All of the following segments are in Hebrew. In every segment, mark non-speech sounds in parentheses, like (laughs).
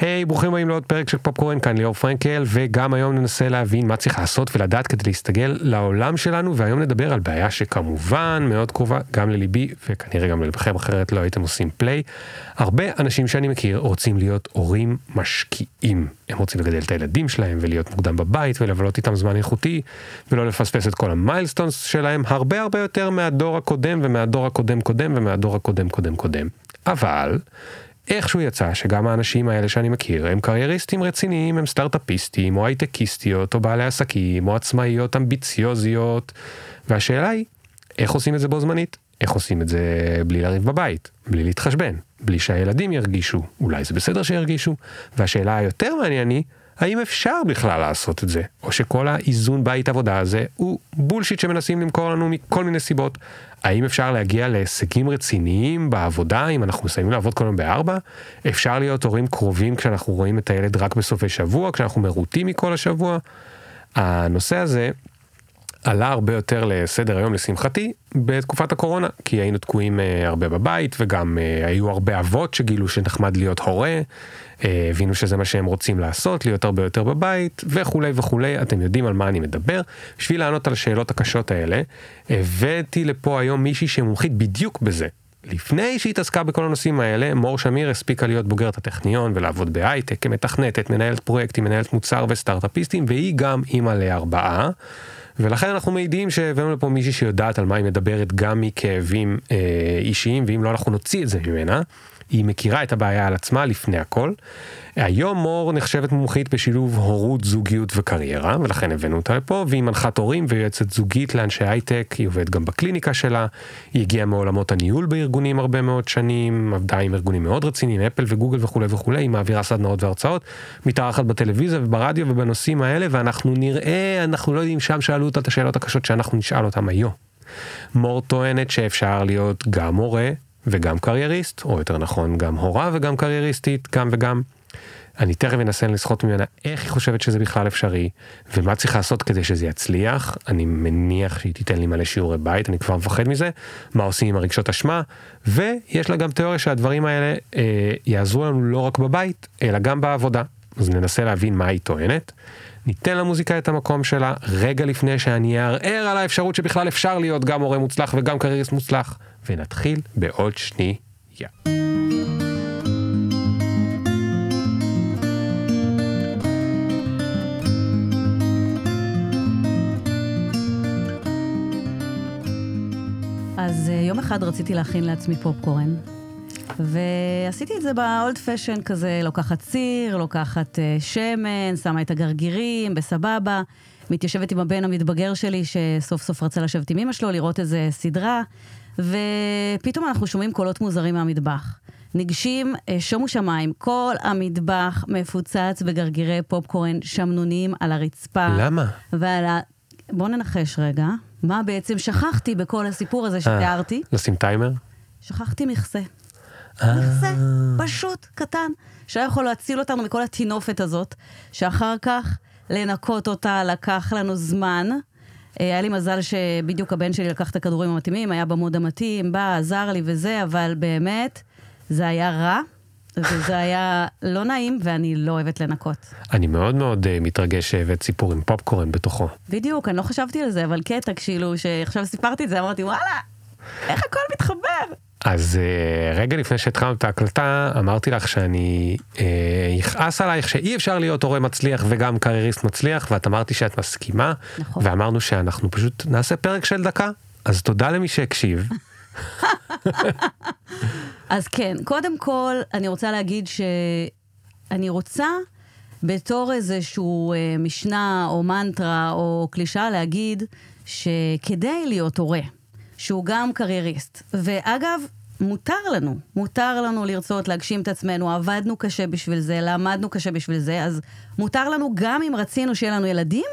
היי, hey, ברוכים הבאים לעוד פרק של פופקורן, כאן ליאור פרנקל, וגם היום ננסה להבין מה צריך לעשות ולדעת כדי להסתגל לעולם שלנו, והיום נדבר על בעיה שכמובן מאוד קרובה גם לליבי, וכנראה גם ללבכם, אחרת לא הייתם עושים פליי. הרבה אנשים שאני מכיר רוצים להיות הורים משקיעים. הם רוצים לגדל את הילדים שלהם ולהיות מוקדם בבית ולבלות איתם זמן איכותי, ולא לפספס את כל המיילסטונס שלהם, הרבה הרבה יותר מהדור הקודם ומהדור הקודם קודם ומהדור הקודם קודם קודם. אבל... איכשהו יצא שגם האנשים האלה שאני מכיר הם קרייריסטים רציניים, הם סטארט-אפיסטים, או הייטקיסטיות, או בעלי עסקים, או עצמאיות אמביציוזיות, והשאלה היא, איך עושים את זה בו זמנית? איך עושים את זה בלי לריב בבית, בלי להתחשבן, בלי שהילדים ירגישו, אולי זה בסדר שירגישו, והשאלה היותר מעניין היא, האם אפשר בכלל לעשות את זה, או שכל האיזון בית עבודה הזה הוא בולשיט שמנסים למכור לנו מכל מיני סיבות. האם אפשר להגיע להישגים רציניים בעבודה אם אנחנו מסיימים לעבוד כל יום בארבע? אפשר להיות הורים קרובים כשאנחנו רואים את הילד רק בסופי שבוע, כשאנחנו מרוטים מכל השבוע? הנושא הזה עלה הרבה יותר לסדר היום לשמחתי בתקופת הקורונה כי היינו תקועים uh, הרבה בבית וגם uh, היו הרבה אבות שגילו שנחמד להיות הורה uh, הבינו שזה מה שהם רוצים לעשות להיות הרבה יותר בבית וכולי וכולי אתם יודעים על מה אני מדבר בשביל לענות על השאלות הקשות האלה הבאתי לפה היום מישהי שמומחית בדיוק בזה. לפני שהיא התעסקה בכל הנושאים האלה, מור שמיר הספיקה להיות בוגרת הטכניון ולעבוד בהייטק כמתכנתת, מנהלת פרויקטים, מנהלת מוצר וסטארט-אפיסטים, והיא גם אימא לארבעה. ולכן אנחנו מעידים שהבאנו לפה מישהי שיודעת על מה היא מדברת גם מכאבים אה, אישיים, ואם לא אנחנו נוציא את זה ממנה. היא מכירה את הבעיה על עצמה לפני הכל. היום מור נחשבת מומחית בשילוב הורות, זוגיות וקריירה, ולכן הבאנו אותה לפה, והיא מנחת הורים ויועצת זוגית לאנשי הייטק, היא עובדת גם בקליניקה שלה, היא הגיעה מעולמות הניהול בארגונים הרבה מאוד שנים, עבדה עם ארגונים מאוד רציניים, אפל וגוגל וכולי וכולי, היא מעבירה סדנאות והרצאות, מתארחת בטלוויזיה וברדיו ובנושאים האלה, ואנחנו נראה, אנחנו לא יודעים, שם שאלו אותה את השאלות הקשות שאנחנו נשאל אותם היום. מור טוענת שאפשר להיות גם מורה וגם קרייריסט, או יותר נכון גם הורה וגם קרייריסטית, גם וגם. אני תכף אנסה לסחוט ממנה איך היא חושבת שזה בכלל אפשרי, ומה צריך לעשות כדי שזה יצליח. אני מניח שהיא תיתן לי מלא שיעורי בית, אני כבר מפחד מזה, מה עושים עם הרגשות אשמה, ויש לה גם תיאוריה שהדברים האלה אה, יעזרו לנו לא רק בבית, אלא גם בעבודה. אז ננסה להבין מה היא טוענת. ניתן למוזיקה את המקום שלה רגע לפני שאני אערער על האפשרות שבכלל אפשר להיות גם מורה מוצלח וגם קרייריסט מוצלח. ונתחיל בעוד שנייה. אחד רציתי להכין לעצמי פופקורן, ועשיתי את זה באולד פשן כזה, לוקחת סיר, לוקחת uh, שמן, שמה את הגרגירים, בסבבה. מתיישבת עם הבן המתבגר שלי, שסוף סוף רצה לשבת עם אמא שלו, לראות איזה סדרה, ופתאום אנחנו שומעים קולות מוזרים מהמטבח. ניגשים, אה, שומו שמיים, כל המטבח מפוצץ בגרגירי פופקורן שמנוניים על הרצפה. למה? ועל ה... בואו ננחש רגע, מה בעצם שכחתי בכל הסיפור הזה שתיארתי? לשים טיימר? שכחתי מכסה. מכסה, פשוט, קטן, שהיה יכול להציל אותנו מכל הטינופת הזאת, שאחר כך לנקות אותה לקח לנו זמן. אה, היה לי מזל שבדיוק הבן שלי לקח את הכדורים המתאימים, היה במוד המתאים, בא, עזר לי וזה, אבל באמת, זה היה רע. וזה היה לא נעים, ואני לא אוהבת לנקות. אני מאוד מאוד uh, מתרגש שהבאת סיפור עם פופקורן בתוכו. בדיוק, אני לא חשבתי על זה, אבל קטע, כאילו, שעכשיו סיפרתי את זה, אמרתי, וואלה, איך הכל מתחבר? אז uh, רגע לפני שהתחלנו את ההקלטה, אמרתי לך שאני אכעס uh, עלייך שאי אפשר להיות הורה מצליח וגם קרייריסט מצליח, ואת אמרתי שאת מסכימה, נכון. ואמרנו שאנחנו פשוט נעשה פרק של דקה, אז תודה למי שהקשיב. (laughs) אז כן, קודם כל, אני רוצה להגיד שאני רוצה, בתור איזשהו אה, משנה או מנטרה או קלישאה, להגיד שכדי להיות הורה, שהוא גם קרייריסט, ואגב, מותר לנו, מותר לנו לרצות להגשים את עצמנו, עבדנו קשה בשביל זה, למדנו קשה בשביל זה, אז מותר לנו, גם אם רצינו שיהיה לנו ילדים,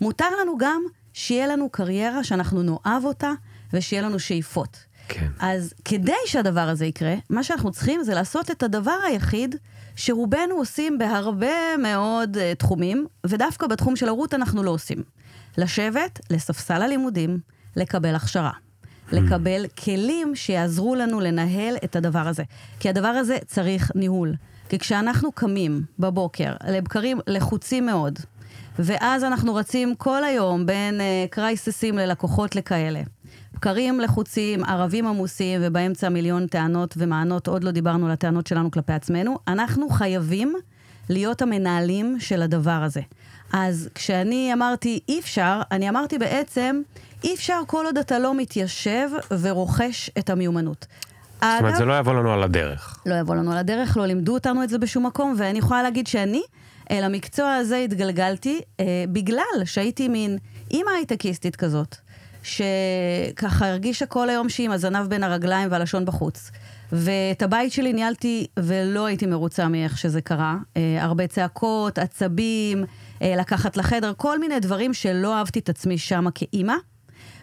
מותר לנו גם שיהיה לנו קריירה שאנחנו נאהב אותה ושיהיה לנו שאיפות. כן. אז כדי שהדבר הזה יקרה, מה שאנחנו צריכים זה לעשות את הדבר היחיד שרובנו עושים בהרבה מאוד uh, תחומים, ודווקא בתחום של הורות אנחנו לא עושים. לשבת לספסל הלימודים, לקבל הכשרה. לקבל כלים שיעזרו לנו לנהל את הדבר הזה. כי הדבר הזה צריך ניהול. כי כשאנחנו קמים בבוקר לבקרים לחוצים מאוד, ואז אנחנו רצים כל היום בין uh, קרייססים ללקוחות לכאלה. בקרים לחוצים, ערבים עמוסים, ובאמצע מיליון טענות ומענות, עוד לא דיברנו על הטענות שלנו כלפי עצמנו. אנחנו חייבים להיות המנהלים של הדבר הזה. אז כשאני אמרתי אי אפשר, אני אמרתי בעצם, אי אפשר כל עוד אתה לא מתיישב ורוכש את המיומנות. זאת אומרת, זה לא יבוא לנו על הדרך. לא יבוא לנו על הדרך, לא לימדו אותנו את זה בשום מקום, ואני יכולה להגיד שאני, אל המקצוע הזה התגלגלתי אה, בגלל שהייתי מין אימא הייטקיסטית כזאת, שככה הרגישה כל היום שהיא עם הזנב בין הרגליים והלשון בחוץ. ואת הבית שלי ניהלתי ולא הייתי מרוצה מאיך שזה קרה. אה, הרבה צעקות, עצבים, אה, לקחת לחדר, כל מיני דברים שלא אהבתי את עצמי שמה כאימא.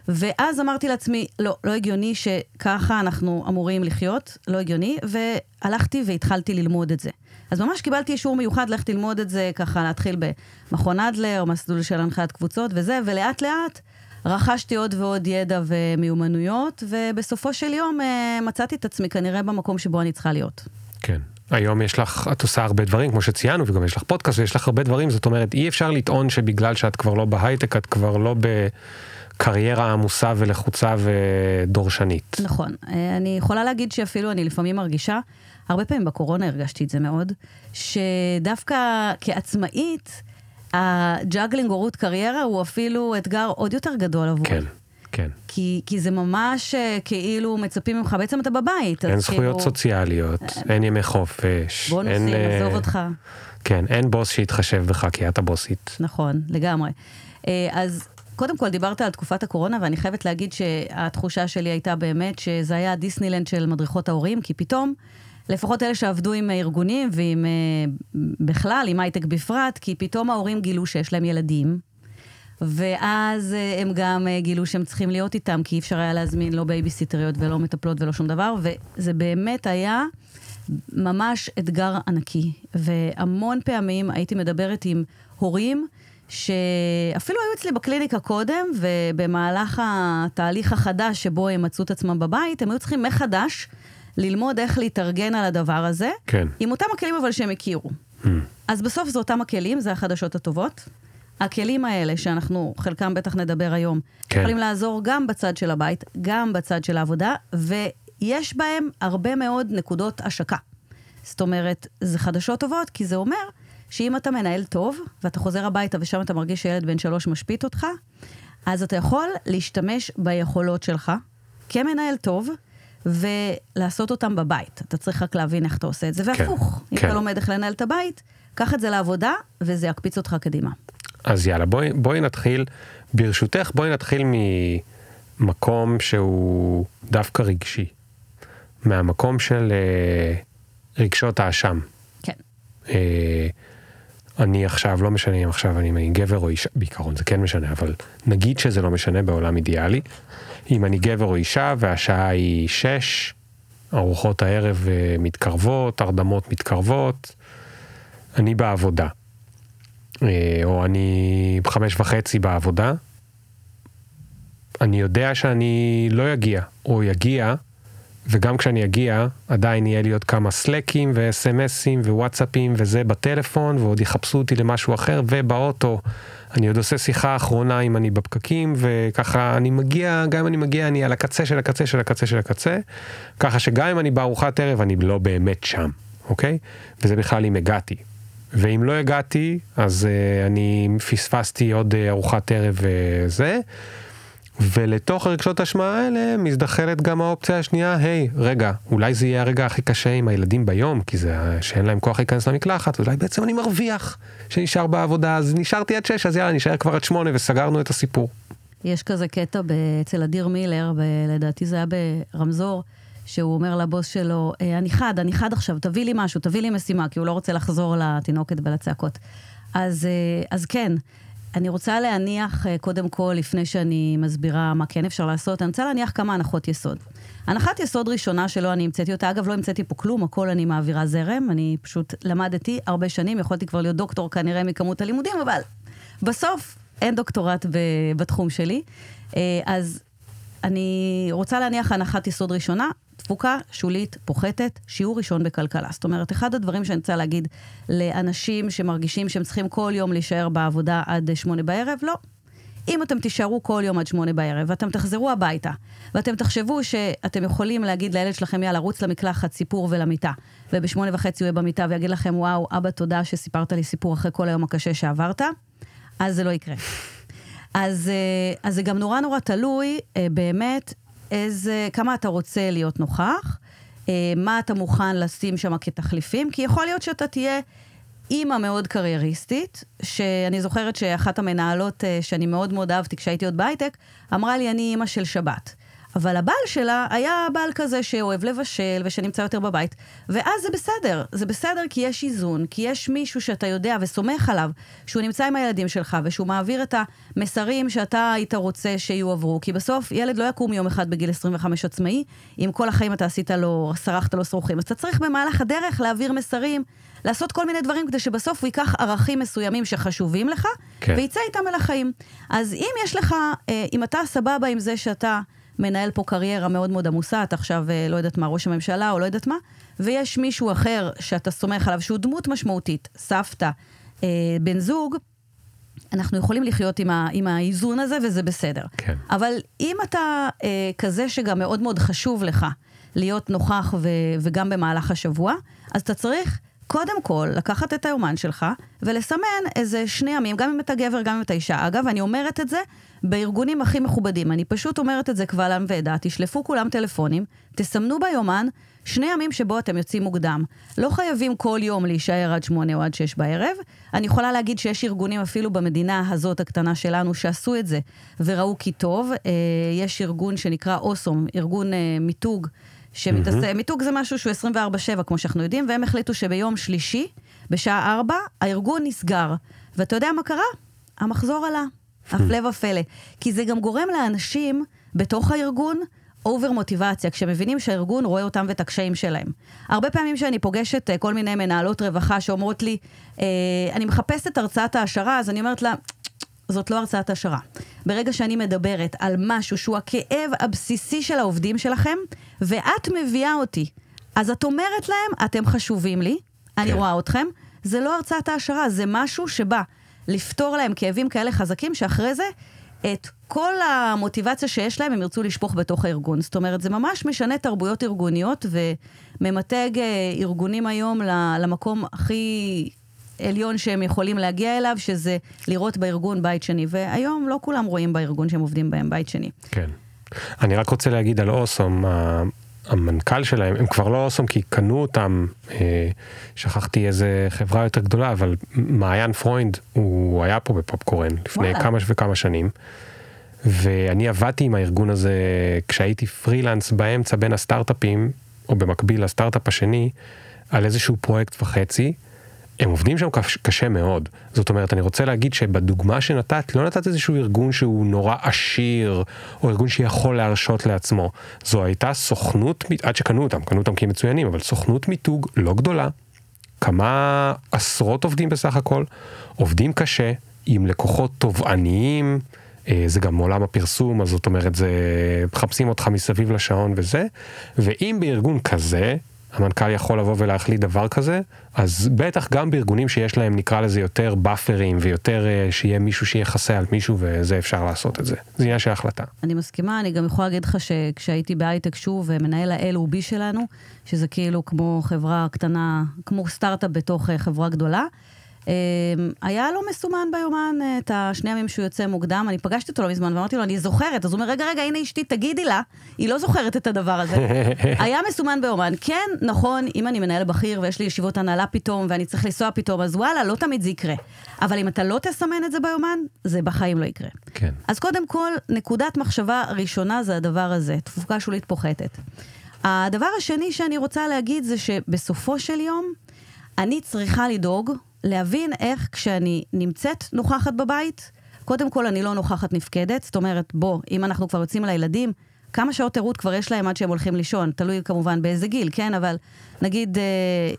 ואז אמרתי לעצמי, לא, לא הגיוני שככה אנחנו אמורים לחיות, לא הגיוני, והלכתי והתחלתי ללמוד את זה. אז ממש קיבלתי אישור מיוחד ללכת ללמוד את זה, ככה להתחיל במכון אדלר, מסלול של הנחיית קבוצות וזה, ולאט לאט רכשתי עוד ועוד ידע ומיומנויות, ובסופו של יום אה, מצאתי את עצמי כנראה במקום שבו אני צריכה להיות. כן. היום יש לך, את עושה הרבה דברים, כמו שציינו, וגם יש לך פודקאסט ויש לך הרבה דברים, זאת אומרת, אי אפשר לטעון שבגלל שאת כבר לא בהייטק, את כבר לא בקריירה עמוסה ולחוצה ודורשנית. נכון. אה, אני יכולה להגיד שאפילו אני לפעמים מרגישה, הרבה פעמים בקורונה הרגשתי את זה מאוד, שדווקא כעצמאית, ה juggling הורות קריירה הוא אפילו אתגר עוד יותר גדול עבורי. כן. כן. כי, כי זה ממש אה, כאילו מצפים ממך, בעצם אתה בבית. אין זכויות כאילו... סוציאליות, אין ימי חופש. בונוסים, אין, עזוב אותך. כן, אין בוס שיתחשב בך כי את הבוסית. נכון, לגמרי. אה, אז קודם כל דיברת על תקופת הקורונה, ואני חייבת להגיד שהתחושה שלי הייתה באמת שזה היה הדיסנילנד של מדריכות ההורים, כי פתאום... לפחות אלה שעבדו עם ארגונים ועם בכלל, עם הייטק בפרט, כי פתאום ההורים גילו שיש להם ילדים, ואז אה, הם גם אה, גילו שהם צריכים להיות איתם, כי אי אפשר היה להזמין לא בייביסיטריות ולא מטפלות ולא שום דבר, וזה באמת היה ממש אתגר ענקי. והמון פעמים הייתי מדברת עם הורים, שאפילו היו אצלי בקליניקה קודם, ובמהלך התהליך החדש שבו הם מצאו את עצמם בבית, הם היו צריכים מחדש ללמוד איך להתארגן על הדבר הזה, כן. עם אותם הכלים אבל שהם הכירו. Mm. אז בסוף זה אותם הכלים, זה החדשות הטובות. הכלים האלה, שאנחנו חלקם בטח נדבר היום, כן. יכולים לעזור גם בצד של הבית, גם בצד של העבודה, ויש בהם הרבה מאוד נקודות השקה. זאת אומרת, זה חדשות טובות, כי זה אומר שאם אתה מנהל טוב, ואתה חוזר הביתה ושם אתה מרגיש שילד בן שלוש משפיט אותך, אז אתה יכול להשתמש ביכולות שלך כמנהל טוב, ולעשות אותם בבית. אתה צריך רק להבין איך אתה עושה את זה, כן, והפוך. כן, אם כן. אתה לומד איך לנהל את הבית, קח את זה לעבודה, וזה יקפיץ אותך קדימה. אז יאללה, בואי, בואי נתחיל, ברשותך, בואי נתחיל ממקום שהוא דווקא רגשי. מהמקום של אה, רגשות האשם. כן. אה, אני עכשיו, לא משנה אם עכשיו אני גבר או אישה, בעיקרון זה כן משנה, אבל נגיד שזה לא משנה בעולם אידיאלי. אם אני גבר או אישה והשעה היא שש, ארוחות הערב אה, מתקרבות, הרדמות מתקרבות, אני בעבודה. אה, או אני חמש וחצי בעבודה, אני יודע שאני לא אגיע, או יגיע, וגם כשאני אגיע, עדיין יהיה לי עוד כמה סלקים וסמסים ווואטסאפים וזה בטלפון, ועוד יחפשו אותי למשהו אחר, ובאוטו אני עוד עושה שיחה אחרונה אם אני בפקקים, וככה אני מגיע, גם אם אני מגיע, אני על הקצה של הקצה של הקצה של הקצה, ככה שגם אם אני בארוחת ערב, אני לא באמת שם, אוקיי? וזה בכלל אם הגעתי. ואם לא הגעתי, אז uh, אני פספסתי עוד uh, ארוחת ערב וזה. ולתוך הרגשות אשמה האלה מזדחלת גם האופציה השנייה, היי, רגע, אולי זה יהיה הרגע הכי קשה עם הילדים ביום, כי זה שאין להם כוח להיכנס למקלחת, אולי בעצם אני מרוויח שנשאר בעבודה, אז נשארתי עד שש, אז יאללה, נשאר כבר עד שמונה וסגרנו את הסיפור. יש כזה קטע אצל אדיר מילר, ב- לדעתי זה היה ברמזור, שהוא אומר לבוס שלו, אה, אני חד, אני חד עכשיו, תביא לי משהו, תביא לי משימה, כי הוא לא רוצה לחזור לתינוקת ולצעקות. אז, אה, אז כן, אני רוצה להניח, אה, קודם כל, לפני שאני מסבירה מה כן אפשר לעשות, אני רוצה להניח כמה הנחות יסוד. הנחת יסוד ראשונה שלא אני המצאתי אותה, אגב, לא המצאתי פה כלום, הכל אני מעבירה זרם, אני פשוט למדתי הרבה שנים, יכולתי כבר להיות דוקטור כנראה מכמות הלימודים, אבל בסוף אין דוקטורט בתחום שלי. אז אני רוצה להניח הנחת יסוד ראשונה, תפוקה שולית פוחתת, שיעור ראשון בכלכלה. זאת אומרת, אחד הדברים שאני רוצה להגיד לאנשים שמרגישים שהם צריכים כל יום להישאר בעבודה עד שמונה בערב, לא. אם אתם תישארו כל יום עד שמונה בערב, ואתם תחזרו הביתה, ואתם תחשבו שאתם יכולים להגיד לילד שלכם, יאללה, רוץ למקלחת, סיפור ולמיטה, ובשמונה וחצי הוא יהיה במיטה ויגיד לכם, וואו, אבא, תודה שסיפרת לי סיפור אחרי כל היום הקשה שעברת, אז זה לא יקרה. אז, אה, אז זה גם נורא נורא תלוי אה, באמת איזה, כמה אתה רוצה להיות נוכח, אה, מה אתה מוכן לשים שם כתחליפים, כי יכול להיות שאתה תהיה אימא מאוד קרייריסטית, שאני זוכרת שאחת המנהלות שאני מאוד מאוד אהבתי כשהייתי עוד בהייטק, אמרה לי, אני אימא של שבת. אבל הבעל שלה היה בעל כזה שאוהב לבשל ושנמצא יותר בבית. ואז זה בסדר, זה בסדר כי יש איזון, כי יש מישהו שאתה יודע וסומך עליו, שהוא נמצא עם הילדים שלך ושהוא מעביר את המסרים שאתה היית רוצה שיועברו. כי בסוף ילד לא יקום יום אחד בגיל 25 עצמאי, אם כל החיים אתה עשית לו, סרחת לו שרוכים. אז אתה צריך במהלך הדרך להעביר מסרים. לעשות כל מיני דברים כדי שבסוף הוא ייקח ערכים מסוימים שחשובים לך, כן. ויצא איתם אל החיים. אז אם יש לך, אה, אם אתה סבבה עם זה שאתה מנהל פה קריירה מאוד מאוד עמוסה, אתה עכשיו, אה, לא יודעת מה, ראש הממשלה או לא יודעת מה, ויש מישהו אחר שאתה סומך עליו, שהוא דמות משמעותית, סבתא, אה, בן זוג, אנחנו יכולים לחיות עם, ה, עם האיזון הזה, וזה בסדר. כן. אבל אם אתה אה, כזה שגם מאוד מאוד חשוב לך להיות נוכח ו, וגם במהלך השבוע, אז אתה צריך קודם כל, לקחת את היומן שלך ולסמן איזה שני ימים, גם אם אתה גבר, גם אם אתה אישה. אגב, אני אומרת את זה בארגונים הכי מכובדים. אני פשוט אומרת את זה קבל עם ועדה, תשלפו כולם טלפונים, תסמנו ביומן שני ימים שבו אתם יוצאים מוקדם. לא חייבים כל יום להישאר עד שמונה או עד שש בערב. אני יכולה להגיד שיש ארגונים אפילו במדינה הזאת הקטנה שלנו שעשו את זה וראו כי טוב. אה, יש ארגון שנקרא אוסום, ארגון אה, מיתוג. שמתעסק, mm-hmm. מיתוג זה משהו שהוא 24-7, כמו שאנחנו יודעים, והם החליטו שביום שלישי, בשעה 4, הארגון נסגר. ואתה יודע מה קרה? המחזור עלה. הפלא ופלא. כי זה גם גורם לאנשים בתוך הארגון אובר מוטיבציה, כשמבינים שהארגון רואה אותם ואת הקשיים שלהם. הרבה פעמים שאני פוגשת אה, כל מיני מנהלות רווחה שאומרות לי, אה, אני מחפשת הרצאת העשרה, אז אני אומרת לה, זאת לא הרצאת השערה. ברגע שאני מדברת על משהו שהוא הכאב הבסיסי של העובדים שלכם, ואת מביאה אותי, אז את אומרת להם, אתם חשובים לי, אני כן. רואה אתכם, זה לא הרצאת העשרה, זה משהו שבא לפתור להם כאבים כאלה חזקים, שאחרי זה, את כל המוטיבציה שיש להם, הם ירצו לשפוך בתוך הארגון. זאת אומרת, זה ממש משנה תרבויות ארגוניות, וממתג אה, ארגונים היום למקום הכי עליון שהם יכולים להגיע אליו, שזה לראות בארגון בית שני. והיום לא כולם רואים בארגון שהם עובדים בהם בית שני. כן. אני רק רוצה להגיד על אוסום, המנכ"ל שלהם, הם כבר לא אוסום כי קנו אותם, אה, שכחתי איזה חברה יותר גדולה, אבל מעיין פרוינד, הוא היה פה בפופקורן לפני וואלה. כמה וכמה שנים. ואני עבדתי עם הארגון הזה כשהייתי פרילנס באמצע בין הסטארט-אפים, או במקביל לסטארט-אפ השני, על איזשהו פרויקט וחצי. הם עובדים שם קשה מאוד. זאת אומרת, אני רוצה להגיד שבדוגמה שנתת, לא נתת איזשהו ארגון שהוא נורא עשיר, או ארגון שיכול להרשות לעצמו. זו הייתה סוכנות, עד שקנו אותם, קנו אותם כי הם מצוינים, אבל סוכנות מיתוג לא גדולה, כמה עשרות עובדים בסך הכל, עובדים קשה, עם לקוחות תובעניים, אה, זה גם עולם הפרסום, אז זאת אומרת, זה, מחפשים אותך מסביב לשעון וזה, ואם בארגון כזה, המנכ"ל יכול לבוא ולהחליט דבר כזה, אז בטח גם בארגונים שיש להם נקרא לזה יותר באפרים ויותר uh, שיהיה מישהו שיחסה על מישהו וזה אפשר לעשות את זה. זה עניין של החלטה. אני מסכימה, אני גם יכולה להגיד לך שכשהייתי בהייטק שוב, מנהל ה-LOB שלנו, שזה כאילו כמו חברה קטנה, כמו סטארט-אפ בתוך uh, חברה גדולה, היה לו מסומן ביומן אה, את השני ימים שהוא יוצא מוקדם, אני פגשתי אותו לא מזמן ואמרתי לו, אני זוכרת, אז הוא אומר, רגע, רגע, הנה אשתי, תגידי לה, היא לא זוכרת את הדבר הזה. (laughs) היה מסומן ביומן, כן, נכון, אם אני מנהל בכיר ויש לי ישיבות הנהלה פתאום ואני צריך לנסוע פתאום, אז וואלה, לא תמיד זה יקרה. אבל אם אתה לא תסמן את זה ביומן, זה בחיים לא יקרה. כן. אז קודם כל, נקודת מחשבה ראשונה זה הדבר הזה, תפוקה שולית פוחתת. הדבר השני שאני רוצה להגיד זה שבסופו של יום, אני צריכה לדאוג להבין איך כשאני נמצאת נוכחת בבית, קודם כל אני לא נוכחת נפקדת, זאת אומרת, בוא, אם אנחנו כבר יוצאים לילדים, כמה שעות ערות כבר יש להם עד שהם הולכים לישון, תלוי כמובן באיזה גיל, כן? אבל נגיד אה,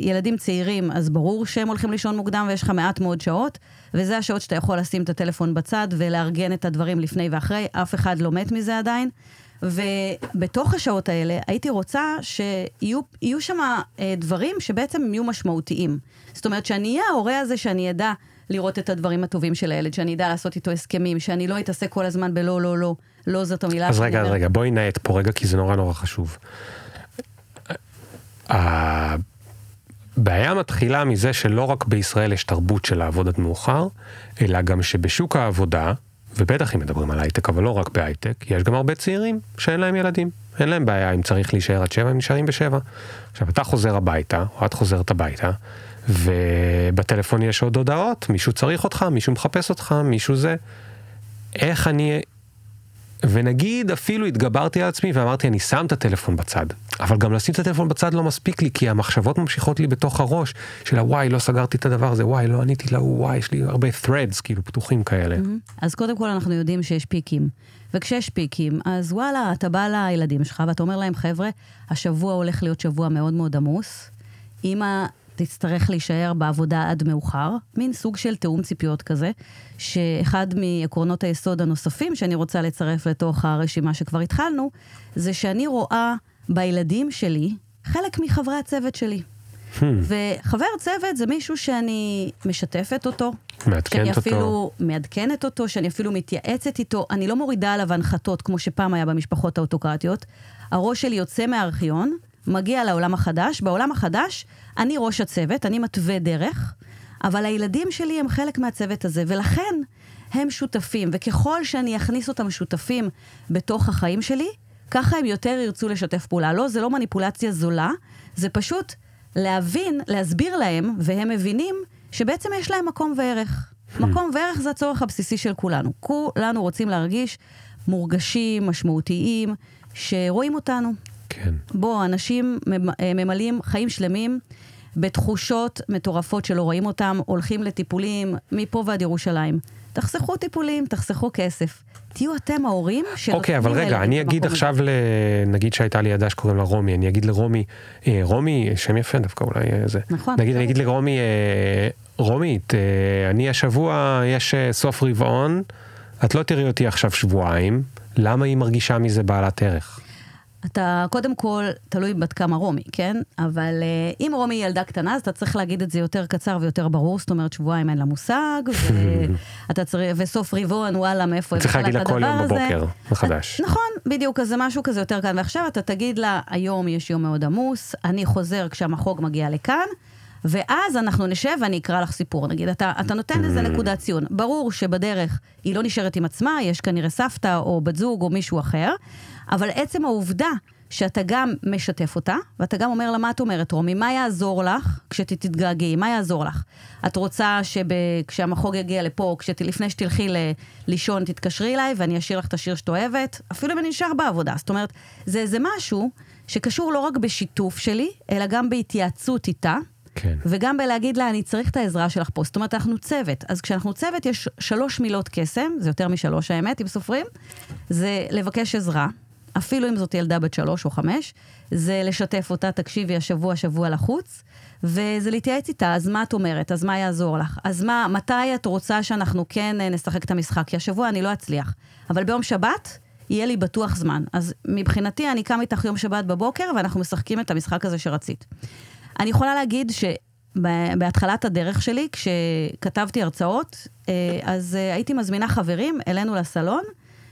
ילדים צעירים, אז ברור שהם הולכים לישון מוקדם ויש לך מעט מאוד שעות, וזה השעות שאתה יכול לשים את הטלפון בצד ולארגן את הדברים לפני ואחרי, אף אחד לא מת מזה עדיין. ובתוך השעות האלה הייתי רוצה שיהיו שם אה, דברים שבעצם יהיו משמעותיים. זאת אומרת, שאני אהיה ההורה הזה שאני אדע לראות את הדברים הטובים של הילד, שאני אדע לעשות איתו הסכמים, שאני לא אתעסק כל הזמן בלא, לא, לא, לא זאת המילה. אז רגע, אז רגע, בואי נאט פה רגע, כי זה נורא נורא חשוב. הבעיה מתחילה מזה שלא רק בישראל יש תרבות של לעבוד עד מאוחר, אלא גם שבשוק העבודה, ובטח אם מדברים על הייטק, אבל לא רק בהייטק, יש גם הרבה צעירים שאין להם ילדים. אין להם בעיה אם צריך להישאר עד שבע, הם נשארים בשבע. עכשיו, אתה חוזר הביתה, או את חוזרת הביתה, ובטלפון יש עוד הודעות, מישהו צריך אותך, מישהו מחפש אותך, מישהו זה. איך אני ונגיד אפילו התגברתי על עצמי ואמרתי אני שם את הטלפון בצד. אבל גם לשים את הטלפון בצד לא מספיק לי כי המחשבות ממשיכות לי בתוך הראש של הוואי לא סגרתי את הדבר הזה וואי לא עניתי להוא וואי יש לי הרבה threads כאילו פתוחים כאלה. Mm-hmm. אז קודם כל אנחנו יודעים שיש פיקים. וכשיש פיקים אז וואלה אתה בא לילדים שלך ואתה אומר להם חבר'ה השבוע הולך להיות שבוע מאוד מאוד עמוס. אמא תצטרך להישאר בעבודה עד מאוחר, מין סוג של תיאום ציפיות כזה, שאחד מעקרונות היסוד הנוספים שאני רוצה לצרף לתוך הרשימה שכבר התחלנו, זה שאני רואה בילדים שלי חלק מחברי הצוות שלי. Hmm. וחבר צוות זה מישהו שאני משתפת אותו. מעדכנת שאני אותו. אפילו מעדכנת אותו, שאני אפילו מתייעצת איתו. אני לא מורידה עליו הנחתות כמו שפעם היה במשפחות האוטוקרטיות. הראש שלי יוצא מהארכיון, מגיע לעולם החדש. בעולם החדש אני ראש הצוות, אני מתווה דרך, אבל הילדים שלי הם חלק מהצוות הזה, ולכן הם שותפים, וככל שאני אכניס אותם שותפים בתוך החיים שלי, ככה הם יותר ירצו לשתף פעולה. לא, זה לא מניפולציה זולה, זה פשוט להבין, להסביר להם, והם מבינים שבעצם יש להם מקום וערך. Hmm. מקום וערך זה הצורך הבסיסי של כולנו. כולנו רוצים להרגיש מורגשים, משמעותיים, שרואים אותנו. כן. בוא, אנשים אה, ממלאים חיים שלמים בתחושות מטורפות שלא רואים אותם, הולכים לטיפולים מפה ועד ירושלים. תחסכו טיפולים, תחסכו כסף. תהיו אתם ההורים של... אוקיי, אבל רגע, אני אגיד עכשיו, ל... נגיד שהייתה לי ילדה שקוראים לה רומי, אני אגיד לרומי, אה, רומי, שם יפה דווקא אולי אה, זה. נכון. נגיד, אני אגיד לרומי, אה, רומית, אה, אני השבוע, יש אה, סוף רבעון, את לא תראי אותי עכשיו שבועיים, למה היא מרגישה מזה בעלת ערך? אתה קודם כל, תלוי בת כמה רומי, כן? אבל uh, אם רומי היא ילדה קטנה, אז אתה צריך להגיד את זה יותר קצר ויותר ברור, זאת אומרת שבועיים אין לה מושג, ואתה (laughs) צריך, וסוף רבעון, וואלה, מאיפה צריך להגיד לה כל יום בבוקר, מחדש. נכון, בדיוק, אז זה משהו כזה יותר כאן. ועכשיו אתה תגיד לה, היום יש יום מאוד עמוס, אני חוזר כשהמחוג מגיע לכאן, ואז אנחנו נשב ואני אקרא לך סיפור. נגיד, אתה, אתה נותן לזה mm. נקודת ציון. ברור שבדרך היא לא נשארת עם עצמה, יש כנראה סבתא או בת זוג או מישהו אחר, אבל עצם העובדה שאתה גם משתף אותה, ואתה גם אומר לה, מה את אומרת, רומי? מה יעזור לך כשתתגעגעי? מה יעזור לך? את רוצה שכשהמחוג יגיע לפה, לפני שתלכי לישון, תתקשרי אליי ואני אשאיר לך את השיר שאת אוהבת, אפילו אם אני נשאר בעבודה. זאת אומרת, זה איזה משהו שקשור לא רק בשיתוף שלי, אלא גם בהתייעצות איתה. כן. וגם בלהגיד לה, אני צריך את העזרה שלך פה. זאת אומרת, אנחנו צוות. אז כשאנחנו צוות, יש שלוש מילות קסם, זה יותר משלוש האמת, אם סופרים, זה לבקש עזרה, אפילו אם זאת ילדה בת שלוש או חמש, זה לשתף אותה, תקשיבי, השבוע, שבוע לחוץ, וזה להתייעץ איתה, אז מה את אומרת? אז מה יעזור לך? אז מה, מתי את רוצה שאנחנו כן אה, נשחק את המשחק? כי השבוע אני לא אצליח. אבל ביום שבת, יהיה לי בטוח זמן. אז מבחינתי, אני קם איתך יום שבת בבוקר, ואנחנו משחקים את המשחק הזה שרצית. אני יכולה להגיד שבהתחלת הדרך שלי, כשכתבתי הרצאות, אה, אז אה, הייתי מזמינה חברים אלינו לסלון,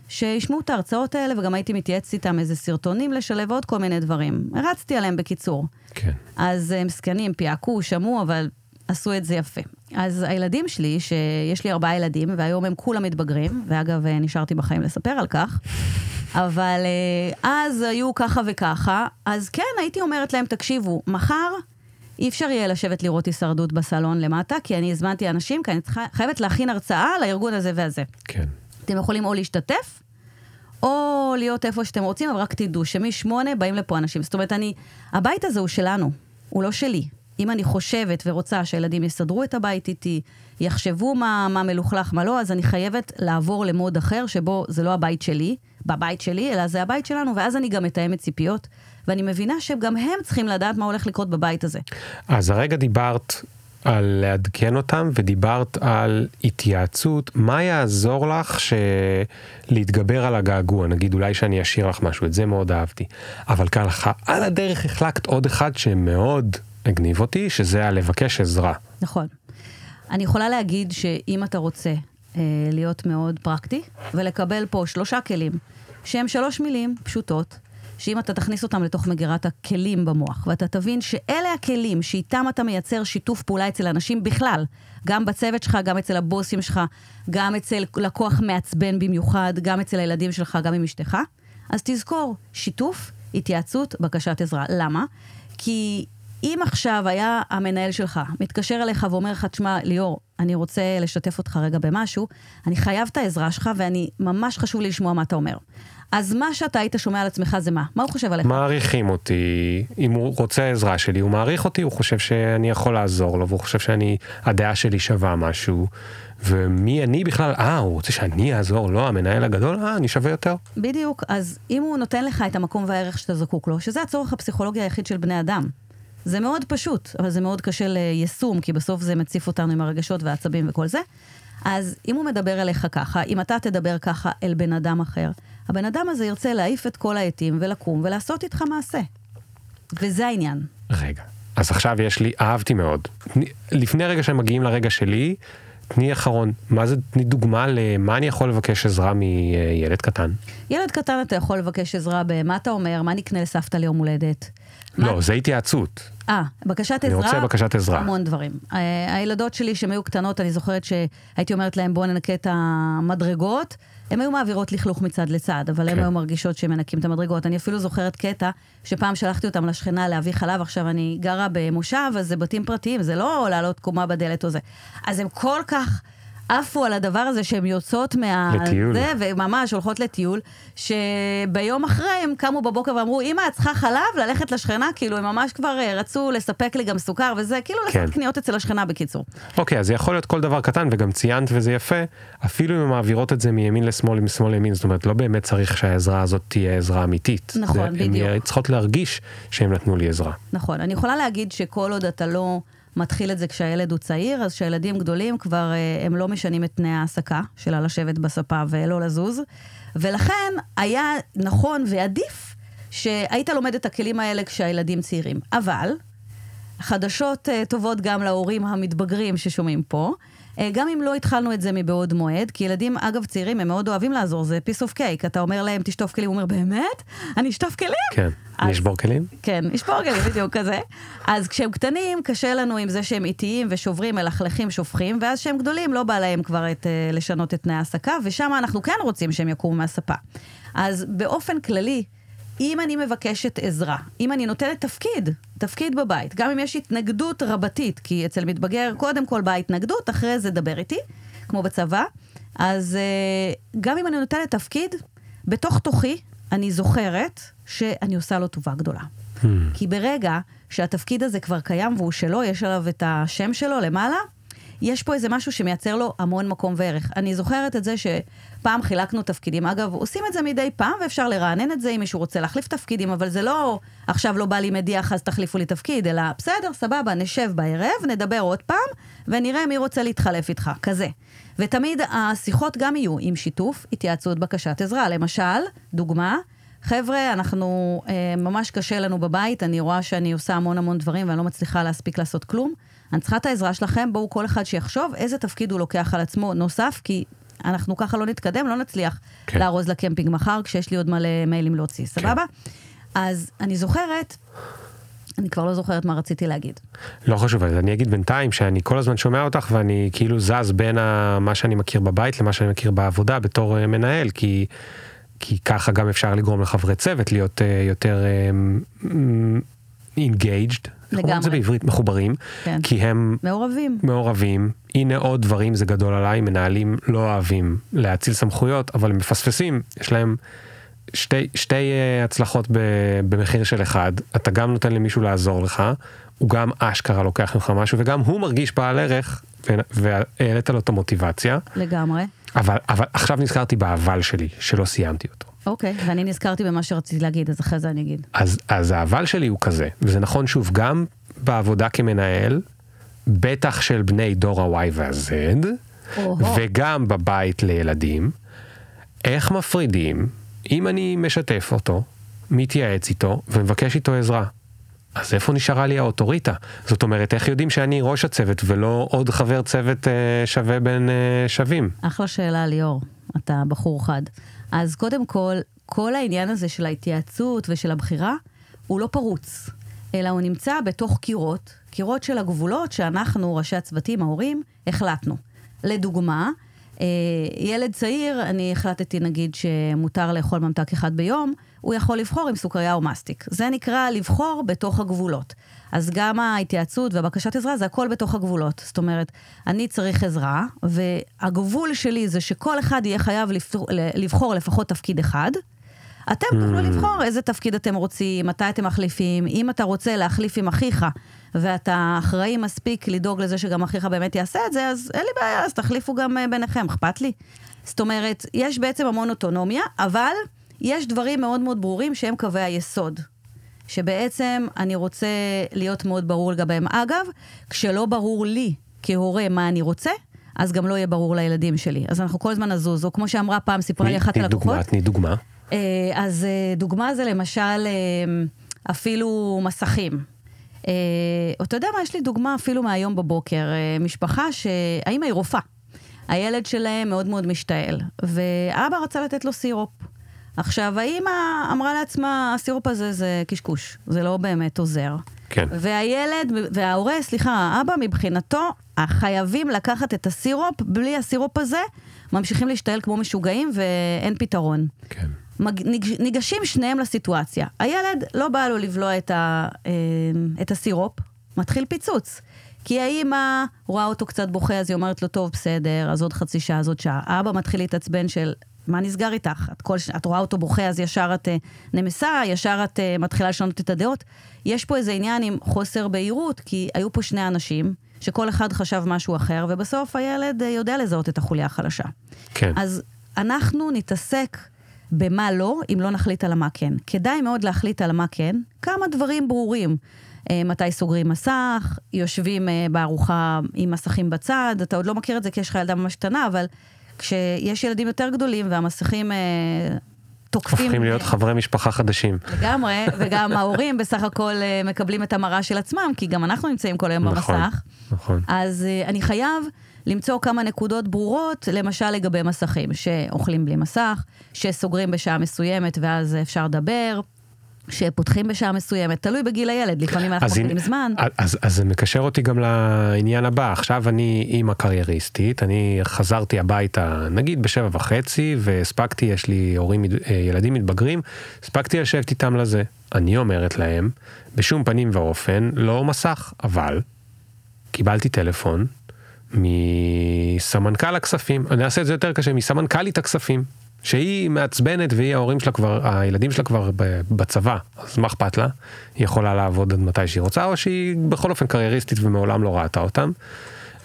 שישמעו את ההרצאות האלה, וגם הייתי מתייעצת איתם איזה סרטונים לשלב ועוד כל מיני דברים. הרצתי עליהם בקיצור. כן. אז הם זקנים, פיעקו, שמעו, אבל עשו את זה יפה. אז הילדים שלי, שיש לי ארבעה ילדים, והיום הם כולם מתבגרים, ואגב, נשארתי בחיים לספר על כך, (laughs) אבל אז היו ככה וככה, אז כן, הייתי אומרת להם, תקשיבו, מחר אי אפשר יהיה לשבת לראות הישרדות בסלון למטה, כי אני הזמנתי אנשים, כי אני חייבת להכין הרצאה לארגון הזה והזה. כן. אתם יכולים או להשתתף, או להיות איפה שאתם רוצים, אבל רק תדעו שמשמונה באים לפה אנשים. זאת אומרת, אני, הבית הזה הוא שלנו, הוא לא שלי. אם אני חושבת ורוצה שהילדים יסדרו את הבית איתי, יחשבו מה, מה מלוכלך, מה לא, אז אני חייבת לעבור למוד אחר, שבו זה לא הבית שלי, בבית שלי, אלא זה הבית שלנו, ואז אני גם מתאמת ציפיות. ואני מבינה שגם הם צריכים לדעת מה הולך לקרות בבית הזה. אז הרגע דיברת על לעדכן אותם ודיברת על התייעצות, מה יעזור לך ש... להתגבר על הגעגוע, נגיד אולי שאני אשאיר לך משהו, את זה מאוד אהבתי. אבל ככה, על הדרך החלקת עוד אחד שמאוד הגניב אותי, שזה הלבקש עזרה. נכון. אני יכולה להגיד שאם אתה רוצה אה, להיות מאוד פרקטי, ולקבל פה שלושה כלים, שהם שלוש מילים פשוטות, שאם אתה תכניס אותם לתוך מגירת הכלים במוח, ואתה תבין שאלה הכלים שאיתם אתה מייצר שיתוף פעולה אצל אנשים בכלל, גם בצוות שלך, גם אצל הבוסים שלך, גם אצל לקוח מעצבן במיוחד, גם אצל הילדים שלך, גם עם אשתך, אז תזכור, שיתוף, התייעצות, בקשת עזרה. למה? כי אם עכשיו היה המנהל שלך מתקשר אליך ואומר לך, תשמע, ליאור, אני רוצה לשתף אותך רגע במשהו, אני חייב את העזרה שלך ואני, ממש חשוב לי לשמוע מה אתה אומר. אז מה שאתה היית שומע על עצמך זה מה? מה הוא חושב עליך? מעריכים אותי, אם הוא רוצה עזרה שלי, הוא מעריך אותי, הוא חושב שאני יכול לעזור לו, והוא חושב שאני, הדעה שלי שווה משהו. ומי אני בכלל, אה, הוא רוצה שאני אעזור לו, המנהל הגדול, אה, אני שווה יותר. בדיוק, אז אם הוא נותן לך את המקום והערך שאתה זקוק לו, שזה הצורך הפסיכולוגי היחיד של בני אדם. זה מאוד פשוט, אבל זה מאוד קשה ליישום, כי בסוף זה מציף אותנו עם הרגשות והעצבים וכל זה. אז אם הוא מדבר אליך ככה, אם אתה תדבר ככה אל בן אדם אחר, הבן אדם הזה ירצה להעיף את כל העטים ולקום ולעשות איתך מעשה. וזה העניין. רגע, אז עכשיו יש לי, אהבתי מאוד. לפני רגע שהם מגיעים לרגע שלי, תני אחרון, מה זה, תני דוגמה למה אני יכול לבקש עזרה מילד קטן. ילד קטן אתה יכול לבקש עזרה במה אתה אומר, מה נקנה לסבתא ליום הולדת. לא, מה... זה התייעצות. אה, בקשת עזרה. אני רוצה בקשת עזרה. המון דברים. אה, הילדות שלי, שהן היו קטנות, אני זוכרת שהייתי אומרת להן, בואו ננקה את המדרגות. הן היו מעבירות לכלוך מצד לצד, אבל הן כן. היו מרגישות שהן מנקים את המדרגות. אני אפילו זוכרת קטע שפעם שלחתי אותם לשכנה להביא חלב, עכשיו אני גרה במושב, אז זה בתים פרטיים, זה לא לעלות קומה בדלת או זה. אז הם כל כך... עפו על הדבר הזה שהן יוצאות מה... לטיול. זה, וממש הולכות לטיול, שביום אחרי הם קמו בבוקר ואמרו, אמא, את צריכה חלב? ללכת לשכנה? כאילו, הם ממש כבר אה, רצו לספק לי גם סוכר וזה, כאילו כן. לעשות קניות אצל השכנה בקיצור. אוקיי, אז זה יכול להיות כל דבר קטן, וגם ציינת וזה יפה, אפילו אם הן מעבירות את זה מימין לשמאל, משמאל לימין, זאת אומרת, לא באמת צריך שהעזרה הזאת תהיה עזרה אמיתית. נכון, זה, בדיוק. הן צריכות להרגיש שהם נתנו לי עזרה. נכון, אני יכולה להגיד שכל עוד אתה לא... מתחיל את זה כשהילד הוא צעיר, אז כשהילדים גדולים כבר אה, הם לא משנים את תנאי ההעסקה שלה לשבת בספה ולא לזוז. ולכן היה נכון ועדיף שהיית לומד את הכלים האלה כשהילדים צעירים. אבל, חדשות אה, טובות גם להורים המתבגרים ששומעים פה. אה, גם אם לא התחלנו את זה מבעוד מועד, כי ילדים, אגב, צעירים, הם מאוד אוהבים לעזור, זה piece of cake. אתה אומר להם, תשטוף כלים, הוא אומר, באמת? אני אשטוף כלים? כן. אז, לשבור כלים? כן, לשבור כלים, בדיוק כזה. אז כשהם קטנים, קשה לנו עם זה שהם איטיים ושוברים, מלכלכים, שופכים, ואז כשהם גדולים, לא בא להם כבר את, אה, לשנות את תנאי ההעסקה, ושם אנחנו כן רוצים שהם יקומו מהספה. אז באופן כללי, אם אני מבקשת עזרה, אם אני נותנת תפקיד, תפקיד בבית, גם אם יש התנגדות רבתית, כי אצל מתבגר קודם כל באה התנגדות, אחרי זה דבר איתי, כמו בצבא, אז uh, גם אם אני נותנת תפקיד, בתוך תוכי אני זוכרת שאני עושה לו טובה גדולה. Hmm. כי ברגע שהתפקיד הזה כבר קיים והוא שלו, יש עליו את השם שלו למעלה, יש פה איזה משהו שמייצר לו המון מקום וערך. אני זוכרת את זה שפעם חילקנו תפקידים. אגב, עושים את זה מדי פעם, ואפשר לרענן את זה אם מישהו רוצה להחליף תפקידים, אבל זה לא עכשיו לא בא לי מדיח אז תחליפו לי תפקיד, אלא בסדר, סבבה, נשב בערב, נדבר עוד פעם, ונראה מי רוצה להתחלף איתך, כזה. ותמיד השיחות גם יהיו עם שיתוף, התייעצות, בקשת עזרה. למשל, דוגמה, חבר'ה, אנחנו, אה, ממש קשה לנו בבית, אני רואה שאני עושה המון המון דברים ואני לא מצליחה להספיק לעשות כלום. אני צריכה את העזרה שלכם, בואו כל אחד שיחשוב איזה תפקיד הוא לוקח על עצמו נוסף, כי אנחנו ככה לא נתקדם, לא נצליח כן. לארוז לקמפינג מחר, כשיש לי עוד מלא מיילים להוציא, כן. סבבה? אז אני זוכרת, אני כבר לא זוכרת מה רציתי להגיד. לא חשוב, אז אני אגיד בינתיים שאני כל הזמן שומע אותך ואני כאילו זז בין מה שאני מכיר בבית למה שאני מכיר בעבודה בתור אה, מנהל, כי, כי ככה גם אפשר לגרום לחברי צוות להיות uh, יותר engaged, לגמרי. זה בעברית מחוברים, כן. כי הם מעורבים. מעורבים. הנה עוד דברים, זה גדול עליי, מנהלים לא אוהבים להציל סמכויות, אבל הם מפספסים, יש להם שתי, שתי uh, הצלחות ב, במחיר של אחד, אתה גם נותן למישהו לעזור לך, הוא גם אשכרה לוקח ממך משהו, וגם הוא מרגיש בעל ערך, והעלית לו את המוטיבציה. לגמרי. אבל, אבל עכשיו נזכרתי באבל שלי, שלא סיימתי אותו. אוקיי, okay, ואני נזכרתי במה שרציתי להגיד, אז אחרי זה אני אגיד. אז, אז האבל שלי הוא כזה, וזה נכון שוב, גם בעבודה כמנהל, בטח של בני דור ה-Y וה-Z. וגם בבית לילדים, איך מפרידים אם אני משתף אותו, מתייעץ איתו ומבקש איתו עזרה. אז איפה נשארה לי האוטוריטה? זאת אומרת, איך יודעים שאני ראש הצוות ולא עוד חבר צוות אה, שווה בין אה, שווים? אחלה שאלה, ליאור. אתה בחור חד. אז קודם כל, כל העניין הזה של ההתייעצות ושל הבחירה, הוא לא פרוץ, אלא הוא נמצא בתוך קירות, קירות של הגבולות שאנחנו, ראשי הצוותים, ההורים, החלטנו. לדוגמה, אה, ילד צעיר, אני החלטתי נגיד שמותר לאכול ממתק אחד ביום, הוא יכול לבחור עם סוכריה או מסטיק. זה נקרא לבחור בתוך הגבולות. אז גם ההתייעצות והבקשת עזרה זה הכל בתוך הגבולות. זאת אומרת, אני צריך עזרה, והגבול שלי זה שכל אחד יהיה חייב לבחור, לבחור לפחות תפקיד אחד. אתם תוכלו לבחור איזה תפקיד אתם רוצים, מתי אתם מחליפים. אם אתה רוצה להחליף עם אחיך, ואתה אחראי מספיק לדאוג לזה שגם אחיך באמת יעשה את זה, אז אין לי בעיה, אז תחליפו גם אה, ביניכם, אכפת לי? זאת אומרת, יש בעצם המון אוטונומיה, אבל יש דברים מאוד מאוד ברורים שהם קווי היסוד. שבעצם אני רוצה להיות מאוד ברור לגביהם. אגב, כשלא ברור לי כהורה מה אני רוצה, אז גם לא יהיה ברור לילדים שלי. אז אנחנו כל הזמן נזוז, או כמו שאמרה פעם, סיפרה לי אחת הלקוחות. דוגמה, תני דוגמה. אה, אז אה, דוגמה זה למשל אה, אפילו מסכים. אתה יודע מה, יש לי דוגמה אפילו מהיום בבוקר. משפחה שהאמא היא רופאה. הילד שלהם מאוד מאוד משתעל, ואבא רצה לתת לו סירופ. עכשיו, האמא אמרה לעצמה, הסירופ הזה זה קשקוש, זה לא באמת עוזר. כן. והילד, וההורה, סליחה, האבא מבחינתו, חייבים לקחת את הסירופ, בלי הסירופ הזה, ממשיכים להשתעל כמו משוגעים ואין פתרון. כן. ניגשים שניהם לסיטואציה. הילד, לא בא לו לבלוע את, ה, אה, את הסירופ, מתחיל פיצוץ. כי האימא רואה אותו קצת בוכה, אז היא אומרת לו, טוב, בסדר, אז עוד חצי שעה, אז עוד שעה. האבא מתחיל להתעצבן של, מה נסגר איתך? את, כל, את רואה אותו בוכה, אז ישר את אה, נמסה, ישר את אה, מתחילה לשנות את הדעות. יש פה איזה עניין עם חוסר בהירות, כי היו פה שני אנשים, שכל אחד חשב משהו אחר, ובסוף הילד אה, יודע לזהות את החוליה החלשה. כן. אז אנחנו נתעסק במה לא, אם לא נחליט על המה כן. כדאי מאוד להחליט על מה כן, כמה דברים ברורים. מתי סוגרים מסך, יושבים בארוחה עם מסכים בצד, אתה עוד לא מכיר את זה כי יש לך ילדה ממש קטנה, אבל כשיש ילדים יותר גדולים והמסכים אה, תוקפים... הופכים להיות חברי משפחה חדשים. לגמרי, וגם (laughs) ההורים בסך הכל אה, מקבלים את המראה של עצמם, כי גם אנחנו נמצאים כל היום נכון, במסך. נכון. אז uh, אני חייב למצוא כמה נקודות ברורות, למשל לגבי מסכים, שאוכלים בלי מסך, שסוגרים בשעה מסוימת ואז אפשר לדבר, שפותחים בשעה מסוימת, תלוי בגיל הילד, לפעמים אנחנו אז, מפעילים זמן. אז, אז זה מקשר אותי גם לעניין הבא. עכשיו אני אימא קרייריסטית, אני חזרתי הביתה נגיד בשבע וחצי, והספקתי, יש לי הורים, אה, ילדים מתבגרים, הספקתי לשבת איתם לזה. אני אומרת להם, בשום פנים ואופן, לא מסך, אבל קיבלתי טלפון מסמנכ"ל הכספים, אני אעשה את זה יותר קשה, מסמנכ"לית הכספים, שהיא מעצבנת והיא ההורים שלה כבר, הילדים שלה כבר בצבא, אז מה אכפת לה? היא יכולה לעבוד עד מתי שהיא רוצה, או שהיא בכל אופן קרייריסטית ומעולם לא ראתה אותם.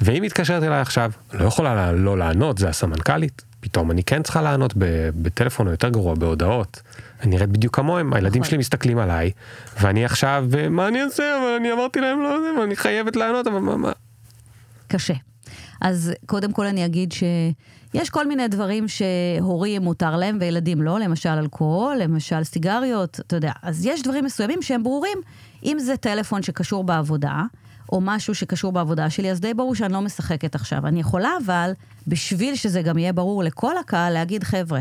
והיא מתקשרת אליי עכשיו, לא יכולה לה- לא לענות, זה הסמנכ"לית, פתאום אני כן צריכה לענות בטלפון או יותר גרוע, בהודעות. אני נראית בדיוק כמוהם, הילדים נכון. שלי מסתכלים עליי, ואני עכשיו, מה אני אעשה, אבל אני אמרתי להם לא יודע, אני חייבת לענות, אבל מה, מה, קשה. אז קודם כל אני אגיד שיש כל מיני דברים שהורים מותר להם וילדים לא, למשל אלכוהול, למשל סיגריות, אתה יודע. אז יש דברים מסוימים שהם ברורים. אם זה טלפון שקשור בעבודה, או משהו שקשור בעבודה שלי, אז די ברור שאני לא משחקת עכשיו. אני יכולה אבל, בשביל שזה גם יהיה ברור לכל הקהל, להגיד, חבר'ה,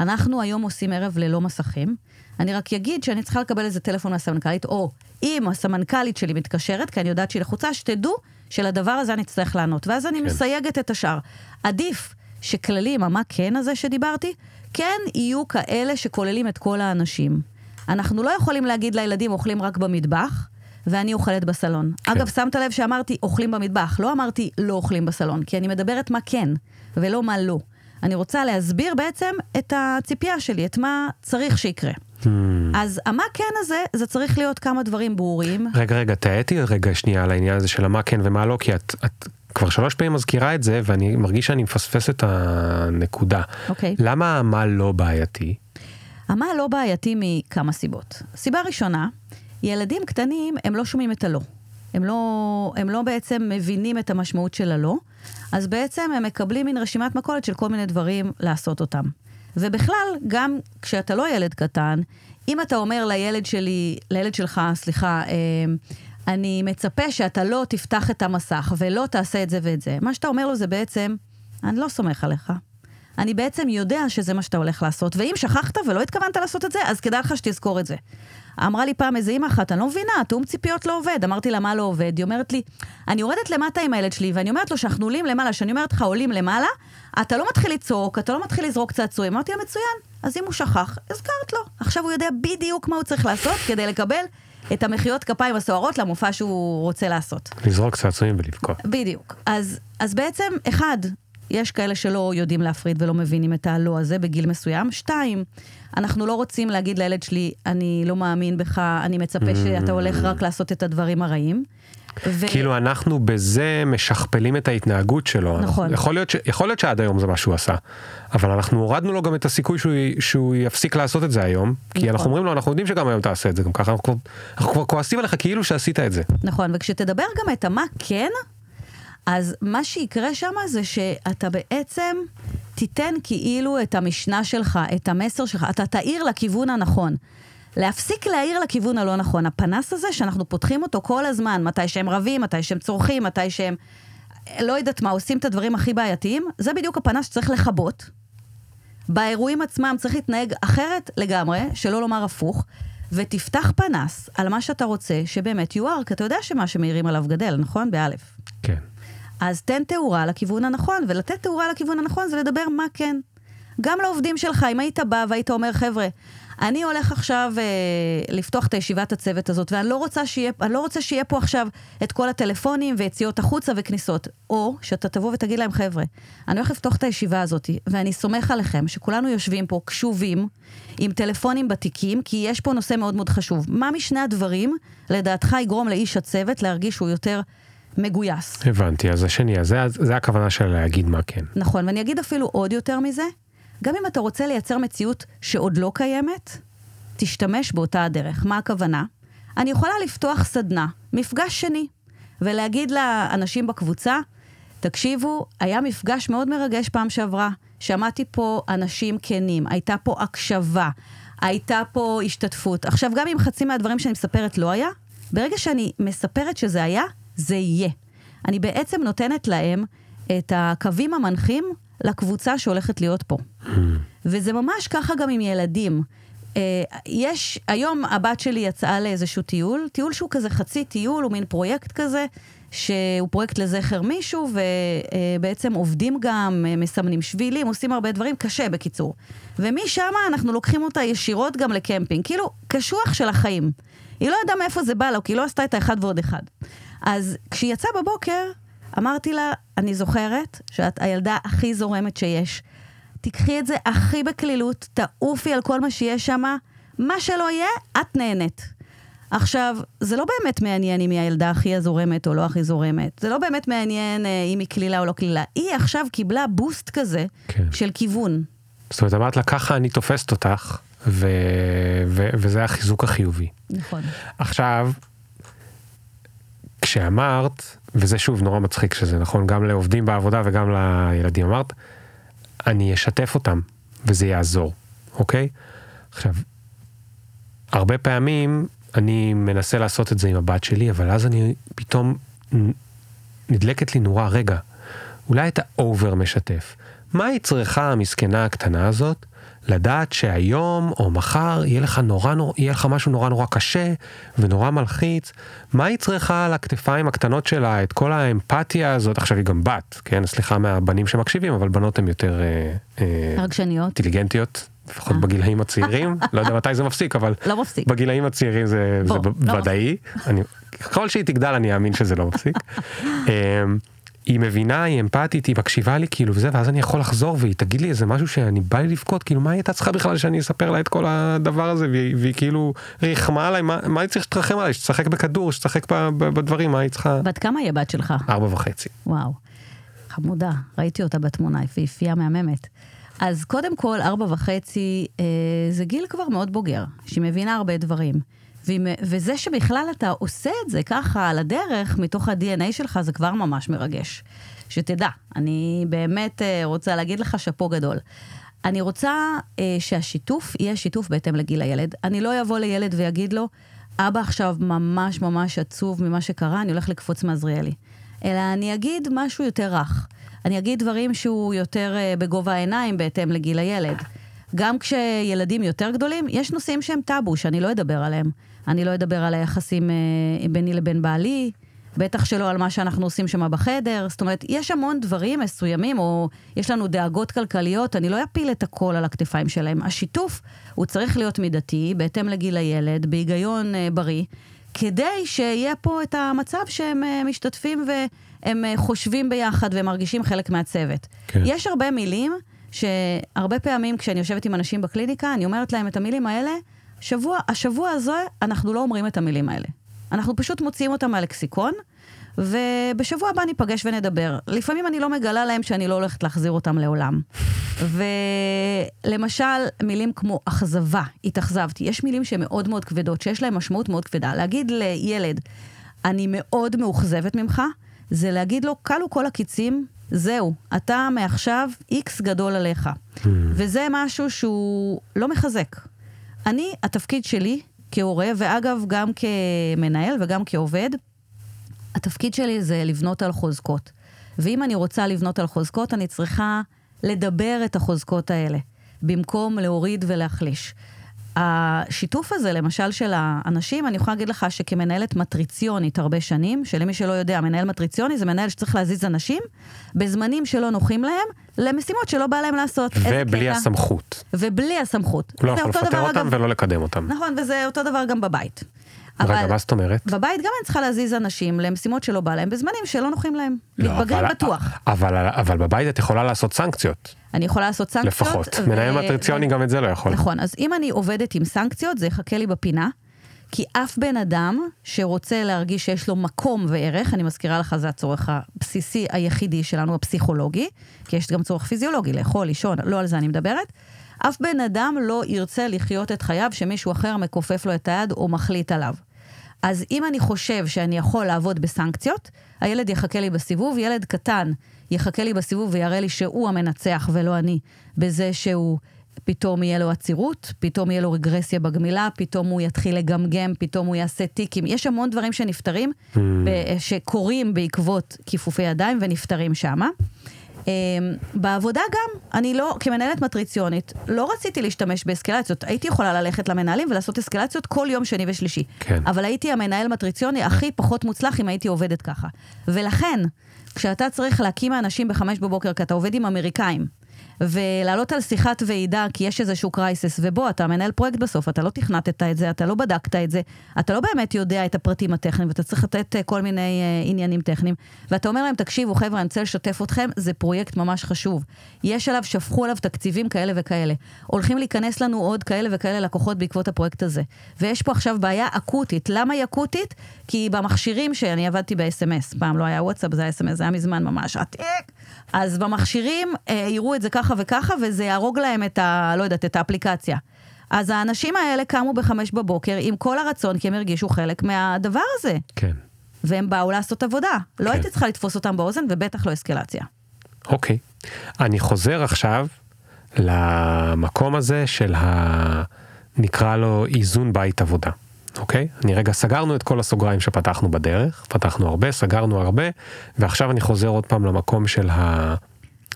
אנחנו היום עושים ערב ללא מסכים. אני רק אגיד שאני צריכה לקבל איזה טלפון מהסמנכ"לית, או אם הסמנכ"לית שלי מתקשרת, כי אני יודעת שהיא לחוצה, שתדעו שלדבר הזה אני אצטרך לענות. ואז אני כן. מסייגת את השאר. עדיף שכללים, המה כן הזה שדיברתי, כן יהיו כאלה שכוללים את כל האנשים. אנחנו לא יכולים להגיד לילדים אוכלים רק במטבח, ואני אוכלת בסלון. כן. אגב, שמת לב שאמרתי אוכלים במטבח, לא אמרתי לא אוכלים בסלון, כי אני מדברת מה כן, ולא מה לא. אני רוצה להסביר בעצם את הציפייה שלי, את מה צריך שיקרה. Hmm. אז המה כן הזה, זה צריך להיות כמה דברים ברורים. רגע, רגע, תהיתי רגע שנייה על העניין הזה של מה כן ומה לא, כי את, את כבר שלוש פעמים מזכירה את זה, ואני מרגיש שאני מפספס את הנקודה. אוקיי. למה מה לא בעייתי? המה לא בעייתי מכמה סיבות. סיבה ראשונה, ילדים קטנים, הם לא שומעים את הלא. הם לא, הם לא בעצם מבינים את המשמעות של הלא, אז בעצם הם מקבלים מין רשימת מכולת של כל מיני דברים לעשות אותם. ובכלל, גם כשאתה לא ילד קטן, אם אתה אומר לילד שלי, לילד שלך, סליחה, אה, אני מצפה שאתה לא תפתח את המסך ולא תעשה את זה ואת זה, מה שאתה אומר לו זה בעצם, אני לא סומך עליך. אני בעצם יודע שזה מה שאתה הולך לעשות, ואם שכחת ולא התכוונת לעשות את זה, אז כדאי לך שתזכור את זה. אמרה לי פעם איזה אימא אחת, אני לא מבינה, תיאום ציפיות לא עובד. אמרתי לה, מה לא עובד? היא אומרת לי, אני יורדת למטה עם הילד שלי, ואני אומרת לו שאנחנו עולים למעלה, שאני אומרת לך, עולים למעלה, אתה לא מתחיל לצעוק, אתה לא מתחיל לזרוק צעצועים. אמרתי לה, מצוין. אז אם הוא שכח, הזכרת לו. עכשיו הוא יודע בדיוק מה הוא צריך לעשות כדי לקבל את המחיאות כפיים הסוערות למופע שהוא רוצה לעשות. לזרוק צעצועים ולבכות. בדיוק. אז, אז בעצם, אחד, יש כאלה שלא יודעים להפריד ולא מבינים את הלא הזה בגיל מסוים. שתיים, אנחנו לא רוצים להגיד לילד שלי, אני לא מאמין בך, אני מצפה שאתה הולך רק לעשות את הדברים הרעים. ו... כאילו אנחנו בזה משכפלים את ההתנהגות שלו. נכון. יכול להיות, ש... יכול להיות שעד היום זה מה שהוא עשה, אבל אנחנו הורדנו לו גם את הסיכוי שהוא, שהוא יפסיק לעשות את זה היום, כי נכון. אנחנו אומרים לו, אנחנו יודעים שגם היום תעשה את זה, גם ככה אנחנו כבר, אנחנו כבר כועסים עליך כאילו שעשית את זה. נכון, וכשתדבר גם את המה כן, אז מה שיקרה שם זה שאתה בעצם תיתן כאילו את המשנה שלך, את המסר שלך, אתה תאיר לכיוון הנכון. להפסיק להעיר לכיוון הלא נכון. הפנס הזה שאנחנו פותחים אותו כל הזמן, מתי שהם רבים, מתי שהם צורכים, מתי שהם, לא יודעת מה, עושים את הדברים הכי בעייתיים, זה בדיוק הפנס שצריך לכבות. באירועים עצמם צריך להתנהג אחרת לגמרי, שלא לומר הפוך, ותפתח פנס על מה שאתה רוצה שבאמת יואר, כי אתה יודע שמה שמאירים עליו גדל, נכון? באלף. כן. אז תן תאורה לכיוון הנכון, ולתת תאורה לכיוון הנכון זה לדבר מה כן. גם לעובדים שלך, אם היית בא והיית אומר, חבר'ה, אני הולך עכשיו אה, לפתוח את הישיבת הצוות הזאת, ואני לא רוצה שיהיה, אני לא רוצה שיהיה פה עכשיו את כל הטלפונים ויציאות החוצה וכניסות. או שאתה תבוא ותגיד להם, חבר'ה, אני הולך לפתוח את הישיבה הזאת, ואני סומך עליכם שכולנו יושבים פה קשובים, עם טלפונים בתיקים, כי יש פה נושא מאוד מאוד חשוב. מה משני הדברים, לדעתך, יגרום לאיש הצוות להרגיש שהוא יותר... מגויס. הבנתי, אז השני, אז זה, זה הכוונה של להגיד מה כן. נכון, ואני אגיד אפילו עוד יותר מזה, גם אם אתה רוצה לייצר מציאות שעוד לא קיימת, תשתמש באותה הדרך. מה הכוונה? אני יכולה לפתוח סדנה, מפגש שני, ולהגיד לאנשים בקבוצה, תקשיבו, היה מפגש מאוד מרגש פעם שעברה. שמעתי פה אנשים כנים, הייתה פה הקשבה, הייתה פה השתתפות. עכשיו, גם אם חצי מהדברים שאני מספרת לא היה, ברגע שאני מספרת שזה היה, זה יהיה. אני בעצם נותנת להם את הקווים המנחים לקבוצה שהולכת להיות פה. וזה ממש ככה גם עם ילדים. אה, יש, היום הבת שלי יצאה לאיזשהו טיול, טיול שהוא כזה חצי טיול, הוא מין פרויקט כזה, שהוא פרויקט לזכר מישהו, ובעצם עובדים גם, אה, מסמנים שבילים, עושים הרבה דברים, קשה בקיצור. ומשם אנחנו לוקחים אותה ישירות גם לקמפינג, כאילו, קשוח של החיים. היא לא ידעה מאיפה זה בא לה, כי היא לא עשתה את האחד ועוד אחד. אז כשהיא יצאה בבוקר, אמרתי לה, אני זוכרת שאת הילדה הכי זורמת שיש. תיקחי את זה הכי בקלילות, תעופי על כל מה שיש שם, מה שלא יהיה, את נהנית. עכשיו, זה לא באמת מעניין אם היא הילדה הכי הזורמת או לא הכי זורמת. זה לא באמת מעניין אה, אם היא קלילה או לא קלילה. היא עכשיו קיבלה בוסט כזה כן. של כיוון. זאת אומרת, אמרת לה, ככה אני תופסת אותך, ו... ו... וזה החיזוק החיובי. נכון. עכשיו, כשאמרת, וזה שוב נורא מצחיק שזה נכון גם לעובדים בעבודה וגם לילדים, אמרת, אני אשתף אותם וזה יעזור, אוקיי? עכשיו, הרבה פעמים אני מנסה לעשות את זה עם הבת שלי, אבל אז אני פתאום נדלקת לי נורה, רגע, אולי אתה אובר משתף. מה היא צריכה, המסכנה הקטנה הזאת, לדעת שהיום או מחר יהיה לך נורא נורא, יהיה לך משהו נורא נורא קשה ונורא מלחיץ, מה היא צריכה על הכתפיים הקטנות שלה, את כל האמפתיה הזאת, עכשיו היא גם בת, כן, סליחה מהבנים שמקשיבים, אבל בנות הן יותר אה, אה, רגשניות. אינטליגנטיות, לפחות אה. בגילאים הצעירים, (laughs) לא יודע מתי זה מפסיק, אבל לא מפסיק. בגילאים הצעירים זה, בוא, זה לא ודאי, אני, ככל שהיא תגדל אני אאמין שזה לא מפסיק. (laughs) היא מבינה, היא אמפתית, היא מקשיבה לי כאילו וזה, ואז אני יכול לחזור והיא תגיד לי איזה משהו שאני בא לי לבכות, כאילו מה היא הייתה צריכה בכלל שאני אספר לה את כל הדבר הזה, והיא, והיא כאילו ריחמה עליי, מה, מה היא צריכה שתרחם עליי, שתשחק בכדור, שתשחק ב- ב- בדברים, מה היא צריכה? בת כמה היא הבת שלך? ארבע וחצי. וואו, חמודה, ראיתי אותה בתמונה, יפהפייה מהממת. אז קודם כל, ארבע וחצי אה, זה גיל כבר מאוד בוגר, שהיא מבינה הרבה דברים. וזה שבכלל אתה עושה את זה ככה על הדרך, מתוך ה-DNA שלך, זה כבר ממש מרגש. שתדע, אני באמת אה, רוצה להגיד לך שאפו גדול. אני רוצה אה, שהשיתוף יהיה שיתוף בהתאם לגיל הילד. אני לא אבוא לילד ויגיד לו, אבא עכשיו ממש ממש עצוב ממה שקרה, אני הולך לקפוץ מעזריאלי. אלא אני אגיד משהו יותר רך. אני אגיד דברים שהוא יותר אה, בגובה העיניים בהתאם לגיל הילד. גם כשילדים יותר גדולים, יש נושאים שהם טאבו, שאני לא אדבר עליהם. אני לא אדבר על היחסים אה, ביני לבין בעלי, בטח שלא על מה שאנחנו עושים שם בחדר. זאת אומרת, יש המון דברים מסוימים, או יש לנו דאגות כלכליות, אני לא אפיל את הכל על הכתפיים שלהם. השיתוף, הוא צריך להיות מידתי, בהתאם לגיל הילד, בהיגיון אה, בריא, כדי שיהיה פה את המצב שהם אה, משתתפים והם חושבים ביחד ומרגישים חלק מהצוות. כן. יש הרבה מילים שהרבה פעמים כשאני יושבת עם אנשים בקליניקה, אני אומרת להם את המילים האלה, שבוע, השבוע הזה אנחנו לא אומרים את המילים האלה. אנחנו פשוט מוציאים אותם מהלקסיקון, ובשבוע הבא ניפגש ונדבר. לפעמים אני לא מגלה להם שאני לא הולכת להחזיר אותם לעולם. ולמשל, מילים כמו אכזבה, התאכזבתי, יש מילים שהן מאוד מאוד כבדות, שיש להן משמעות מאוד כבדה. להגיד לילד, אני מאוד מאוכזבת ממך, זה להגיד לו, כלו כל הקיצים, זהו, אתה מעכשיו איקס גדול עליך. Hmm. וזה משהו שהוא לא מחזק. אני, התפקיד שלי כהורה, ואגב, גם כמנהל וגם כעובד, התפקיד שלי זה לבנות על חוזקות. ואם אני רוצה לבנות על חוזקות, אני צריכה לדבר את החוזקות האלה, במקום להוריד ולהחליש. השיתוף הזה, למשל, של האנשים, אני יכולה להגיד לך שכמנהלת מטריציונית הרבה שנים, שלמי שלא יודע, מנהל מטריציוני זה מנהל שצריך להזיז אנשים בזמנים שלא נוחים להם, למשימות שלא בא להם לעשות. ובלי הסמכות. ובלי הסמכות. לא יכול לפטר אותם אגב... ולא לקדם אותם. נכון, וזה אותו דבר גם בבית. רגע, מה זאת אומרת? בבית גם אני צריכה להזיז אנשים למשימות שלא בא להם, בזמנים שלא נוחים להם. לא, מתבגרים בטוח. אבל, אבל בבית את יכולה לעשות סנקציות. אני יכולה לעשות סנקציות. לפחות. ו... מנהל מטריציוני ו... גם את זה לא יכול. נכון, אז אם אני עובדת עם סנקציות, זה יחכה לי בפינה. כי אף בן אדם שרוצה להרגיש שיש לו מקום וערך, אני מזכירה לך, זה הצורך הבסיסי היחידי שלנו, הפסיכולוגי, כי יש גם צורך פיזיולוגי, לאכול, לישון, לא על זה אני מדברת. אף בן אדם לא ירצה לחיות את חייו שמישהו אחר מכופף לו את היד או מחליט עליו. אז אם אני חושב שאני יכול לעבוד בסנקציות, הילד יחכה לי בסיבוב, ילד קטן יחכה לי בסיבוב ויראה לי שהוא המנצח ולא אני, בזה שהוא פתאום יהיה לו עצירות, פתאום יהיה לו רגרסיה בגמילה, פתאום הוא יתחיל לגמגם, פתאום הוא יעשה טיקים. יש המון דברים שנפתרים, mm. שקורים בעקבות כיפופי ידיים ונפתרים שמה. אמ, בעבודה גם, אני לא, כמנהלת מטריציונית, לא רציתי להשתמש באסקלציות. הייתי יכולה ללכת למנהלים ולעשות אסקלציות כל יום שני ושלישי. כן. אבל הייתי המנהל מטריציוני הכי פחות מוצלח אם הייתי עובדת ככה. ולכן, כשאתה צריך להקים אנשים בחמש בבוקר, כי אתה עובד עם אמריקאים, ולעלות על שיחת ועידה כי יש איזשהו קרייסס, ובוא, אתה מנהל פרויקט בסוף, אתה לא תכנתת את זה, אתה לא בדקת את זה, אתה לא באמת יודע את הפרטים הטכניים, ואתה צריך לתת אה, כל מיני uh, עניינים טכניים, ואתה אומר להם, תקשיבו, חבר'ה, אני רוצה לשתף אתכם, זה פרויקט ממש חשוב. יש עליו, שפכו עליו תקציבים כאלה וכאלה. הולכים להיכנס לנו עוד כאלה וכאלה לקוחות בעקבות הפרויקט הזה. ויש פה עכשיו בעיה אקוטית. למה היא אקוטית? כי במכשירים שאני עבדתי ב-SMS, פעם לא היה וואטסאפ, זה היה SMS, זה היה מזמן ממש עתיק. אז במכשירים אה, יראו את זה ככה וככה, וזה יהרוג להם את ה... לא יודעת, את האפליקציה. אז האנשים האלה קמו בחמש בבוקר עם כל הרצון, כי הם הרגישו חלק מהדבר הזה. כן. והם באו לעשות עבודה. לא כן. לא הייתי צריכה לתפוס אותם באוזן, ובטח לא אסקלציה. אוקיי. אני חוזר עכשיו למקום הזה של ה... נקרא לו איזון בית עבודה. אוקיי? אני רגע סגרנו את כל הסוגריים שפתחנו בדרך, פתחנו הרבה, סגרנו הרבה, ועכשיו אני חוזר עוד פעם למקום של, ה...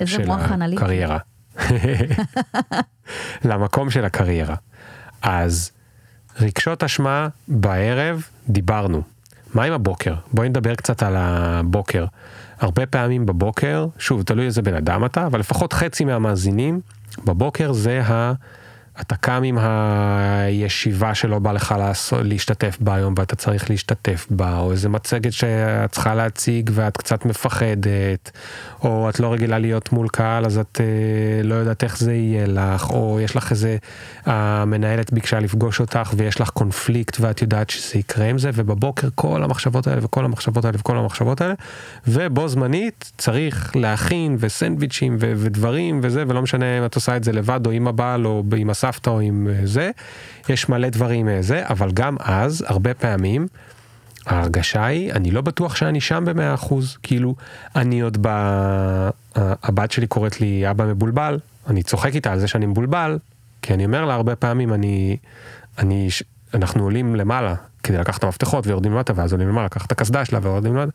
של הקריירה. (laughs) למקום של הקריירה. אז רגשות אשמה בערב דיברנו. מה עם הבוקר? בואי נדבר קצת על הבוקר. הרבה פעמים בבוקר, שוב, תלוי איזה בן אדם אתה, אבל לפחות חצי מהמאזינים, בבוקר זה ה... אתה קם עם הישיבה שלא בא לך לעשות, להשתתף בה היום ואתה צריך להשתתף בה, או איזה מצגת שאת צריכה להציג ואת קצת מפחדת, או את לא רגילה להיות מול קהל אז את אה, לא יודעת איך זה יהיה לך, או יש לך איזה, המנהלת ביקשה לפגוש אותך ויש לך קונפליקט ואת יודעת שזה יקרה עם זה, ובבוקר כל המחשבות האלה וכל המחשבות האלה וכל המחשבות האלה, ובו זמנית צריך להכין וסנדוויצ'ים ודברים וזה, ולא משנה אם את עושה את זה לבד או עם הבעל או עם הסבא. סבתא או עם אה, זה, יש מלא דברים אה, זה, אבל גם אז, הרבה פעמים, ההרגשה היא, אני לא בטוח שאני שם במאה אחוז, כאילו, אני עוד ב... הבת שלי קוראת לי אבא מבולבל, אני צוחק איתה על זה שאני מבולבל, כי אני אומר לה הרבה פעמים, אני, אני, אנחנו עולים למעלה כדי לקחת את המפתחות ויורדים למטה, ואז עולים למעלה, לקחת את הקסדה שלה ויורדים למטה,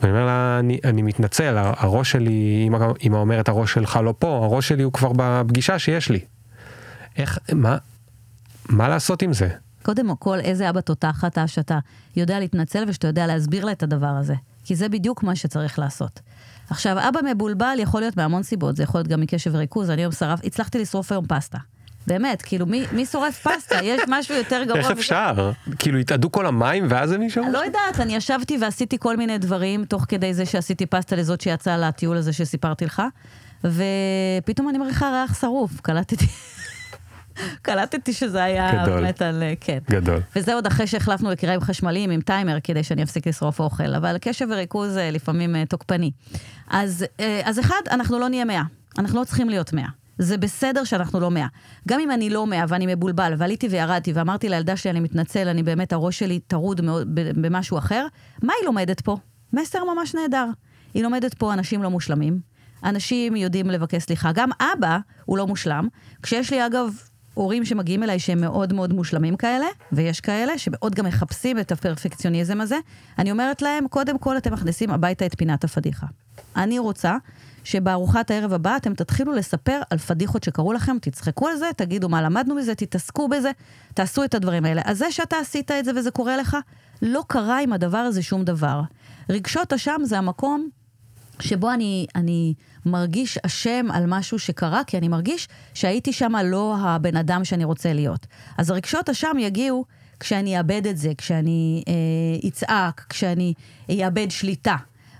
ואני אומר לה, אני, אני מתנצל, הראש שלי, אמא אומרת הראש שלך לא פה, הראש שלי הוא כבר בפגישה שיש לי. איך, מה, מה לעשות עם זה? קודם כל, איזה אבא תותח אתה שאתה יודע להתנצל ושאתה יודע להסביר לה את הדבר הזה. כי זה בדיוק מה שצריך לעשות. עכשיו, אבא מבולבל יכול להיות מהמון סיבות, זה יכול להיות גם מקשב וריכוז, אני היום שרף, הצלחתי לשרוף היום פסטה. באמת, כאילו, מי, מי שורף פסטה? (laughs) יש משהו יותר גרוע. איך אפשר? כאילו, התאדו כל המים ואז הם נשארו? לא יודעת, אני ישבתי ועשיתי כל מיני דברים, תוך כדי זה שעשיתי פסטה לזאת שיצאה לטיול הזה שסיפרתי לך, ופתאום אני מריחה ריח שרוף, קלטתי. קלטתי שזה היה גדול. באמת על... כן. גדול. וזה עוד אחרי שהחלפנו לקיריים חשמליים עם טיימר, כדי שאני אפסיק לשרוף אוכל, אבל קשב וריכוז אה, לפעמים אה, תוקפני. אז, אה, אז אחד, אנחנו לא נהיה מאה. אנחנו לא צריכים להיות מאה. זה בסדר שאנחנו לא מאה. גם אם אני לא מאה ואני מבולבל, ועליתי וירדתי ואמרתי לילדה שלי, אני מתנצל, אני באמת, הראש שלי טרוד מאוד במשהו אחר, מה היא לומדת פה? מסר ממש נהדר. היא לומדת פה אנשים לא מושלמים, אנשים יודעים לבקש סליחה. גם אבא הוא לא מושלם. כשיש לי, אגב, הורים שמגיעים אליי שהם מאוד מאוד מושלמים כאלה, ויש כאלה שמאוד גם מחפשים את הפרפקציוניזם הזה, אני אומרת להם, קודם כל אתם מכניסים הביתה את פינת הפדיחה. אני רוצה שבארוחת הערב הבאה אתם תתחילו לספר על פדיחות שקרו לכם, תצחקו על זה, תגידו מה למדנו מזה, תתעסקו בזה, תעשו את הדברים האלה. אז זה שאתה עשית את זה וזה קורה לך, לא קרה עם הדבר הזה שום דבר. רגשות אשם זה המקום שבו אני, אני מרגיש אשם על משהו שקרה, כי אני מרגיש שהייתי שם לא הבן אדם שאני רוצה להיות. אז הרגשות אשם יגיעו כשאני אאבד את זה, כשאני אה, אצעק, כשאני אאבד שליטה.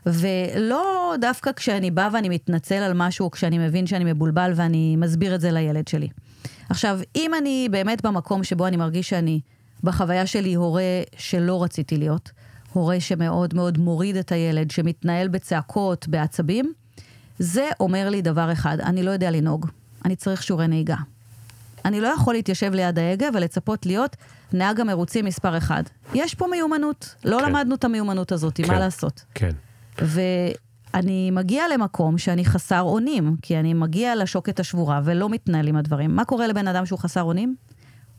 ולא דווקא כשאני באה ואני מתנצל על משהו, או כשאני מבין שאני מבולבל ואני מסביר את זה לילד שלי. עכשיו, אם אני באמת במקום שבו אני מרגיש שאני, בחוויה שלי, הורה שלא רציתי להיות, הורה שמאוד מאוד מוריד את הילד, שמתנהל בצעקות, בעצבים, זה אומר לי דבר אחד, אני לא יודע לנהוג, אני צריך שיעורי נהיגה. אני לא יכול להתיישב ליד ההגה ולצפות להיות נהג המרוצים מספר אחד. יש פה מיומנות, לא כן. למדנו את המיומנות הזאת, כן. מה לעשות? כן. ואני מגיע למקום שאני חסר אונים, כי אני מגיע לשוקת השבורה ולא מתנהל עם הדברים. מה קורה לבן אדם שהוא חסר אונים?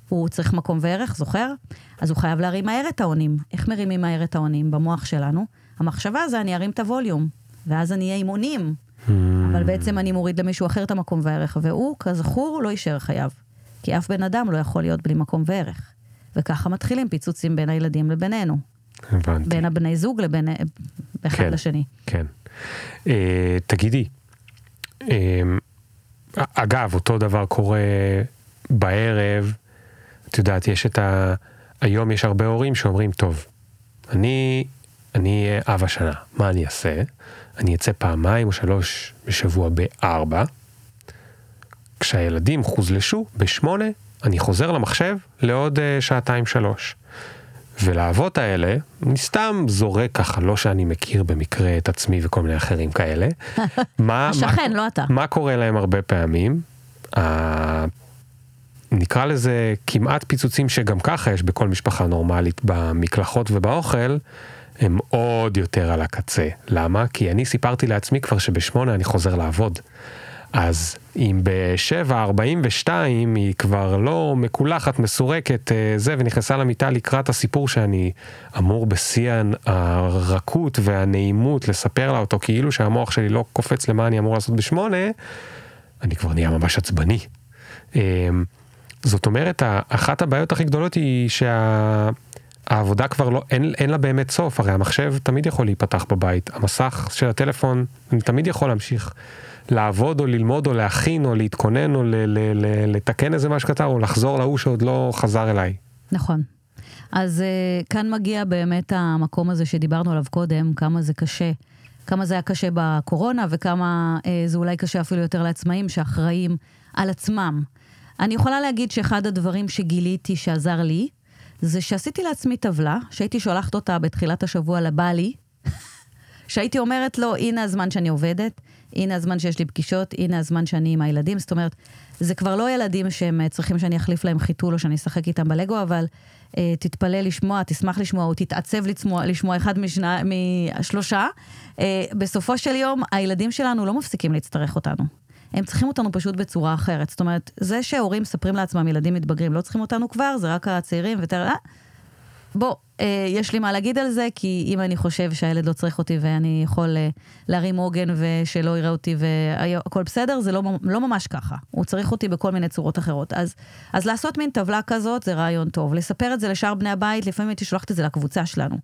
הוא צריך מקום וערך, זוכר? אז הוא חייב להרים מהר את האונים. איך מרימים מהר את האונים? במוח שלנו. המחשבה זה אני ארים את הווליום, ואז אני אהיה עם אונים. Hmm. אבל בעצם אני מוריד למישהו אחר את המקום והערך, והוא, כזכור, לא יישאר חייו. כי אף בן אדם לא יכול להיות בלי מקום וערך. וככה מתחילים פיצוצים בין הילדים לבינינו. הבנתי. בין הבני זוג לבין אחד כן, לשני. כן. Uh, תגידי, uh, אגב, אותו דבר קורה בערב, את יודעת, יש את ה... היום יש הרבה הורים שאומרים, טוב, אני, אני אב השנה, מה אני אעשה? אני אצא פעמיים או שלוש בשבוע בארבע. כשהילדים חוזלשו בשמונה, אני חוזר למחשב לעוד uh, שעתיים שלוש. ולאבות האלה, אני סתם זורק ככה, לא שאני מכיר במקרה את עצמי וכל מיני אחרים כאלה. (laughs) מה, השכן, מה, לא אתה. מה קורה להם הרבה פעמים? נקרא לזה כמעט פיצוצים שגם ככה יש בכל משפחה נורמלית במקלחות ובאוכל, הם עוד יותר על הקצה. למה? כי אני סיפרתי לעצמי כבר שבשמונה אני חוזר לעבוד. אז אם ב-7.42 היא כבר לא מקולחת, מסורקת, אה, זה, ונכנסה למיטה לקראת הסיפור שאני אמור בשיא הרכות והנעימות לספר לה אותו, כאילו שהמוח שלי לא קופץ למה אני אמור לעשות בשמונה, אני כבר נהיה ממש עצבני. זאת אומרת, אחת הבעיות הכי גדולות היא שהעבודה כבר לא, אין, אין לה באמת סוף, הרי המחשב תמיד יכול להיפתח בבית, המסך של הטלפון, תמיד יכול להמשיך. לעבוד או ללמוד או להכין או להתכונן או ל- ל- ל- לתקן איזה משהו קטן או לחזור להוא שעוד לא חזר אליי. נכון. אז uh, כאן מגיע באמת המקום הזה שדיברנו עליו קודם, כמה זה קשה. כמה זה היה קשה בקורונה וכמה uh, זה אולי קשה אפילו יותר לעצמאים שאחראים על עצמם. אני יכולה להגיד שאחד הדברים שגיליתי שעזר לי, זה שעשיתי לעצמי טבלה, שהייתי שולחת אותה בתחילת השבוע לבעלי, (laughs) שהייתי אומרת לו, הנה הזמן שאני עובדת, הנה הזמן שיש לי פגישות, הנה הזמן שאני עם הילדים. זאת אומרת, זה כבר לא ילדים שהם אה, צריכים שאני אחליף להם חיתול או שאני אשחק איתם בלגו, אבל אה, תתפלא לשמוע, תשמח לשמוע, או תתעצב לשמוע, לשמוע אחד משנה, משלושה. אה, בסופו של יום, הילדים שלנו לא מפסיקים להצטרך אותנו. הם צריכים אותנו פשוט בצורה אחרת. זאת אומרת, זה שהורים מספרים לעצמם, ילדים מתבגרים, לא צריכים אותנו כבר, זה רק הצעירים, ותר... בוא, אה, יש לי מה להגיד על זה, כי אם אני חושב שהילד לא צריך אותי ואני יכול אה, להרים עוגן ושלא יראה אותי והכל בסדר, זה לא, לא ממש ככה. הוא צריך אותי בכל מיני צורות אחרות. אז, אז לעשות מין טבלה כזאת זה רעיון טוב. לספר את זה לשאר בני הבית, לפעמים הייתי שולחת את זה לקבוצה שלנו.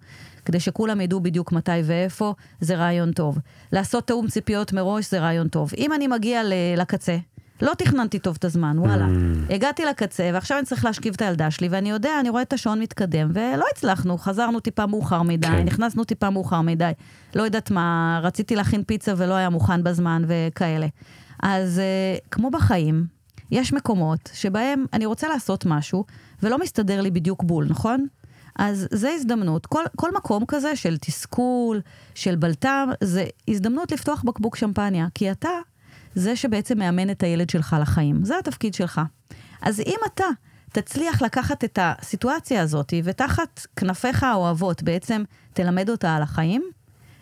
כדי שכולם ידעו בדיוק מתי ואיפה, זה רעיון טוב. לעשות תאום ציפיות מראש זה רעיון טוב. אם אני מגיע לקצה, לא תכננתי טוב את הזמן, וואלה. Mm. הגעתי לקצה, ועכשיו אני צריך להשכיב את הילדה שלי, ואני יודע, אני רואה את השעון מתקדם, ולא הצלחנו, חזרנו טיפה מאוחר מדי, כן. נכנסנו טיפה מאוחר מדי. לא יודעת מה, רציתי להכין פיצה ולא היה מוכן בזמן וכאלה. אז uh, כמו בחיים, יש מקומות שבהם אני רוצה לעשות משהו, ולא מסתדר לי בדיוק בול, נכון? אז זה הזדמנות. כל, כל מקום כזה של תסכול, של בלטם, זה הזדמנות לפתוח בקבוק שמפניה, כי אתה זה שבעצם מאמן את הילד שלך לחיים. זה התפקיד שלך. אז אם אתה תצליח לקחת את הסיטואציה הזאת ותחת כנפיך האוהבות בעצם תלמד אותה על החיים,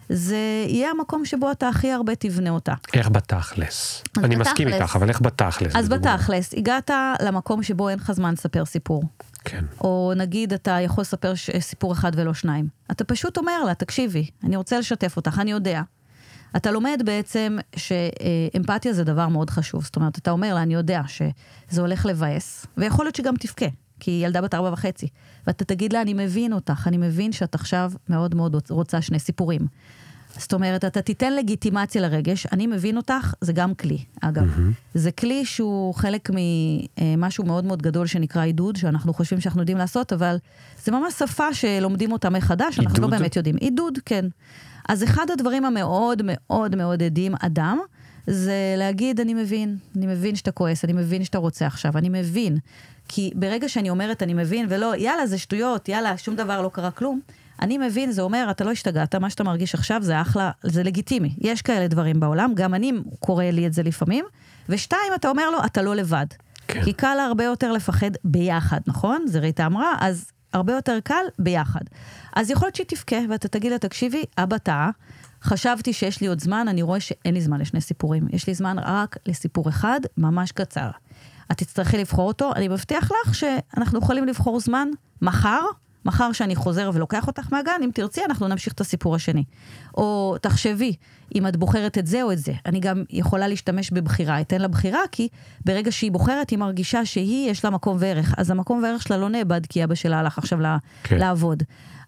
זה יהיה המקום שבו אתה הכי הרבה תבנה אותה. איך בתכלס? אני בתכלס, מסכים איתך, אבל איך בתכלס? אז בתכלס, הגעת למקום שבו אין לך זמן לספר סיפור. כן. או נגיד אתה יכול לספר סיפור אחד ולא שניים. אתה פשוט אומר לה, תקשיבי, אני רוצה לשתף אותך, אני יודע. אתה לומד בעצם שאמפתיה זה דבר מאוד חשוב. זאת אומרת, אתה אומר לה, אני יודע שזה הולך לבאס, ויכול להיות שגם תבכה, כי היא ילדה בת ארבע וחצי. ואתה תגיד לה, אני מבין אותך, אני מבין שאת עכשיו מאוד מאוד רוצה שני סיפורים. זאת אומרת, אתה תיתן לגיטימציה לרגש, אני מבין אותך, זה גם כלי, אגב. Mm-hmm. זה כלי שהוא חלק ממשהו מאוד מאוד גדול שנקרא עידוד, שאנחנו חושבים שאנחנו יודעים לעשות, אבל זה ממש שפה שלומדים אותה מחדש, אנחנו לא באמת יודעים. עידוד, כן. אז אחד הדברים המאוד מאוד מעודדים אדם, זה להגיד, אני מבין, אני מבין שאתה כועס, אני מבין שאתה רוצה עכשיו, אני מבין. כי ברגע שאני אומרת, אני מבין, ולא, יאללה, זה שטויות, יאללה, שום דבר לא קרה כלום, אני מבין, זה אומר, אתה לא השתגעת, מה שאתה מרגיש עכשיו זה אחלה, זה לגיטימי. יש כאלה דברים בעולם, גם אני קורא לי את זה לפעמים. ושתיים, אתה אומר לו, אתה לא לבד. כן. כי קל הרבה יותר לפחד ביחד, נכון? זה ריטה אמרה, אז הרבה יותר קל ביחד. אז יכול להיות שהיא תבכה, ואתה תגיד לה, תקשיבי, אבא טעה, חשבתי שיש לי עוד זמן, אני רואה שאין לי זמן לשני סיפורים. יש לי זמן רק לסיפור אחד, ממש קצר. את תצטרכי לבחור אותו, אני מבטיח לך שאנחנו יכולים לבחור זמן מחר, מחר שאני חוזר ולוקח אותך מהגן, אם תרצי, אנחנו נמשיך את הסיפור השני. או תחשבי, אם את בוחרת את זה או את זה. אני גם יכולה להשתמש בבחירה, אתן לה בחירה, כי ברגע שהיא בוחרת, היא מרגישה שהיא, יש לה מקום וערך. אז המקום וערך שלה לא נאבד, כי אבא שלה הלך עכשיו כן. לעבוד.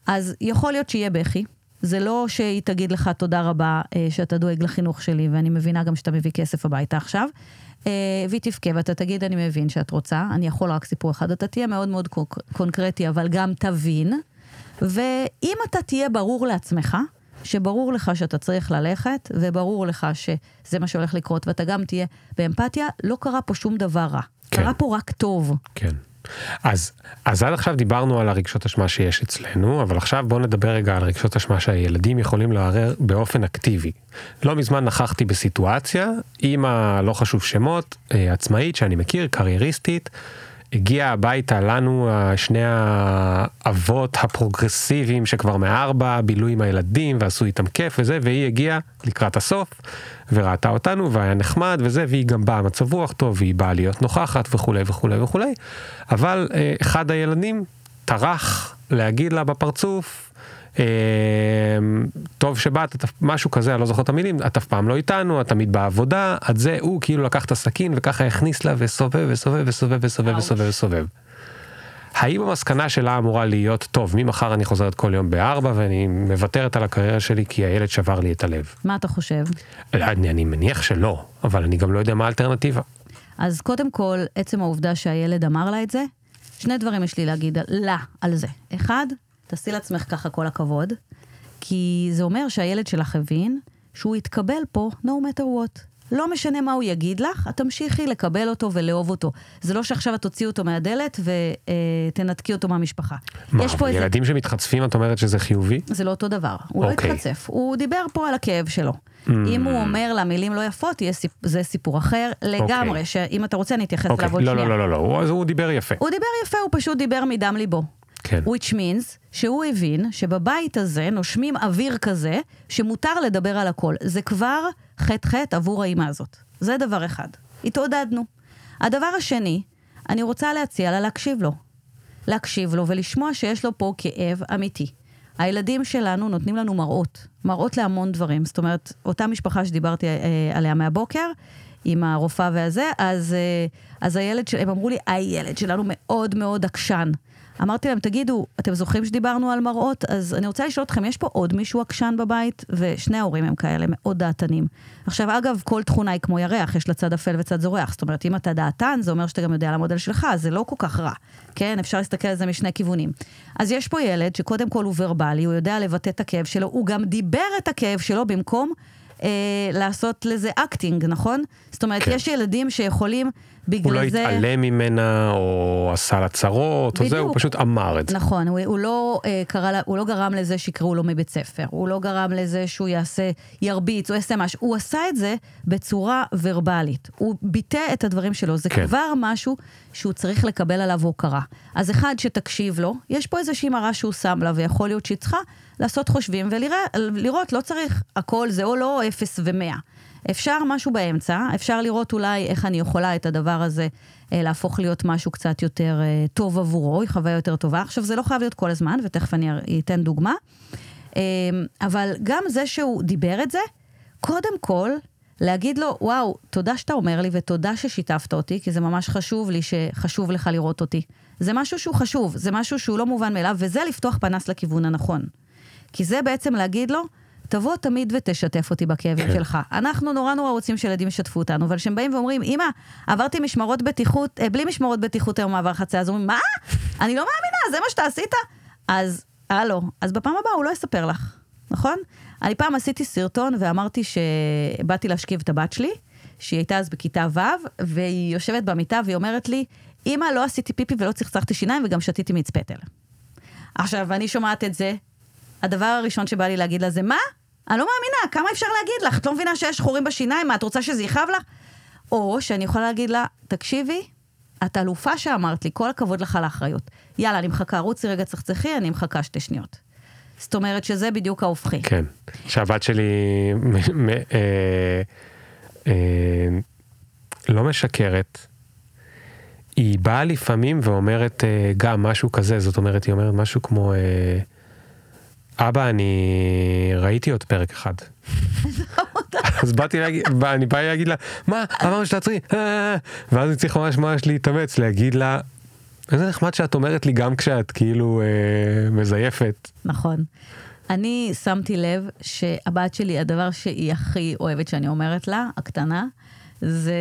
אז יכול להיות שיהיה בכי. זה לא שהיא תגיד לך תודה רבה אה, שאתה דואג לחינוך שלי, ואני מבינה גם שאתה מביא כסף הביתה עכשיו. אה, והיא תבכה ואתה תגיד, אני מבין שאת רוצה, אני יכול רק סיפור אחד, אתה תהיה מאוד מאוד קונקרטי, אבל גם תבין. ואם אתה תהיה ברור לעצמך, שברור לך שאתה צריך ללכת, וברור לך שזה מה שהולך לקרות, ואתה גם תהיה באמפתיה, לא קרה פה שום דבר רע. כן. קרה פה רק טוב. כן. אז, אז עד עכשיו דיברנו על הרגשות אשמה שיש אצלנו, אבל עכשיו בואו נדבר רגע על רגשות אשמה שהילדים יכולים לערער באופן אקטיבי. לא מזמן נכחתי בסיטואציה, אימא, לא חשוב שמות, אה, עצמאית שאני מכיר, קרייריסטית, הגיע הביתה לנו שני האבות הפרוגרסיביים שכבר מארבע בילו עם הילדים ועשו איתם כיף וזה והיא הגיעה לקראת הסוף וראתה אותנו והיה נחמד וזה והיא גם באה מצב רוח טוב והיא באה להיות נוכחת וכולי וכולי וכולי. אבל אה, אחד הילדים טרח להגיד לה בפרצוף טוב שבאת, משהו כזה, אני לא זוכר את המילים, את אף פעם לא איתנו, את תמיד בעבודה, את זה, הוא כאילו לקח את הסכין וככה הכניס לה וסובב וסובב וסובב וסובב וסובב וסובב. האם המסקנה שלה אמורה להיות, טוב, ממחר אני חוזרת כל יום בארבע ואני מוותרת על הקריירה שלי כי הילד שבר לי את הלב. מה אתה חושב? אני, אני מניח שלא, אבל אני גם לא יודע מה האלטרנטיבה. אז קודם כל, עצם העובדה שהילד אמר לה את זה, שני דברים יש לי להגיד לה על זה. אחד, תעשי לעצמך ככה כל הכבוד, כי זה אומר שהילד שלך הבין שהוא יתקבל פה no matter what. לא משנה מה הוא יגיד לך, את תמשיכי לקבל אותו ולאהוב אותו. זה לא שעכשיו את תוציאי אותו מהדלת ותנתקי אותו מהמשפחה. מה, יש פה ילדים איזה... שמתחצפים, את אומרת שזה חיובי? זה לא אותו דבר. הוא okay. לא אוקיי. התחצף, הוא דיבר פה על הכאב שלו. Mm. אם הוא אומר לה מילים לא יפות, סיפ... זה סיפור אחר לגמרי, שאם אתה רוצה אני אתייחס אוקיי, אליו עוד לא, שנייה. לא, לא, לא, לא, הוא- הוא דיבר יפה. הוא דיבר יפה, הוא פשוט דיבר מדם ליבו. כן. which means שהוא הבין שבבית הזה נושמים אוויר כזה, שמותר לדבר על הכל. זה כבר חטא-חטא עבור האימא הזאת. זה דבר אחד. התעודדנו. הדבר השני, אני רוצה להציע לה להקשיב לו. להקשיב לו ולשמוע שיש לו פה כאב אמיתי. הילדים שלנו נותנים לנו מראות, מראות להמון דברים. זאת אומרת, אותה משפחה שדיברתי אה, עליה מהבוקר, עם הרופאה והזה, אז, אה, אז הילד, של, הם אמרו לי, הילד שלנו מאוד מאוד עקשן. אמרתי להם, תגידו, אתם זוכרים שדיברנו על מראות? אז אני רוצה לשאול אתכם, יש פה עוד מישהו עקשן בבית? ושני ההורים הם כאלה, מאוד דעתנים. עכשיו, אגב, כל תכונה היא כמו ירח, יש לה צד אפל וצד זורח. זאת אומרת, אם אתה דעתן, זה אומר שאתה גם יודע לעמוד על שלך, אז זה לא כל כך רע. כן, אפשר להסתכל על זה משני כיוונים. אז יש פה ילד שקודם כל הוא ורבלי, הוא יודע לבטא את הכאב שלו, הוא גם דיבר את הכאב שלו במקום אה, לעשות לזה acting, נכון? זאת אומרת, כן. יש ילדים שיכולים הוא לא זה... התעלם ממנה, או עשה לה צרות, או זה, הוא. פשוט אמר את זה. נכון, הוא, הוא, לא, אה, קרא, הוא לא גרם לזה שיקראו לו מבית ספר, הוא לא גרם לזה שהוא יעשה, ירביץ, הוא יעשה משהו, הוא עשה את זה בצורה ורבלית. הוא ביטא את הדברים שלו, זה. כן. כבר משהו שהוא צריך לקבל עליו הוקרה. אז אחד, שתקשיב לו, יש פה איזושהי מראה שהוא שם לה, ויכול להיות שהיא צריכה לעשות חושבים ולראות, לא צריך הכל, זה או לא אפס ומאה. אפשר משהו באמצע, אפשר לראות אולי איך אני יכולה את הדבר הזה אה, להפוך להיות משהו קצת יותר אה, טוב עבורו, היא חוויה יותר טובה. עכשיו, זה לא חייב להיות כל הזמן, ותכף אני אתן דוגמה. אה, אבל גם זה שהוא דיבר את זה, קודם כל, להגיד לו, וואו, תודה שאתה אומר לי ותודה ששיתפת אותי, כי זה ממש חשוב לי שחשוב לך לראות אותי. זה משהו שהוא חשוב, זה משהו שהוא לא מובן מאליו, וזה לפתוח פנס לכיוון הנכון. כי זה בעצם להגיד לו, תבוא תמיד ותשתף אותי בכאבים כן. שלך. אנחנו נורא נורא רוצים שילדים ישתפו אותנו, אבל כשהם באים ואומרים, אמא, עברתי משמרות בטיחות, אה, בלי משמרות בטיחות היום מעבר חצייה, אז אומרים, מה? אני לא מאמינה, זה מה שאתה עשית? אז, הלו, אז בפעם הבאה הוא לא יספר לך, נכון? אני פעם עשיתי סרטון ואמרתי שבאתי להשכיב את הבת שלי, שהיא הייתה אז בכיתה ו', והיא יושבת במיטה והיא אומרת לי, אמא, לא עשיתי פיפי ולא צחצחתי שיניים וגם שתיתי מיץ פטל. עכשיו, אני שומעת את זה, הדבר הראשון שבא לי להגיד לה זה, מה? אני לא מאמינה, כמה אפשר להגיד לך? את לא מבינה שיש חורים בשיניים? מה, את רוצה שזה יכאב לך? או שאני יכולה להגיד לה, תקשיבי, את אלופה שאמרת לי, כל הכבוד לך על האחריות. יאללה, אני מחכה, רוצי רגע צחצחי, אני מחכה שתי שניות. זאת אומרת שזה בדיוק ההופכי. כן. שהבת שלי אה, אה, לא משקרת. היא באה לפעמים ואומרת אה, גם משהו כזה, זאת אומרת, היא אומרת משהו כמו, אבא, אני ראיתי עוד פרק אחד. אז באתי להגיד, אני בא להגיד לה, מה, אמרנו שתעצרי, אה", ואז אני צריך ממש ממש להתאמץ, להגיד לה, איזה נחמד שאת אומרת לי גם כשאת כאילו אה, מזייפת. נכון. אני שמתי לב שהבת שלי, הדבר שהיא הכי אוהבת שאני אומרת לה, הקטנה, זה,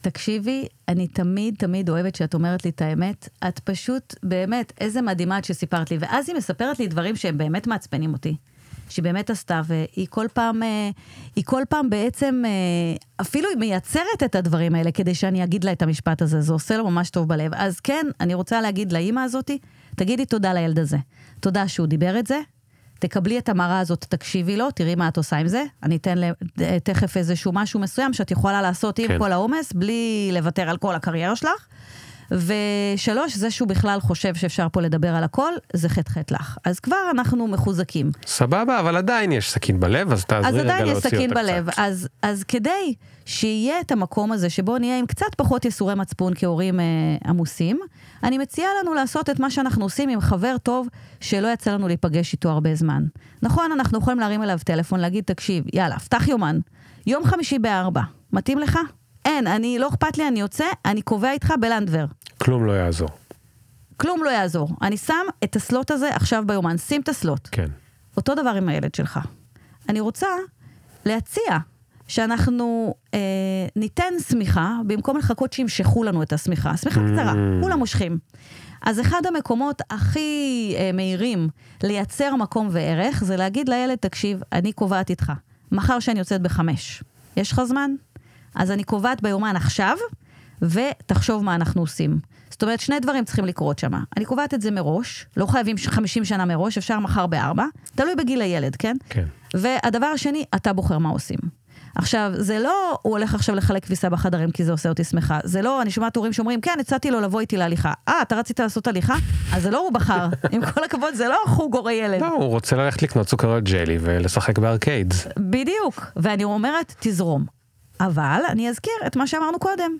תקשיבי, אני תמיד תמיד אוהבת שאת אומרת לי את האמת. את פשוט, באמת, איזה מדהימה את שסיפרת לי. ואז היא מספרת לי דברים שהם באמת מעצבנים אותי. שהיא באמת עשתה, והיא כל פעם, אה, היא כל פעם בעצם, אה, אפילו היא מייצרת את הדברים האלה כדי שאני אגיד לה את המשפט הזה, זה עושה לו ממש טוב בלב. אז כן, אני רוצה להגיד לאימא הזאתי, תגידי תודה לילד הזה. תודה שהוא דיבר את זה, תקבלי את המראה הזאת, תקשיבי לו, תראי מה את עושה עם זה. אני אתן ל- תכף איזשהו משהו מסוים שאת יכולה לעשות עם כן. כל העומס, בלי לוותר על כל הקריירה שלך. ושלוש, זה שהוא בכלל חושב שאפשר פה לדבר על הכל, זה חטא-חטא לך. אז כבר אנחנו מחוזקים. סבבה, אבל עדיין יש סכין בלב, אז תעזרי אז רגע עדיין יש להוציא סכין אותה בלב. קצת. אז, אז כדי שיהיה את המקום הזה שבו נהיה עם קצת פחות ייסורי מצפון כהורים אה, עמוסים, אני מציעה לנו לעשות את מה שאנחנו עושים עם חבר טוב שלא יצא לנו להיפגש איתו הרבה זמן. נכון, אנחנו יכולים להרים אליו טלפון, להגיד, תקשיב, יאללה, פתח יומן, יום חמישי בארבע, מתאים לך? אין, אני, לא אכפת לי, אני יוצא, אני קובע איתך בלנדבר. כלום לא יעזור. כלום לא יעזור. אני שם את הסלוט הזה עכשיו ביומן, שים את הסלוט. כן. אותו דבר עם הילד שלך. אני רוצה להציע שאנחנו אה, ניתן שמיכה, במקום לחכות שימשכו לנו את השמיכה. השמיכה קצרה, כולם מושכים. אז אחד המקומות הכי אה, מהירים לייצר מקום וערך, זה להגיד לילד, תקשיב, אני קובעת איתך, מחר שאני יוצאת בחמש, יש לך זמן? אז אני קובעת ביומן עכשיו, ותחשוב מה אנחנו עושים. זאת אומרת, שני דברים צריכים לקרות שם. אני קובעת את זה מראש, לא חייבים 50 שנה מראש, אפשר מחר בארבע, תלוי בגיל הילד, כן? כן. והדבר השני, אתה בוחר מה עושים. עכשיו, זה לא, הוא הולך עכשיו לחלק כביסה בחדרים כי זה עושה אותי שמחה. זה לא, אני שומעת הורים שאומרים, כן, הצעתי לו לבוא איתי להליכה. אה, אתה רצית לעשות הליכה? אז זה לא הוא בחר. (laughs) עם כל הכבוד, זה לא חוג הורי ילד. לא, הוא רוצה ללכת לקנות סוכריות ג'לי ולשחק בארקיידס. בדיוק. ואני אומרת, תזרום. אבל אני אזכיר את מה שאמרנו קודם.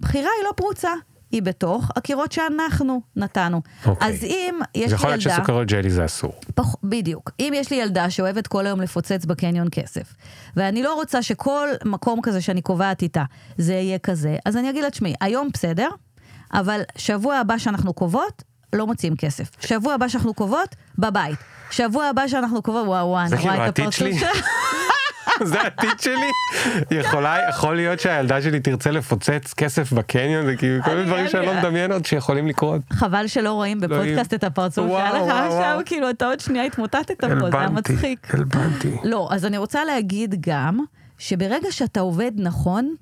בחירה היא לא פרוצה. היא בתוך הקירות שאנחנו נתנו. אוקיי. אז אם יש לי יכול להיות ילדה... שסוכריות ג'לי זה אסור. פח, בדיוק. אם יש לי ילדה שאוהבת כל היום לפוצץ בקניון כסף, ואני לא רוצה שכל מקום כזה שאני קובעת איתה, זה יהיה כזה, אז אני אגיד לה, תשמעי, היום בסדר, אבל שבוע הבא שאנחנו קובעות, לא מוציאים כסף. שבוע הבא שאנחנו קובעות, בבית. שבוע הבא שאנחנו קובעות, וואו וואו, זה אני רואה כאילו את העתיד הפרצוף שלי. זה העתיד שלי? יכולה, יכול להיות שהילדה שלי תרצה לפוצץ כסף בקניון, זה כאילו כל מיני דברים שאני לא מדמיין עוד שיכולים לקרות. חבל שלא רואים בפודקאסט את הפרצוף שהיה לך עכשיו. כאילו אתה עוד שנייה התמוטטת פה, זה היה מצחיק. הלבנתי. לא, אז אני רוצה להגיד גם, שברגע שאתה עובד נכון,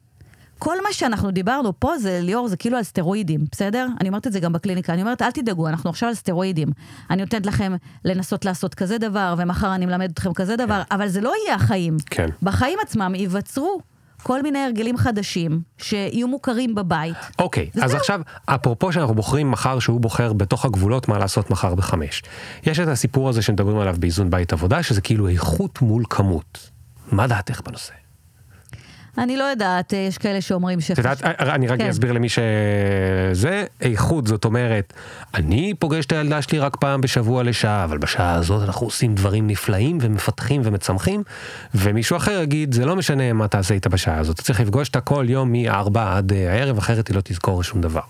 כל מה שאנחנו דיברנו פה זה, ליאור, זה כאילו על סטרואידים, בסדר? אני אומרת את זה גם בקליניקה, אני אומרת, אל תדאגו, אנחנו עכשיו על סטרואידים. אני נותנת לכם לנסות לעשות כזה דבר, ומחר אני מלמדת אתכם כזה דבר, אבל זה לא יהיה החיים. כן. בחיים עצמם ייווצרו כל מיני הרגלים חדשים, שיהיו מוכרים בבית. אוקיי, אז וזהו. עכשיו, אפרופו שאנחנו בוחרים מחר שהוא בוחר בתוך הגבולות מה לעשות מחר בחמש. יש את הסיפור הזה שמדברים עליו באיזון בית עבודה, שזה כאילו איכות מול כמות. מה דעתך בנושא? אני לא יודעת, אה, יש כאלה שאומרים ש... את יודעת, אני רק כן. אסביר למי שזה, איכות זאת אומרת, אני פוגש את הילדה שלי רק פעם בשבוע לשעה, אבל בשעה הזאת אנחנו עושים דברים נפלאים ומפתחים ומצמחים, ומישהו אחר יגיד, זה לא משנה מה תעשה איתה בשעה הזאת, אתה צריך לפגוש אותה כל יום מ-4 עד אה, הערב, אחרת היא לא תזכור שום דבר.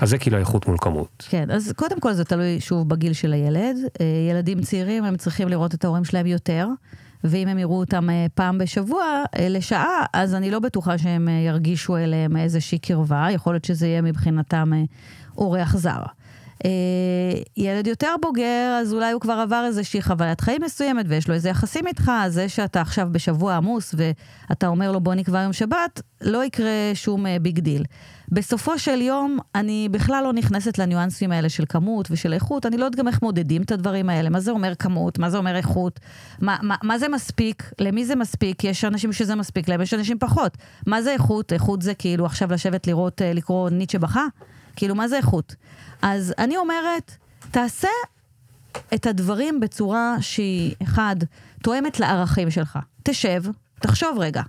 אז זה כאילו האיכות מול כמות. כן, אז קודם כל זה תלוי שוב בגיל של הילד. אה, ילדים צעירים, הם צריכים לראות את ההורים שלהם יותר, ואם הם יראו אותם אה, פעם בשבוע, אה, לשעה, אז אני לא בטוחה שהם אה, ירגישו אליהם איזושהי קרבה, יכול להיות שזה יהיה מבחינתם אורח זר. אה, ילד יותר בוגר, אז אולי הוא כבר עבר איזושהי חוויית חיים מסוימת ויש לו איזה יחסים איתך, אז זה שאתה עכשיו בשבוע עמוס ואתה אומר לו בוא נקבע יום שבת, לא יקרה שום אה, big deal. בסופו של יום, אני בכלל לא נכנסת לניואנסים האלה של כמות ושל איכות, אני לא יודעת גם איך מודדים את הדברים האלה, מה זה אומר כמות, מה זה אומר איכות, מה, מה, מה זה מספיק, למי זה מספיק, יש אנשים שזה מספיק להם, יש אנשים פחות. מה זה איכות? איכות זה כאילו עכשיו לשבת לראות, אה, לקרוא ניטשה בכה? כאילו, מה זה איכות? אז אני אומרת, תעשה את הדברים בצורה שהיא, אחד, תואמת לערכים שלך. תשב, תחשוב רגע,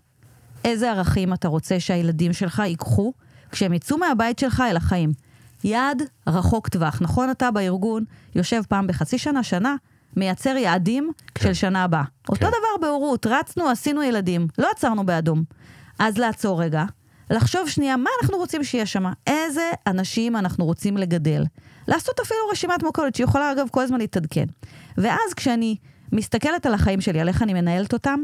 איזה ערכים אתה רוצה שהילדים שלך ייקחו כשהם יצאו מהבית שלך אל החיים. יעד רחוק טווח. נכון, אתה בארגון יושב פעם בחצי שנה, שנה, מייצר יעדים כן. של שנה הבאה. אותו דבר בהורות, רצנו, עשינו ילדים, לא עצרנו באדום. אז לעצור רגע, לחשוב שנייה, מה אנחנו רוצים שיהיה שם? איזה אנשים אנחנו רוצים לגדל? לעשות אפילו רשימת מכולת, שיכולה אגב כל הזמן להתעדכן. ואז כשאני מסתכלת על החיים שלי, על איך אני מנהלת אותם,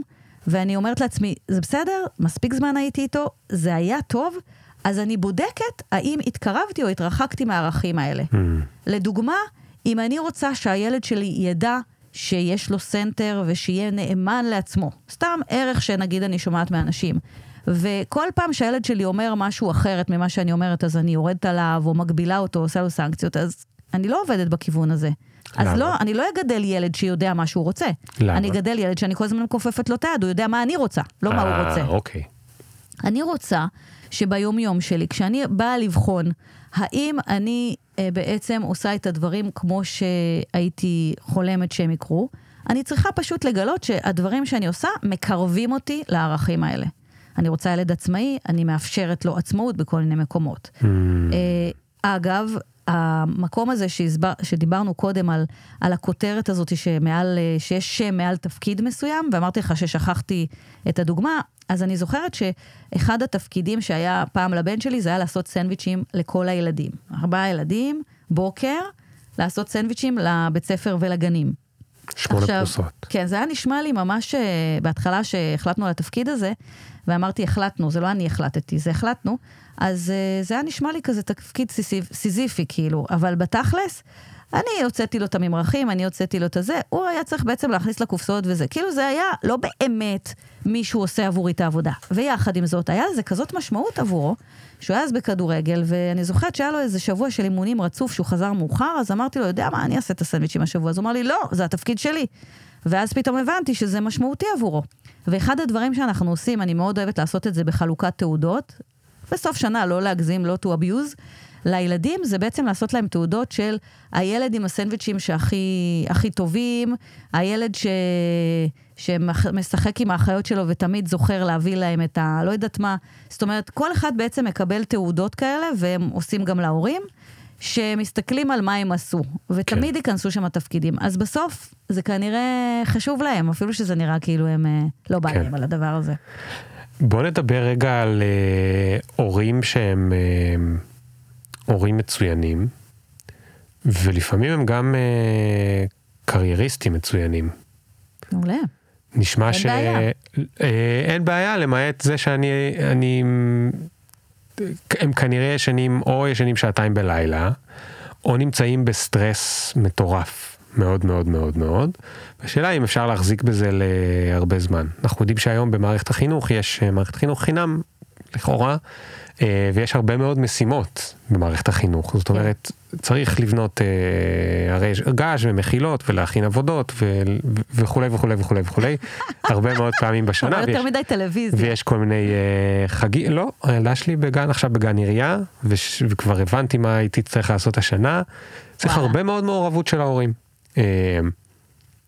ואני אומרת לעצמי, זה בסדר, מספיק זמן הייתי איתו, זה היה טוב, אז אני בודקת האם התקרבתי או התרחקתי מהערכים האלה. Hmm. לדוגמה, אם אני רוצה שהילד שלי ידע שיש לו סנטר ושיהיה נאמן לעצמו, סתם ערך שנגיד אני שומעת מאנשים, וכל פעם שהילד שלי אומר משהו אחרת ממה שאני אומרת, אז אני יורדת עליו או מגבילה אותו, עושה לו סנקציות, אז אני לא עובדת בכיוון הזה. אז למה? לא, אני לא אגדל ילד שיודע מה שהוא רוצה. למה? אני אגדל ילד שאני כל הזמן מכופפת לו את היד, הוא יודע מה אני רוצה, לא מה הוא אה, רוצה. אוקיי. אני רוצה שביום-יום שלי, כשאני באה לבחון האם אני אה, בעצם עושה את הדברים כמו שהייתי חולמת שהם יקרו, אני צריכה פשוט לגלות שהדברים שאני עושה מקרבים אותי לערכים האלה. אני רוצה ילד עצמאי, אני מאפשרת לו עצמאות בכל מיני מקומות. Hmm. אה, אגב, המקום הזה שהסבר, שדיברנו קודם על, על הכותרת הזאת שמעל, אה, שיש שם מעל תפקיד מסוים, ואמרתי לך ששכחתי את הדוגמה, אז אני זוכרת שאחד התפקידים שהיה פעם לבן שלי זה היה לעשות סנדוויצ'ים לכל הילדים. ארבעה ילדים, בוקר, לעשות סנדוויצ'ים לבית ספר ולגנים. שמונה פרוסות. כן, זה היה נשמע לי ממש אה, בהתחלה שהחלטנו על התפקיד הזה, ואמרתי החלטנו, זה לא אני החלטתי, זה החלטנו, אז אה, זה היה נשמע לי כזה תפקיד סיזיפ- סיזיפי כאילו, אבל בתכלס, אני הוצאתי לו את הממרחים, אני הוצאתי לו את הזה, הוא היה צריך בעצם להכניס לקופסאות וזה. כאילו זה היה לא באמת מישהו עושה עבורי את העבודה. ויחד עם זאת, היה לזה כזאת משמעות עבורו, שהוא היה אז בכדורגל, ואני זוכרת שהיה לו איזה שבוע של אימונים רצוף שהוא חזר מאוחר, אז אמרתי לו, יודע מה, אני אעשה את הסנדוויצ'ים השבוע. אז הוא אמר לי, לא, זה התפקיד שלי. ואז פתאום הבנתי שזה משמעותי עבורו. ואחד הדברים שאנחנו עושים, אני מאוד אוהבת לעשות את זה בחלוקת תעודות, בסוף שנה, לא להגזים, לא to abuse, לילדים זה בעצם לעשות להם תעודות של הילד עם הסנדוויצ'ים שהכי הכי טובים, הילד ש... שמשחק עם האחיות שלו ותמיד זוכר להביא להם את ה... לא יודעת מה. זאת אומרת, כל אחד בעצם מקבל תעודות כאלה, והם עושים גם להורים, שמסתכלים על מה הם עשו, ותמיד כן. ייכנסו שם התפקידים. אז בסוף זה כנראה חשוב להם, אפילו שזה נראה כאילו הם אה, לא באים כן. על הדבר הזה. בוא נדבר רגע על uh, הורים שהם uh, הורים מצוינים, ולפעמים הם גם uh, קרייריסטים מצוינים. מעולה. נשמע ש... בעיה. אה, אין בעיה, למעט זה שאני... אני... הם כנראה ישנים או ישנים שעתיים בלילה, או נמצאים בסטרס מטורף מאוד מאוד מאוד מאוד. השאלה אם אפשר להחזיק בזה להרבה זמן. אנחנו יודעים שהיום במערכת החינוך יש אה, מערכת חינוך חינם, לכאורה, אה, ויש הרבה מאוד משימות במערכת החינוך. זאת אומרת, צריך לבנות אה, הרי געש ומחילות ולהכין עבודות וכולי וכולי וכולי וכולי, (laughs) הרבה מאוד פעמים בשנה. אבל יותר מדי טלוויזיה. ויש כל מיני חגים, לא, הילדה שלי בגן, עכשיו בגן עירייה, וכבר הבנתי מה הייתי צריך לעשות השנה. צריך הרבה מאוד מעורבות של ההורים.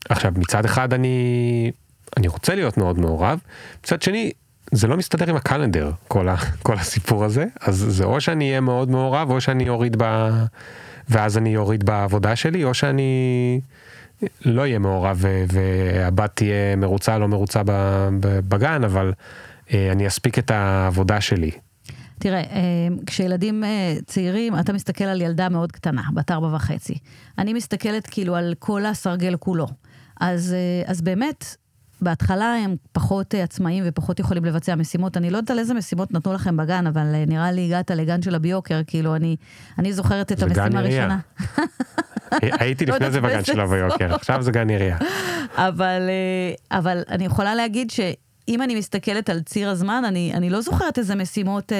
עכשיו מצד אחד אני אני רוצה להיות מאוד מעורב, מצד שני זה לא מסתדר עם הקלנדר כל, ה, (laughs) כל הסיפור הזה אז זה או שאני אהיה מאוד מעורב או שאני אוריד ב... ואז אני אוריד בעבודה שלי או שאני לא אהיה מעורב והבת תהיה מרוצה לא מרוצה בגן אבל אה, אני אספיק את העבודה שלי. תראה, אה, כשילדים אה, צעירים, אתה מסתכל על ילדה מאוד קטנה, בת ארבע וחצי. אני מסתכלת כאילו על כל הסרגל כולו. אז, אז באמת, בהתחלה הם פחות אה, עצמאים ופחות יכולים לבצע משימות. אני לא יודעת על איזה משימות נתנו לכם בגן, אבל אה, נראה לי הגעת לגן של הביוקר, כאילו, אני, אני זוכרת את המשימה הראשונה. הייתי לא לפני זה בגן של הביוקר, עכשיו זה גן עירייה. אבל, אה, אבל אני יכולה להגיד שאם אני מסתכלת על ציר הזמן, אני, אני לא זוכרת איזה משימות...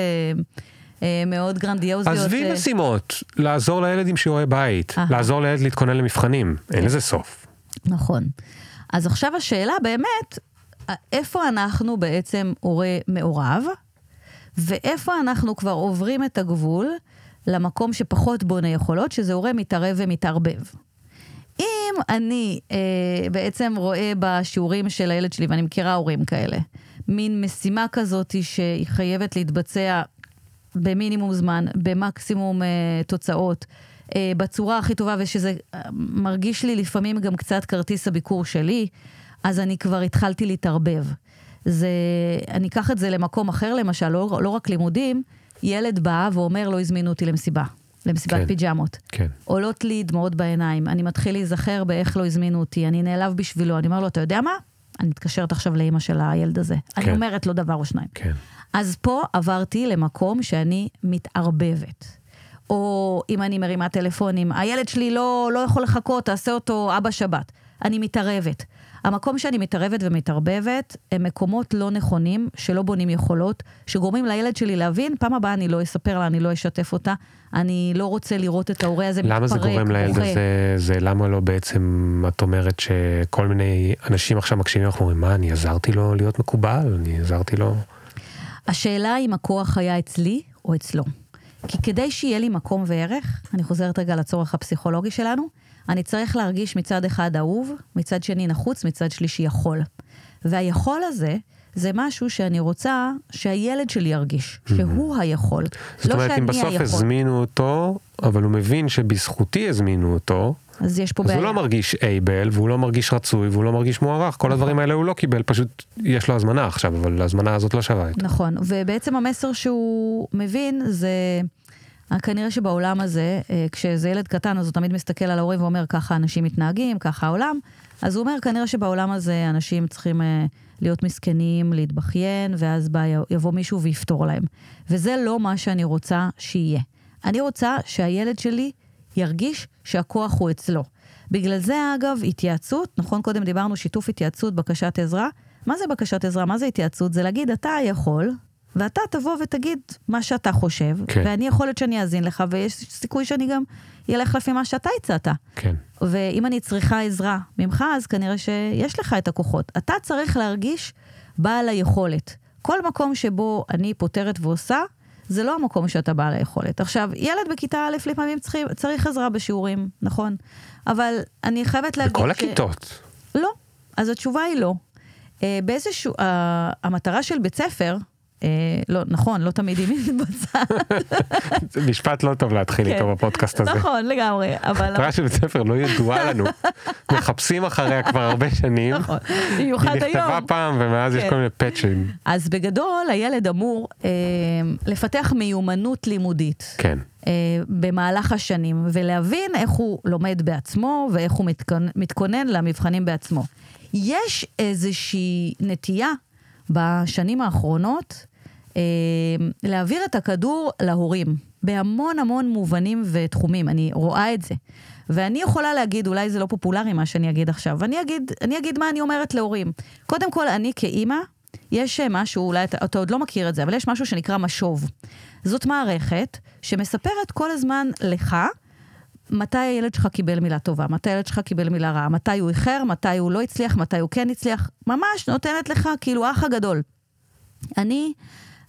מאוד גרנדיוזיות. עזבי משימות, לעזור לילד עם שיעורי בית, לעזור לילד להתכונן למבחנים, אין לזה סוף. נכון. אז עכשיו השאלה באמת, איפה אנחנו בעצם הורה מעורב, ואיפה אנחנו כבר עוברים את הגבול למקום שפחות בונה יכולות, שזה הורה מתערב ומתערבב. אם אני אה, בעצם רואה בשיעורים של הילד שלי, ואני מכירה הורים כאלה, מין משימה כזאת שהיא חייבת להתבצע במינימום זמן, במקסימום אה, תוצאות, אה, בצורה הכי טובה, ושזה אה, מרגיש לי לפעמים גם קצת כרטיס הביקור שלי, אז אני כבר התחלתי להתערבב. זה, אני אקח את זה למקום אחר, למשל, לא, לא רק לימודים, ילד בא ואומר, לא הזמינו אותי למסיבה. למסיבת כן, פיג'מות. כן. עולות לי דמעות בעיניים, אני מתחיל להיזכר באיך לא הזמינו אותי, אני נעלב בשבילו, אני אומר לו, אתה יודע מה? אני מתקשרת עכשיו לאימא של הילד הזה. כן. אני אומרת לו דבר או שניים. כן. אז פה עברתי למקום שאני מתערבבת. או אם אני מרימה טלפונים, הילד שלי לא, לא יכול לחכות, תעשה אותו אבא שבת. אני מתערבת. המקום שאני מתערבת ומתערבבת, הם מקומות לא נכונים, שלא בונים יכולות, שגורמים לילד שלי להבין, פעם הבאה אני לא אספר לה, אני לא אשתף אותה, אני לא רוצה לראות את ההורה הזה מתפרק, למה זה גורם לילד הזה, זה למה לא בעצם, את אומרת שכל מיני אנשים עכשיו מקשיבים לך אומרים, מה, אני עזרתי לו להיות מקובל, אני עזרתי לו... השאלה אם הכוח היה אצלי או אצלו. כי כדי שיהיה לי מקום וערך, אני חוזרת רגע לצורך הפסיכולוגי שלנו, אני צריך להרגיש מצד אחד אהוב, מצד שני נחוץ, מצד שלישי יכול. והיכול הזה, זה משהו שאני רוצה שהילד שלי ירגיש, שהוא היכול, לא היכול. זאת אומרת, אם בסוף הזמינו אותו, אבל הוא מבין שבזכותי הזמינו אותו, אז יש פה אז בעיה. הוא לא מרגיש אייבל, והוא לא מרגיש רצוי, והוא לא מרגיש מוערך, כל הדברים האלה הוא לא קיבל, פשוט יש לו הזמנה עכשיו, אבל ההזמנה הזאת לא שווה את נכון, ובעצם המסר שהוא מבין זה... כנראה שבעולם הזה, אה, כשזה ילד קטן, אז הוא תמיד מסתכל על ההורים ואומר, ככה אנשים מתנהגים, ככה העולם. אז הוא אומר, כנראה שבעולם הזה אנשים צריכים אה, להיות מסכנים, להתבכיין, ואז בא, יבוא מישהו ויפתור להם. וזה לא מה שאני רוצה שיהיה. אני רוצה שהילד שלי ירגיש שהכוח הוא אצלו. בגלל זה, אגב, התייעצות, נכון, קודם דיברנו שיתוף התייעצות, בקשת עזרה. מה זה בקשת עזרה? מה זה התייעצות? זה להגיד, אתה יכול, ואתה תבוא ותגיד מה שאתה חושב, כן. ואני יכול להיות שאני אאזין לך, ויש סיכוי שאני גם אלך לפי מה שאתה הצעת. כן. ואם אני צריכה עזרה ממך, אז כנראה שיש לך את הכוחות. אתה צריך להרגיש בעל היכולת. כל מקום שבו אני פותרת ועושה, זה לא המקום שאתה בעל היכולת. עכשיו, ילד בכיתה א' לפעמים צריך, צריך עזרה בשיעורים, נכון? אבל אני חייבת להגיד בכל ש... הכיתות. לא. אז התשובה היא לא. אה, באיזשהו... המטרה של בית ספר, לא, נכון, לא תמיד היא מתבצעת. זה משפט לא טוב להתחיל כן. איתו בפודקאסט הזה. נכון, לגמרי, אבל... המטרה של בית ספר לא ידועה לנו. מחפשים אחריה כבר הרבה שנים. נכון, היא במיוחד נכתבה היום. פעם ומאז יש כן. כל מיני פאצ'ים. אז בגדול, הילד אמור אה, לפתח מיומנות לימודית. כן. אה, במהלך השנים, ולהבין איך הוא לומד בעצמו ואיך הוא מתכונן, למבחנים בעצמו. יש איזושהי נטייה בשנים האחרונות אה, להעביר את הכדור להורים, בהמון המון מובנים ותחומים, אני רואה את זה. ואני יכולה להגיד, אולי זה לא פופולרי מה שאני אגיד עכשיו, אני אגיד, אני אגיד מה אני אומרת להורים. קודם כל, אני כאימא, יש משהו, אולי אתה, אתה עוד לא מכיר את זה, אבל יש משהו שנקרא משוב. זאת מערכת שמספרת כל הזמן לך מתי הילד שלך קיבל מילה טובה, מתי הילד שלך קיבל מילה רעה, מתי הוא איחר, מתי הוא לא הצליח, מתי הוא כן הצליח, ממש נותנת לך כאילו האח הגדול. אני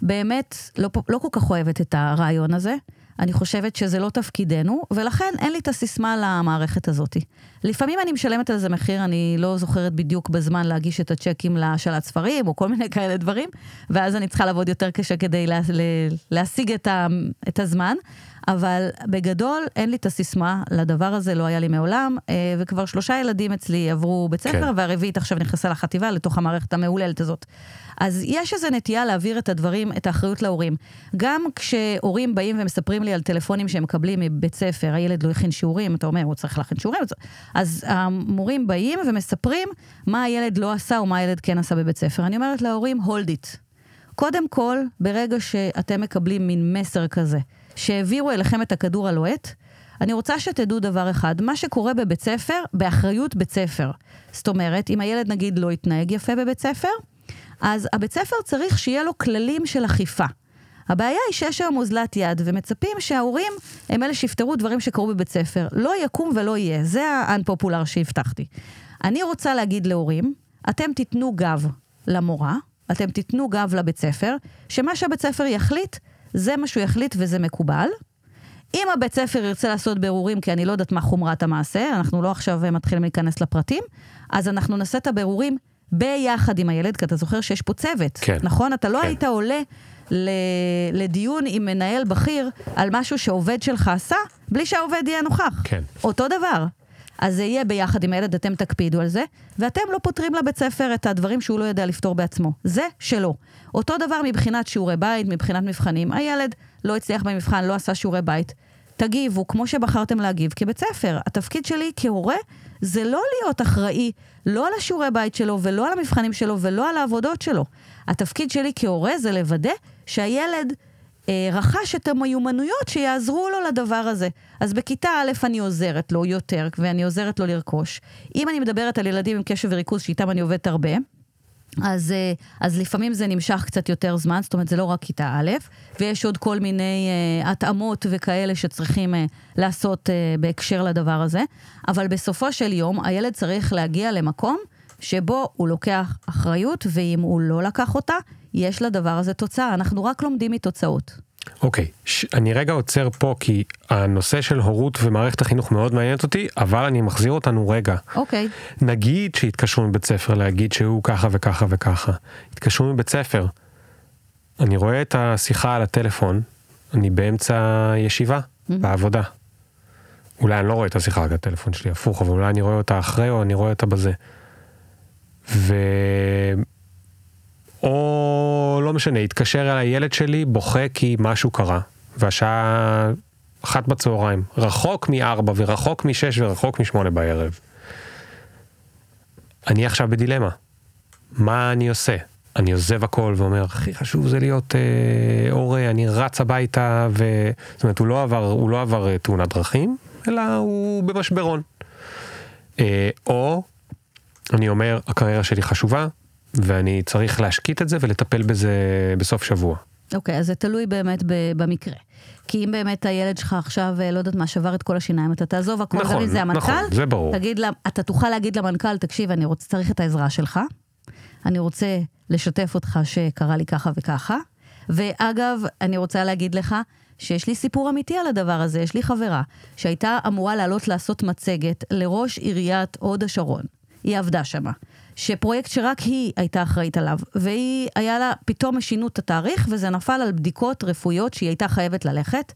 באמת לא, לא כל כך אוהבת את הרעיון הזה. אני חושבת שזה לא תפקידנו, ולכן אין לי את הסיסמה למערכת הזאת. לפעמים אני משלמת על זה מחיר, אני לא זוכרת בדיוק בזמן להגיש את הצ'קים להשאלת ספרים, או כל מיני כאלה דברים, ואז אני צריכה לעבוד יותר קשה כדי לה, לה, להשיג את, ה, את הזמן. אבל בגדול, אין לי את הסיסמה לדבר הזה, לא היה לי מעולם, אה, וכבר שלושה ילדים אצלי עברו בית ספר, כן. כן. והרביעית עכשיו נכנסה לחטיבה, לתוך המערכת המהוללת הזאת. אז יש איזו נטייה להעביר את הדברים, את האחריות להורים. גם כשהורים באים ומספרים לי על טלפונים שהם מקבלים מבית ספר, הילד לא הכין שיעורים, אתה אומר, הוא צריך להכין שיעורים, אז המורים באים ומספרים מה הילד לא עשה או מה הילד כן עשה בבית ספר. אני אומרת להורים, hold it. קודם כל, ברגע שאתם מקבלים מין מסר כזה, שהעבירו אליכם את הכדור הלוהט, אני רוצה שתדעו דבר אחד, מה שקורה בבית ספר, באחריות בית ספר. זאת אומרת, אם הילד נגיד לא התנהג יפה בבית ספר, אז הבית ספר צריך שיהיה לו כללים של אכיפה. הבעיה היא שיש היום אוזלת יד, ומצפים שההורים הם אלה שיפתרו דברים שקרו בבית ספר. לא יקום ולא יהיה, זה האנפופולר שהבטחתי. אני רוצה להגיד להורים, אתם תיתנו גב למורה, אתם תיתנו גב לבית ספר, שמה שהבית ספר יחליט, זה מה שהוא יחליט וזה מקובל. אם הבית ספר ירצה לעשות בירורים, כי אני לא יודעת מה חומרת המעשה, אנחנו לא עכשיו מתחילים להיכנס לפרטים, אז אנחנו נעשה את הבירורים ביחד עם הילד, כי אתה זוכר שיש פה צוות, כן. נכון? אתה לא כן. היית עולה ל- לדיון עם מנהל בכיר על משהו שעובד שלך עשה, בלי שהעובד יהיה נוכח. כן. אותו דבר. אז זה יהיה ביחד עם הילד, אתם תקפידו על זה, ואתם לא פותרים לבית ספר את הדברים שהוא לא יודע לפתור בעצמו. זה שלו. אותו דבר מבחינת שיעורי בית, מבחינת מבחנים. הילד לא הצליח במבחן, לא עשה שיעורי בית. תגיבו כמו שבחרתם להגיב כבית ספר. התפקיד שלי כהורה זה לא להיות אחראי לא על השיעורי בית שלו ולא על המבחנים שלו ולא על העבודות שלו. התפקיד שלי כהורה זה לוודא שהילד רכש את המיומנויות שיעזרו לו לדבר הזה. אז בכיתה א' אני עוזרת לו יותר, ואני עוזרת לו לרכוש. אם אני מדברת על ילדים עם קשב וריכוז, שאיתם אני עובדת הרבה, אז, אה, אז לפעמים זה נמשך קצת יותר זמן, זאת אומרת, זה לא רק כיתה א', ויש עוד כל מיני אה, התאמות וכאלה שצריכים אה, לעשות אה, בהקשר לדבר הזה, אבל בסופו של יום הילד צריך להגיע למקום שבו הוא לוקח אחריות, ואם הוא לא לקח אותה, יש לדבר הזה תוצאה. אנחנו רק לומדים מתוצאות. אוקיי, ש- אני רגע עוצר פה כי הנושא של הורות ומערכת החינוך מאוד מעניינת אותי, אבל אני מחזיר אותנו רגע. אוקיי, נגיד שהתקשרו מבית ספר להגיד שהוא ככה וככה וככה. התקשרו מבית ספר. אני רואה את השיחה על הטלפון, אני באמצע ישיבה, בעבודה. אולי אני לא רואה את השיחה על הטלפון שלי, הפוך, אבל אולי אני רואה אותה אחרי או אני רואה אותה בזה. ו... או לא משנה, התקשר אליי ילד שלי, בוכה כי משהו קרה, והשעה אחת בצהריים, רחוק מארבע ורחוק משש ורחוק משמונה בערב. אני עכשיו בדילמה. מה אני עושה? אני עוזב הכל ואומר, הכי חשוב זה להיות אה, הורה, אני רץ הביתה, ו... זאת אומרת, הוא לא עבר, הוא לא עבר אה, תאונת דרכים, אלא הוא במשברון. אה, או אני אומר, הקריירה שלי חשובה, ואני צריך להשקיט את זה ולטפל בזה בסוף שבוע. אוקיי, okay, אז זה תלוי באמת במקרה. כי אם באמת הילד שלך עכשיו, אה, לא יודעת מה, שבר את כל השיניים, אתה תעזוב הכל, נכון, גם אם זה המנכ"ל. נכון, זה ברור. תגיד, אתה תוכל להגיד למנכ"ל, תקשיב, אני רוצה, צריך את העזרה שלך, אני רוצה לשתף אותך שקרה לי ככה וככה. ואגב, אני רוצה להגיד לך שיש לי סיפור אמיתי על הדבר הזה. יש לי חברה שהייתה אמורה לעלות לעשות מצגת לראש עיריית הוד השרון. היא עבדה שמה. שפרויקט שרק היא הייתה אחראית עליו, והיא, היה לה, פתאום שינו את התאריך, וזה נפל על בדיקות רפואיות שהיא הייתה חייבת ללכת.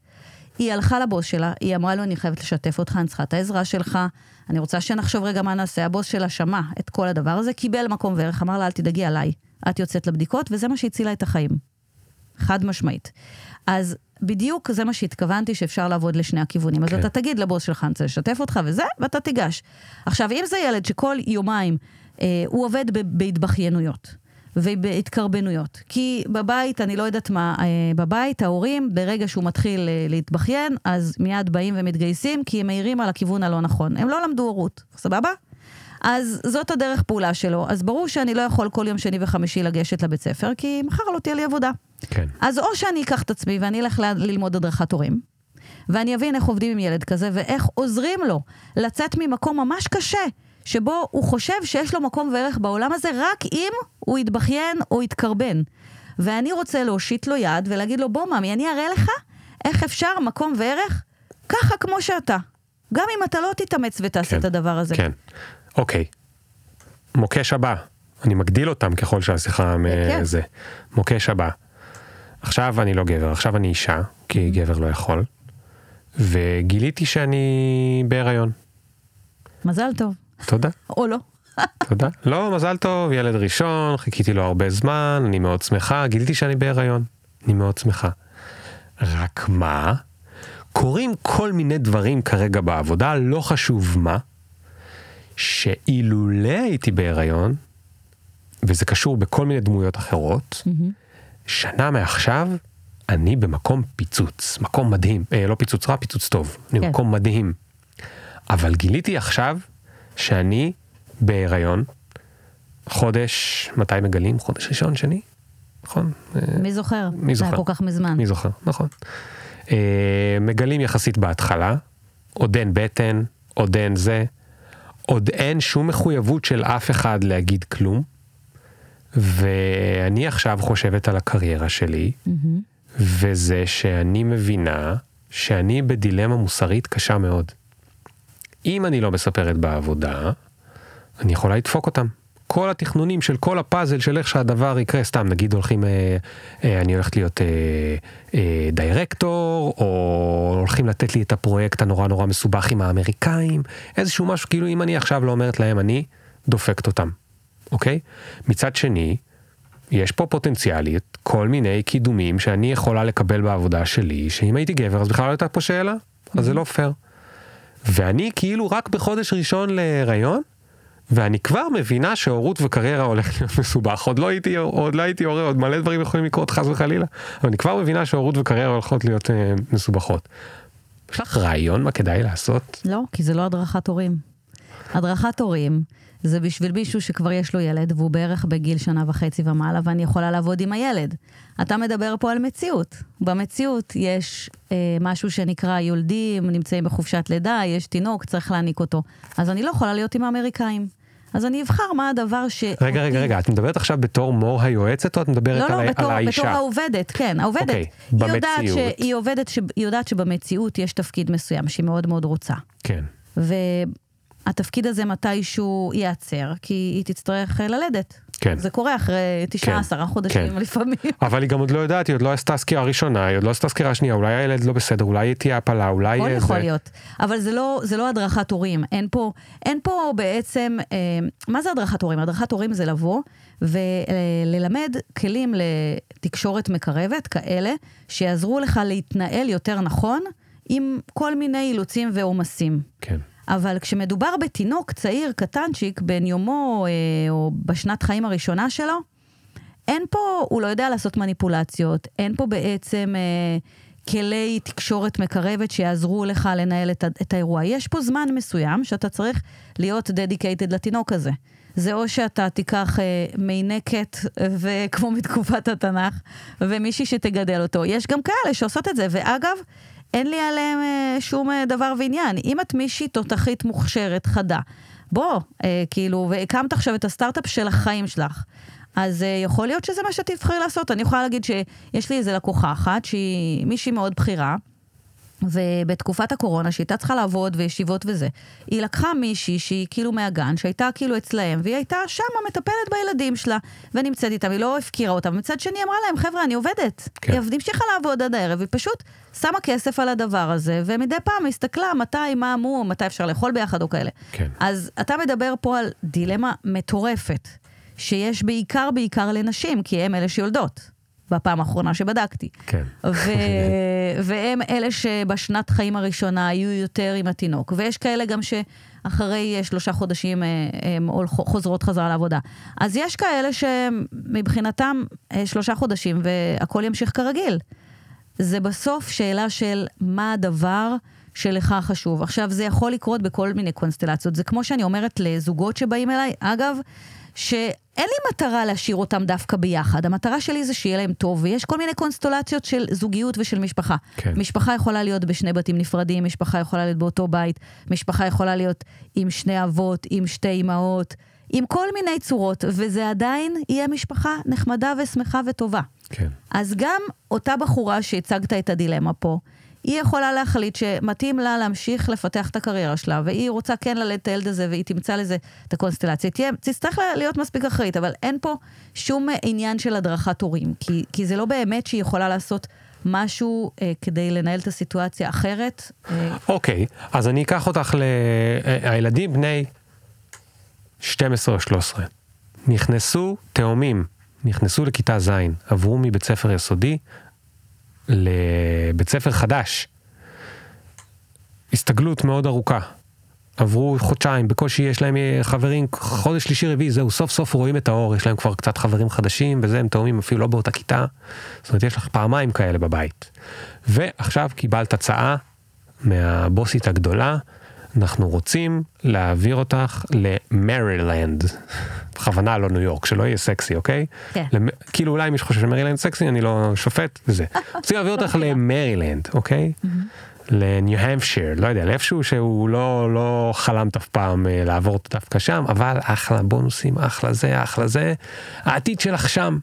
היא הלכה לבוס שלה, היא אמרה לו, אני חייבת לשתף אותך, אני צריכה את העזרה שלך, אני רוצה שנחשוב רגע מה נעשה. הבוס שלה שמע את כל הדבר הזה, קיבל מקום וערך, אמר לה, אל תדאגי עליי, את יוצאת לבדיקות, וזה מה שהצילה את החיים. חד משמעית. אז בדיוק זה מה שהתכוונתי, שאפשר לעבוד לשני הכיוונים. כן. אז אתה תגיד לבוס שלך, אני רוצה לשתף אותך וזה, ואתה תיגש. עכשיו, אם זה ילד שכל יומיים הוא עובד בהתבכיינויות. ובהתקרבנויות. כי בבית, אני לא יודעת מה, אה, בבית ההורים, ברגע שהוא מתחיל אה, להתבכיין, אז מיד באים ומתגייסים, כי הם מעירים על הכיוון הלא נכון. הם לא למדו הורות, סבבה? אז זאת הדרך פעולה שלו. אז ברור שאני לא יכול כל יום שני וחמישי לגשת לבית ספר, כי מחר לא תהיה לי עבודה. כן. אז או שאני אקח את עצמי ואני אלך ללמוד הדרכת הורים, ואני אבין איך עובדים עם ילד כזה, ואיך עוזרים לו לצאת ממקום ממש קשה. שבו הוא חושב שיש לו מקום וערך בעולם הזה רק אם הוא יתבכיין או יתקרבן. ואני רוצה להושיט לו יד ולהגיד לו, בוא ממי, אני אראה לך איך אפשר מקום וערך ככה כמו שאתה. גם אם אתה לא תתאמץ ותעשה כן, את הדבר הזה. כן, אוקיי. מוקש הבא, אני מגדיל אותם ככל שהשיחה מזה. מוקש הבא. עכשיו אני לא גבר, עכשיו אני אישה, כי mm-hmm. גבר לא יכול. וגיליתי שאני בהיריון. מזל טוב. תודה. או לא. תודה. (laughs) לא, מזל טוב, ילד ראשון, חיכיתי לו הרבה זמן, אני מאוד שמחה, גיליתי שאני בהיריון. אני מאוד שמחה. רק מה? קורים כל מיני דברים כרגע בעבודה, לא חשוב מה, שאילולא הייתי בהיריון, וזה קשור בכל מיני דמויות אחרות, mm-hmm. שנה מעכשיו אני במקום פיצוץ, מקום מדהים, אה, לא פיצוץ רע, פיצוץ טוב, אני כן. במקום מדהים. אבל גיליתי עכשיו שאני בהיריון, חודש, מתי מגלים? חודש ראשון, שני? נכון? מי זוכר? מי זוכר? זה היה כל כך מזמן. מי זוכר, נכון. אה, מגלים יחסית בהתחלה, עוד אין בטן, עוד אין זה, עוד אין שום מחויבות של אף אחד להגיד כלום, ואני עכשיו חושבת על הקריירה שלי, mm-hmm. וזה שאני מבינה שאני בדילמה מוסרית קשה מאוד. אם אני לא מספרת בעבודה, אני יכולה לדפוק אותם. כל התכנונים של כל הפאזל של איך שהדבר יקרה, סתם נגיד הולכים, אה, אה, אני הולכת להיות אה, אה, דירקטור, או הולכים לתת לי את הפרויקט הנורא נורא מסובך עם האמריקאים, איזשהו משהו, כאילו אם אני עכשיו לא אומרת להם, אני דופקת אותם, אוקיי? מצד שני, יש פה פוטנציאלית כל מיני קידומים שאני יכולה לקבל בעבודה שלי, שאם הייתי גבר אז בכלל לא הייתה פה שאלה, אז זה לא פייר. ואני כאילו רק בחודש ראשון להיריון, ואני כבר מבינה שהורות וקריירה הולך להיות מסובך. עוד לא הייתי, עוד לא הייתי הורה, עוד מלא דברים יכולים לקרות חס וחלילה, אבל אני כבר מבינה שהורות וקריירה הולכות להיות אה, מסובכות. יש לך רעיון מה כדאי לעשות? לא, כי זה לא הדרכת הורים. הדרכת הורים זה בשביל מישהו שכבר יש לו ילד, והוא בערך בגיל שנה וחצי ומעלה, ואני יכולה לעבוד עם הילד. אתה מדבר פה על מציאות. במציאות יש אה, משהו שנקרא יולדים, נמצאים בחופשת לידה, יש תינוק, צריך להעניק אותו. אז אני לא יכולה להיות עם האמריקאים. אז אני אבחר מה הדבר ש... רגע, רגע, רגע, את מדברת עכשיו בתור מור היועצת, או את מדברת לא, על, לא, בתור, על האישה? לא, לא, בתור העובדת, כן, העובדת. אוקיי, היא במציאות. יודעת ש... היא עובדת, ש... היא יודעת שבמציאות יש תפקיד מסוים שהיא מאוד מאוד רוצה. כן. התפקיד הזה מתישהו ייעצר, כי היא תצטרך ללדת. כן. זה קורה אחרי תשעה, כן. עשרה חודשים כן. לפעמים. (laughs) אבל היא גם עוד לא יודעת, היא עוד לא עשתה סקירה ראשונה, היא עוד לא עשתה סקירה שנייה, אולי הילד לא בסדר, אולי תהיה הפלה, אולי... הכל יכול זה... להיות. אבל זה לא, זה לא הדרכת הורים. אין פה, אין פה בעצם, אה, מה זה הדרכת הורים? הדרכת הורים זה לבוא וללמד כלים לתקשורת מקרבת, כאלה, שיעזרו לך להתנהל יותר נכון עם כל מיני אילוצים ועומסים. כן. אבל כשמדובר בתינוק צעיר, קטנצ'יק, בן יומו אה, או בשנת חיים הראשונה שלו, אין פה, הוא לא יודע לעשות מניפולציות, אין פה בעצם אה, כלי תקשורת מקרבת שיעזרו לך לנהל את, את האירוע. יש פה זמן מסוים שאתה צריך להיות דדיקייטד לתינוק הזה. זה או שאתה תיקח אה, מינקת, וכמו מתקופת התנ"ך, ומישהי שתגדל אותו. יש גם כאלה שעושות את זה, ואגב, אין לי עליהם אה, שום אה, דבר ועניין. אם את מישהי תותחית מוכשרת, חדה, בוא, אה, כאילו, והקמת עכשיו את הסטארט-אפ של החיים שלך. אז uh, יכול להיות שזה מה שתבחרי לעשות. אני יכולה להגיד שיש לי איזה לקוחה אחת, שהיא מישהי מאוד בכירה, ובתקופת הקורונה, שהייתה צריכה לעבוד וישיבות וזה, היא לקחה מישהי שהיא כאילו מהגן, שהייתה כאילו אצלהם, והיא הייתה שמה מטפלת בילדים שלה, ונמצאת איתם, היא לא הפקירה אותם. מצד שני אמרה להם, חבר'ה, אני עובדת. כן. היא המשיכה לעבוד עד הערב, היא פשוט שמה כסף על הדבר הזה, ומדי פעם הסתכלה מתי, מה אמרו, מתי אפשר לאכול ביחד או כאלה. כן. אז אתה מדבר פה על דילמה מטורפת, שיש בעיקר בעיקר לנשים, כי הן אלה שיולדות. בפעם האחרונה שבדקתי. כן. ו... (laughs) והם אלה שבשנת חיים הראשונה יהיו יותר עם התינוק. ויש כאלה גם שאחרי אה, שלושה חודשים אה, הם חוזרות חזרה לעבודה. אז יש כאלה שמבחינתם אה, שלושה חודשים והכל ימשיך כרגיל. זה בסוף שאלה של מה הדבר שלך חשוב. עכשיו, זה יכול לקרות בכל מיני קונסטלציות. זה כמו שאני אומרת לזוגות שבאים אליי, אגב, שאין לי מטרה להשאיר אותם דווקא ביחד. המטרה שלי זה שיהיה להם טוב, ויש כל מיני קונסטלציות של זוגיות ושל משפחה. כן. משפחה יכולה להיות בשני בתים נפרדים, משפחה יכולה להיות באותו בית, משפחה יכולה להיות עם שני אבות, עם שתי אמהות, עם כל מיני צורות, וזה עדיין יהיה משפחה נחמדה ושמחה וטובה. כן. אז גם אותה בחורה שהצגת את הדילמה פה, היא יכולה להחליט שמתאים לה להמשיך לפתח את הקריירה שלה, והיא רוצה כן ללדת את הילד הזה, והיא תמצא לזה את הקונסטלציה. תהיה, תצטרך להיות מספיק אחראית, אבל אין פה שום עניין של הדרכת הורים, כי, כי זה לא באמת שהיא יכולה לעשות משהו אה, כדי לנהל את הסיטואציה אחרת. אה, אוקיי, אז אני אקח אותך ל... אה, הילדים בני 12 או 13, נכנסו תאומים, נכנסו לכיתה ז', עברו מבית ספר יסודי לבית ספר חדש. הסתגלות מאוד ארוכה. עברו חודשיים, בקושי יש להם אה, חברים, חודש שלישי רביעי, זהו, סוף סוף רואים את האור, יש להם כבר קצת חברים חדשים, וזה, הם תאומים אפילו לא באותה כיתה. זאת אומרת, יש לך פעמיים כאלה בבית. ועכשיו קיבלת הצעה מהבוסית הגדולה, אנחנו רוצים להעביר אותך למרילנד. בכוונה לא ניו יורק, שלא יהיה סקסי, אוקיי? כן. למ... כאילו אולי מישהו חושב שמרילנד סקסי, אני לא שופט וזה. (laughs) רוצים להעביר אותך למרילנד, אוקיי? לניו המפשיר, לא יודע, לאיפשהו שהוא לא, לא חלמת אף פעם אה, לעבור דווקא שם, אבל אחלה בונוסים, אחלה זה, אחלה זה. העתיד שלך שם.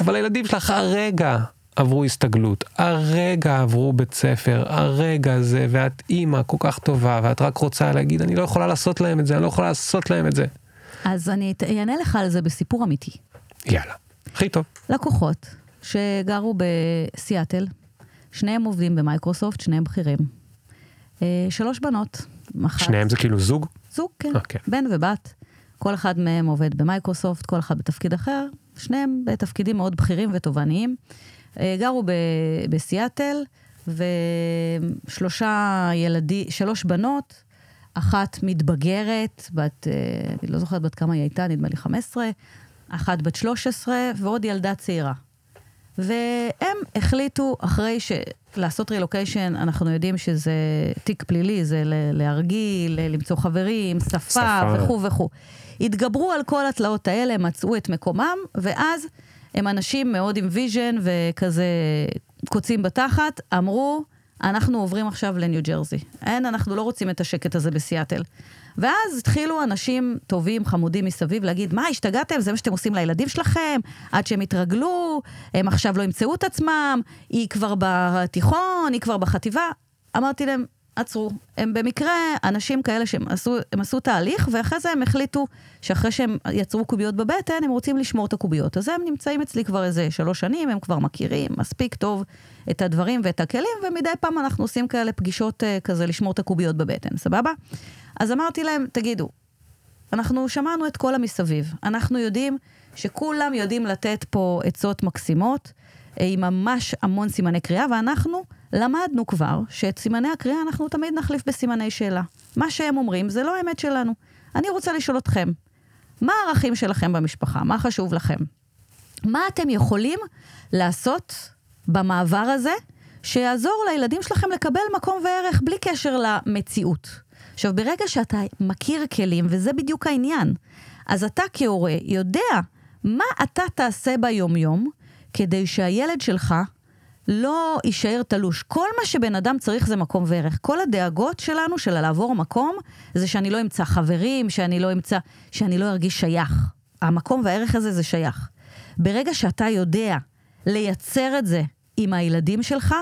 אבל הילדים שלך הרגע עברו הסתגלות, הרגע עברו בית ספר, הרגע זה, ואת אימא כל כך טובה, ואת רק רוצה להגיד, אני לא יכולה לעשות להם את זה, אני לא יכולה לעשות להם את זה. אז אני אענה לך על זה בסיפור אמיתי. יאללה, הכי טוב. לקוחות שגרו בסיאטל, שניהם עובדים במייקרוסופט, שניהם בכירים. אה, שלוש בנות. אחת, שניהם זה כאילו זוג? זוג, כן. אוקיי. בן ובת. כל אחד מהם עובד במייקרוסופט, כל אחד בתפקיד אחר, שניהם בתפקידים מאוד בכירים ותובעניים. אה, גרו ב- בסיאטל, ושלושה ילדים, שלוש בנות, אחת מתבגרת, בת, אה, אני לא זוכרת בת כמה היא הייתה, נדמה לי 15, אחת בת 13, ועוד ילדה צעירה. והם החליטו, אחרי ש... לעשות רילוקיישן, אנחנו יודעים שזה תיק פלילי, זה להרגיל, למצוא חברים, שפה, שפה. וכו' וכו'. התגברו על כל התלאות האלה, מצאו את מקומם, ואז הם אנשים מאוד עם vision וכזה קוצים בתחת, אמרו, אנחנו עוברים עכשיו לניו ג'רזי. אין, אנחנו לא רוצים את השקט הזה בסיאטל. ואז התחילו אנשים טובים, חמודים מסביב, להגיד, מה, השתגעתם? זה מה שאתם עושים לילדים שלכם? עד שהם יתרגלו, הם עכשיו לא ימצאו את עצמם, היא כבר בתיכון, היא כבר בחטיבה. אמרתי להם, עצרו. הם במקרה אנשים כאלה שהם עשו, הם עשו תהליך, ואחרי זה הם החליטו שאחרי שהם יצרו קוביות בבטן, הם רוצים לשמור את הקוביות. אז הם נמצאים אצלי כבר איזה שלוש שנים, הם כבר מכירים מספיק טוב את הדברים ואת הכלים, ומדי פעם אנחנו עושים כאלה פגישות uh, כזה לשמור את הקוביות בבטן, סבבה? אז אמרתי להם, תגידו, אנחנו שמענו את כל המסביב. אנחנו יודעים שכולם יודעים לתת פה עצות מקסימות, אה, עם ממש המון סימני קריאה, ואנחנו למדנו כבר שאת סימני הקריאה אנחנו תמיד נחליף בסימני שאלה. מה שהם אומרים זה לא האמת שלנו. אני רוצה לשאול אתכם, מה הערכים שלכם במשפחה? מה חשוב לכם? מה אתם יכולים לעשות במעבר הזה שיעזור לילדים שלכם לקבל מקום וערך בלי קשר למציאות. עכשיו, ברגע שאתה מכיר כלים, וזה בדיוק העניין, אז אתה כהורה יודע מה אתה תעשה ביומיום כדי שהילד שלך לא יישאר תלוש. כל מה שבן אדם צריך זה מקום וערך. כל הדאגות שלנו של לעבור מקום, זה שאני לא אמצא חברים, שאני לא אמצא, שאני לא ארגיש שייך. המקום והערך הזה זה שייך. ברגע שאתה יודע לייצר את זה עם הילדים שלך,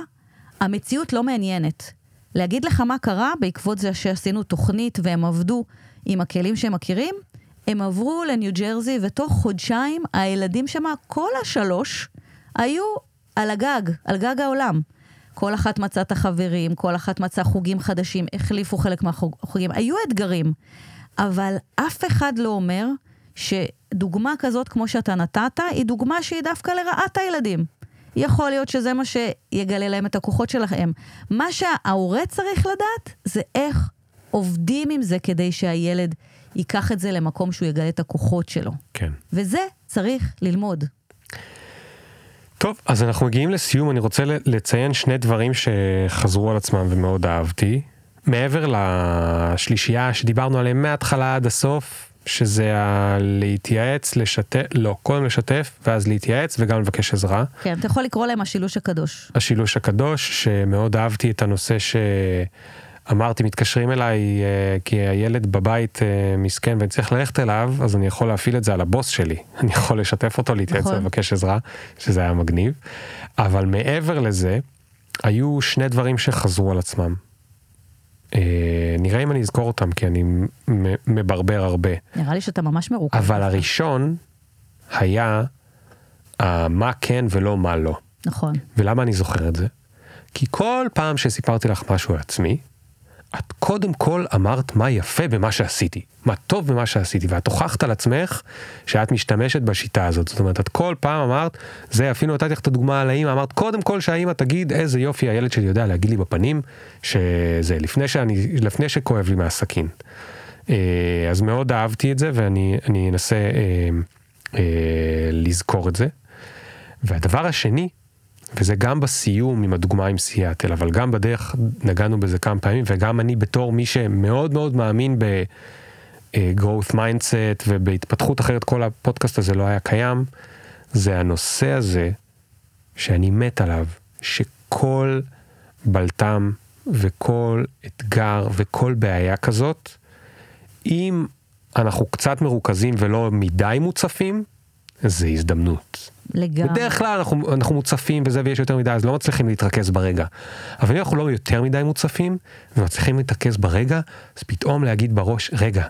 המציאות לא מעניינת. להגיד לך מה קרה בעקבות זה שעשינו תוכנית והם עבדו עם הכלים שהם מכירים, הם עברו לניו ג'רזי ותוך חודשיים הילדים שם, כל השלוש, היו על הגג, על גג העולם. כל אחת מצאה את החברים, כל אחת מצאה חוגים חדשים, החליפו חלק מהחוגים, היו אתגרים. אבל אף אחד לא אומר שדוגמה כזאת כמו שאתה נתת, היא דוגמה שהיא דווקא לרעת הילדים. יכול להיות שזה מה שיגלה להם את הכוחות שלהם. מה שההורה צריך לדעת זה איך עובדים עם זה כדי שהילד ייקח את זה למקום שהוא יגלה את הכוחות שלו. כן. וזה צריך ללמוד. טוב, אז אנחנו מגיעים לסיום, אני רוצה לציין שני דברים שחזרו על עצמם ומאוד אהבתי. מעבר לשלישייה שדיברנו עליהם מההתחלה עד הסוף, שזה ה... להתייעץ, לשתף, לא, קודם לשתף, ואז להתייעץ וגם לבקש עזרה. כן, אתה יכול לקרוא להם השילוש הקדוש. השילוש הקדוש, שמאוד אהבתי את הנושא ש... אמרתי, מתקשרים אליי אה, כי הילד בבית אה, מסכן ואני צריך ללכת אליו, אז אני יכול להפעיל את זה על הבוס שלי. (laughs) אני יכול לשתף אותו, להתייעץ נכון. ולבקש עזרה, שזה היה מגניב. אבל מעבר לזה, היו שני דברים שחזרו על עצמם. אה, נראה אם אני אזכור אותם, כי אני מברבר הרבה. נראה לי שאתה ממש מרוכז. אבל הראשון היה מה כן ולא מה לא. נכון. ולמה אני זוכר את זה? כי כל פעם שסיפרתי לך משהו על עצמי, את קודם כל אמרת מה יפה במה שעשיתי, מה טוב במה שעשיתי, ואת הוכחת על עצמך שאת משתמשת בשיטה הזאת. זאת אומרת, את כל פעם אמרת, זה אפילו נתתי לך את הדוגמה על האמא, אמרת קודם כל שהאמא תגיד איזה יופי הילד שלי יודע להגיד לי בפנים, שזה לפני, שאני, לפני שכואב לי מהסכין. אה, אז מאוד אהבתי את זה ואני אנסה אה, אה, לזכור את זה. והדבר השני, וזה גם בסיום עם הדוגמה עם סיאטל, אבל גם בדרך נגענו בזה כמה פעמים, וגם אני בתור מי שמאוד מאוד מאמין ב-growth mindset ובהתפתחות אחרת, כל הפודקאסט הזה לא היה קיים, זה הנושא הזה שאני מת עליו, שכל בלטם וכל אתגר וכל בעיה כזאת, אם אנחנו קצת מרוכזים ולא מדי מוצפים, זה הזדמנות. לגמרי. בדרך כלל אנחנו, אנחנו מוצפים בזה ויש יותר מדי, אז לא מצליחים להתרכז ברגע. אבל אם אנחנו לא יותר מדי מוצפים ומצליחים להתרכז ברגע, אז פתאום להגיד בראש, רגע,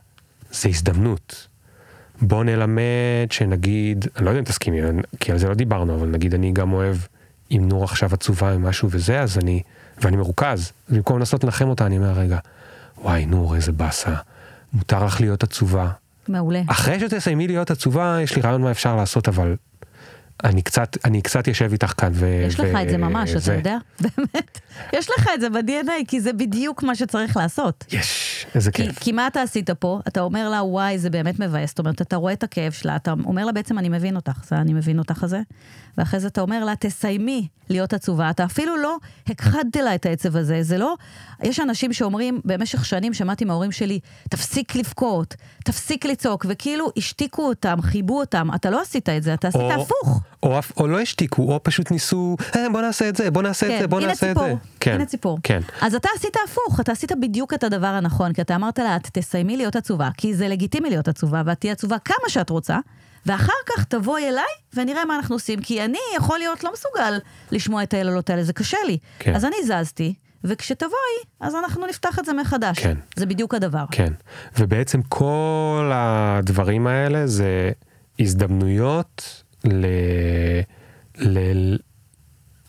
זה הזדמנות. בוא נלמד שנגיד, אני לא יודע אם תסכימי, כי על זה לא דיברנו, אבל נגיד אני גם אוהב, אם נור עכשיו עצובה עם משהו וזה, אז אני, ואני מרוכז, במקום לנסות לנחם אותה, אני אומר, רגע, וואי, נור, איזה באסה, מותר לך להיות עצובה. מעולה. אחרי שתסיימי להיות עצובה, יש לי רעיון מה אפשר לעשות, אבל אני קצת, אני קצת יושב איתך כאן ו... יש לך את זה ממש, אתה יודע? (laughs) באמת. יש לך את זה ב-DNA, כי זה בדיוק מה שצריך לעשות. יש, איזה כיף. כי מה אתה עשית פה? אתה אומר לה, וואי, זה באמת מבאס. זאת אומרת, אתה רואה את הכאב שלה, אתה אומר לה, בעצם אני מבין אותך, זה אני מבין אותך הזה. ואחרי זה אתה אומר לה, תסיימי להיות עצובה. אתה אפילו לא הכחדת לה את העצב הזה. זה לא... יש אנשים שאומרים, במשך שנים שמעתי מההורים שלי, תפסיק לבכות, תפסיק לצעוק, וכאילו השתיקו אותם, חייבו אותם. אתה לא עשית את זה, אתה עשית או, הפוך. או, או לא השתיקו, או פשוט ניסו, אה, בוא נעשה את זה, בוא נעשה כן, את זה, בוא נעשה ציפור, את זה. כן, הנה ציפור. כן. אז אתה עשית הפוך, אתה עשית בדיוק את הדבר הנכון, כי אתה אמרת לה, את תסיימי להיות עצובה, כי זה לגיטימי להיות עצובה, ואת תהיי עצובה כמה שאת רוצה. ואחר כך תבואי אליי ונראה מה אנחנו עושים, כי אני יכול להיות לא מסוגל לשמוע את היללות האלה, זה קשה לי. כן. אז אני זזתי, וכשתבואי, אז אנחנו נפתח את זה מחדש. כן. זה בדיוק הדבר. כן, ובעצם כל הדברים האלה זה הזדמנויות ל... ל...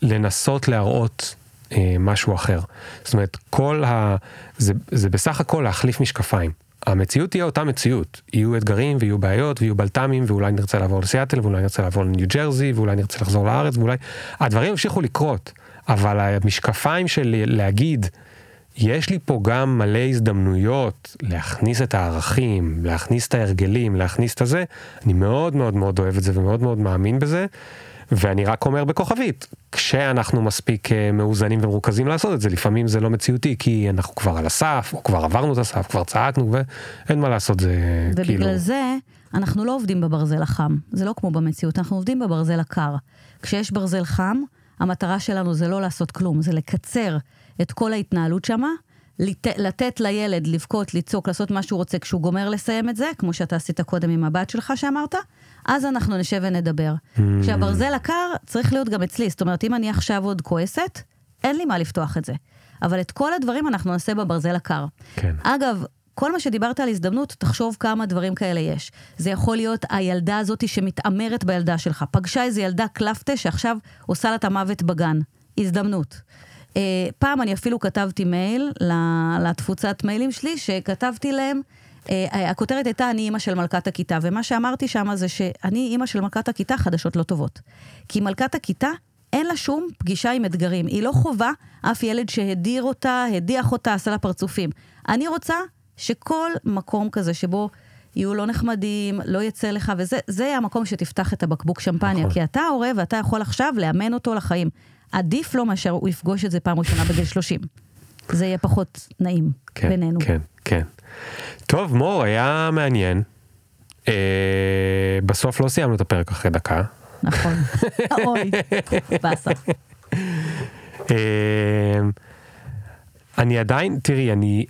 לנסות להראות אה, משהו אחר. זאת אומרת, כל ה... זה, זה בסך הכל להחליף משקפיים. המציאות תהיה אותה מציאות, יהיו אתגרים ויהיו בעיות ויהיו בלת"מים ואולי נרצה לעבור לסיאטל ואולי נרצה לעבור לניו ג'רזי ואולי נרצה לחזור לארץ ואולי הדברים ימשיכו לקרות, אבל המשקפיים של להגיד יש לי פה גם מלא הזדמנויות להכניס את הערכים, להכניס את ההרגלים, להכניס את הזה, אני מאוד מאוד מאוד אוהב את זה ומאוד מאוד מאמין בזה. ואני רק אומר בכוכבית, כשאנחנו מספיק אה, מאוזנים ומרוכזים לעשות את זה, לפעמים זה לא מציאותי, כי אנחנו כבר על הסף, או כבר עברנו את הסף, כבר צעקנו, ואין מה לעשות, זה ובגלל כאילו... ובגלל זה, אנחנו לא עובדים בברזל החם. זה לא כמו במציאות, אנחנו עובדים בברזל הקר. כשיש ברזל חם, המטרה שלנו זה לא לעשות כלום, זה לקצר את כל ההתנהלות שמה, לת... לתת לילד לבכות, לצעוק, לעשות מה שהוא רוצה כשהוא גומר לסיים את זה, כמו שאתה עשית קודם עם הבת שלך שאמרת, אז אנחנו נשב ונדבר. Mm. כשהברזל הקר צריך להיות גם אצלי, זאת אומרת, אם אני עכשיו עוד כועסת, אין לי מה לפתוח את זה. אבל את כל הדברים אנחנו נעשה בברזל הקר. כן. אגב, כל מה שדיברת על הזדמנות, תחשוב כמה דברים כאלה יש. זה יכול להיות הילדה הזאת שמתעמרת בילדה שלך. פגשה איזו ילדה קלפטה שעכשיו עושה לה את המוות בגן. הזדמנות. Uh, פעם אני אפילו כתבתי מייל לתפוצת מיילים שלי, שכתבתי להם, uh, הכותרת הייתה אני אימא של מלכת הכיתה, ומה שאמרתי שם זה שאני אימא של מלכת הכיתה, חדשות לא טובות. כי מלכת הכיתה, אין לה שום פגישה עם אתגרים. היא לא חובה אף ילד שהדיר אותה, הדיח אותה, עשה לה פרצופים. אני רוצה שכל מקום כזה שבו יהיו לא נחמדים, לא יצא לך, וזה המקום שתפתח את הבקבוק שמפניה. נכון. כי אתה הורה ואתה יכול עכשיו לאמן אותו לחיים. עדיף לו מאשר הוא יפגוש את זה פעם ראשונה בגיל 30. זה יהיה פחות נעים כן, בינינו. כן, כן. טוב, מור, היה מעניין. אה, בסוף לא סיימנו את הפרק אחרי דקה. נכון. (laughs) אוי, באסה. אה, אני עדיין, תראי, אני,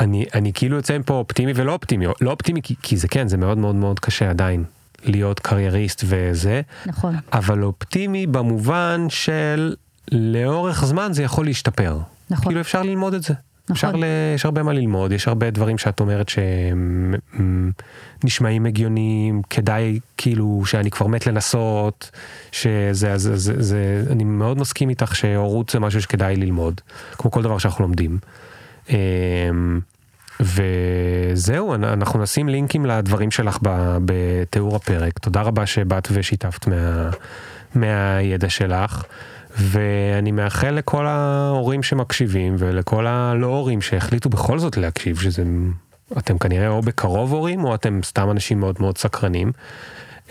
אני, אני כאילו יוצא מפה אופטימי ולא אופטימי, לא אופטימי כי, כי זה כן, זה מאוד מאוד מאוד קשה עדיין להיות קרייריסט וזה. נכון. אבל אופטימי במובן של לאורך זמן זה יכול להשתפר. נכון. כאילו אפשר ללמוד את זה. נכון. אפשר, ל... יש הרבה מה ללמוד, יש הרבה דברים שאת אומרת שנשמעים הגיוניים, כדאי כאילו שאני כבר מת לנסות, שזה, זה, זה, זה, זה, אני מאוד מסכים איתך שהורות זה משהו שכדאי ללמוד, כמו כל דבר שאנחנו לומדים. וזהו, אנחנו נשים לינקים לדברים שלך בתיאור הפרק. תודה רבה שבאת ושיתפת מה, מהידע שלך. ואני מאחל לכל ההורים שמקשיבים ולכל הלא הורים שהחליטו בכל זאת להקשיב, שזה, אתם כנראה או בקרוב הורים או אתם סתם אנשים מאוד מאוד סקרנים.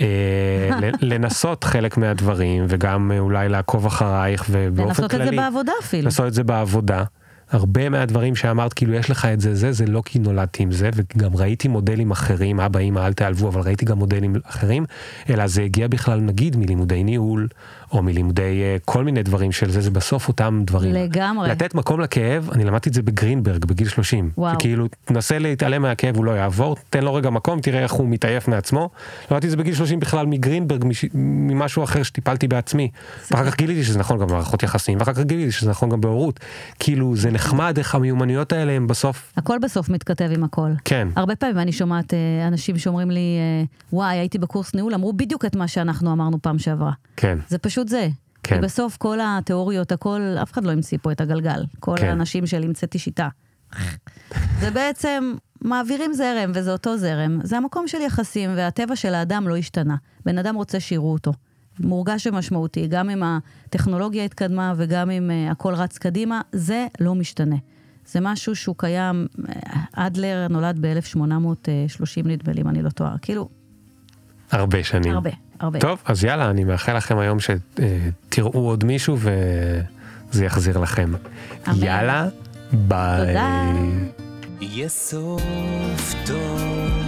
אה, (laughs) לנסות חלק מהדברים וגם אולי לעקוב אחרייך ובאופן כללי. לנסות את זה בעבודה אפילו. לנסות את זה בעבודה. הרבה מהדברים שאמרת, כאילו יש לך את זה, זה, זה לא כי נולדתי עם זה, וגם ראיתי מודלים אחרים, אבא, אמא, אל תיעלבו, אבל ראיתי גם מודלים אחרים, אלא זה הגיע בכלל, נגיד, מלימודי ניהול, או מלימודי uh, כל מיני דברים של זה, זה בסוף אותם דברים. לגמרי. לתת מקום לכאב, אני למדתי את זה בגרינברג בגיל 30. וואו. שכאילו, תנסה להתעלם מהכאב, הוא לא יעבור, תן לו רגע מקום, תראה איך הוא מתעייף מעצמו. למדתי את זה בגיל 30 בכלל מגרינברג, מש... ממשהו אחר שטיפלתי בעצמי. ואחר כך גיליתי שזה נכון גם במערכות יחסים, ואחר כך גיליתי שזה נכון גם בהורות. כאילו, זה נחמד איך המיומנויות האלה הם בסוף... הכל בסוף מתכתב עם הכל. כן. הרבה פעמים אני שומעת אה, אנשים שאומרים לי, אה, וואי, הייתי בקורס ניהול, אמרו בדיוק את מה שאנחנו אמרנו פעם שעברה. כן. זה פשוט זה. כן. כי בסוף כל התיאוריות, הכל, אף אחד לא המציא פה את הגלגל. כל כן. האנשים של המצאתי שיטה. זה בעצם, מעבירים זרם, וזה אותו זרם. זה המקום של יחסים, והטבע של האדם לא השתנה. בן אדם רוצה שיראו אותו. מורגש ומשמעותי, גם אם הטכנולוגיה התקדמה וגם אם uh, הכל רץ קדימה, זה לא משתנה. זה משהו שהוא קיים, אדלר נולד ב-1830 נדמה לי, אם אני לא טועה. כאילו... הרבה שנים. הרבה, הרבה. טוב, אז יאללה, אני מאחל לכם היום שתראו עוד מישהו וזה יחזיר לכם. אמן. יאללה, ביי. תודה. יהיה סוף טוב.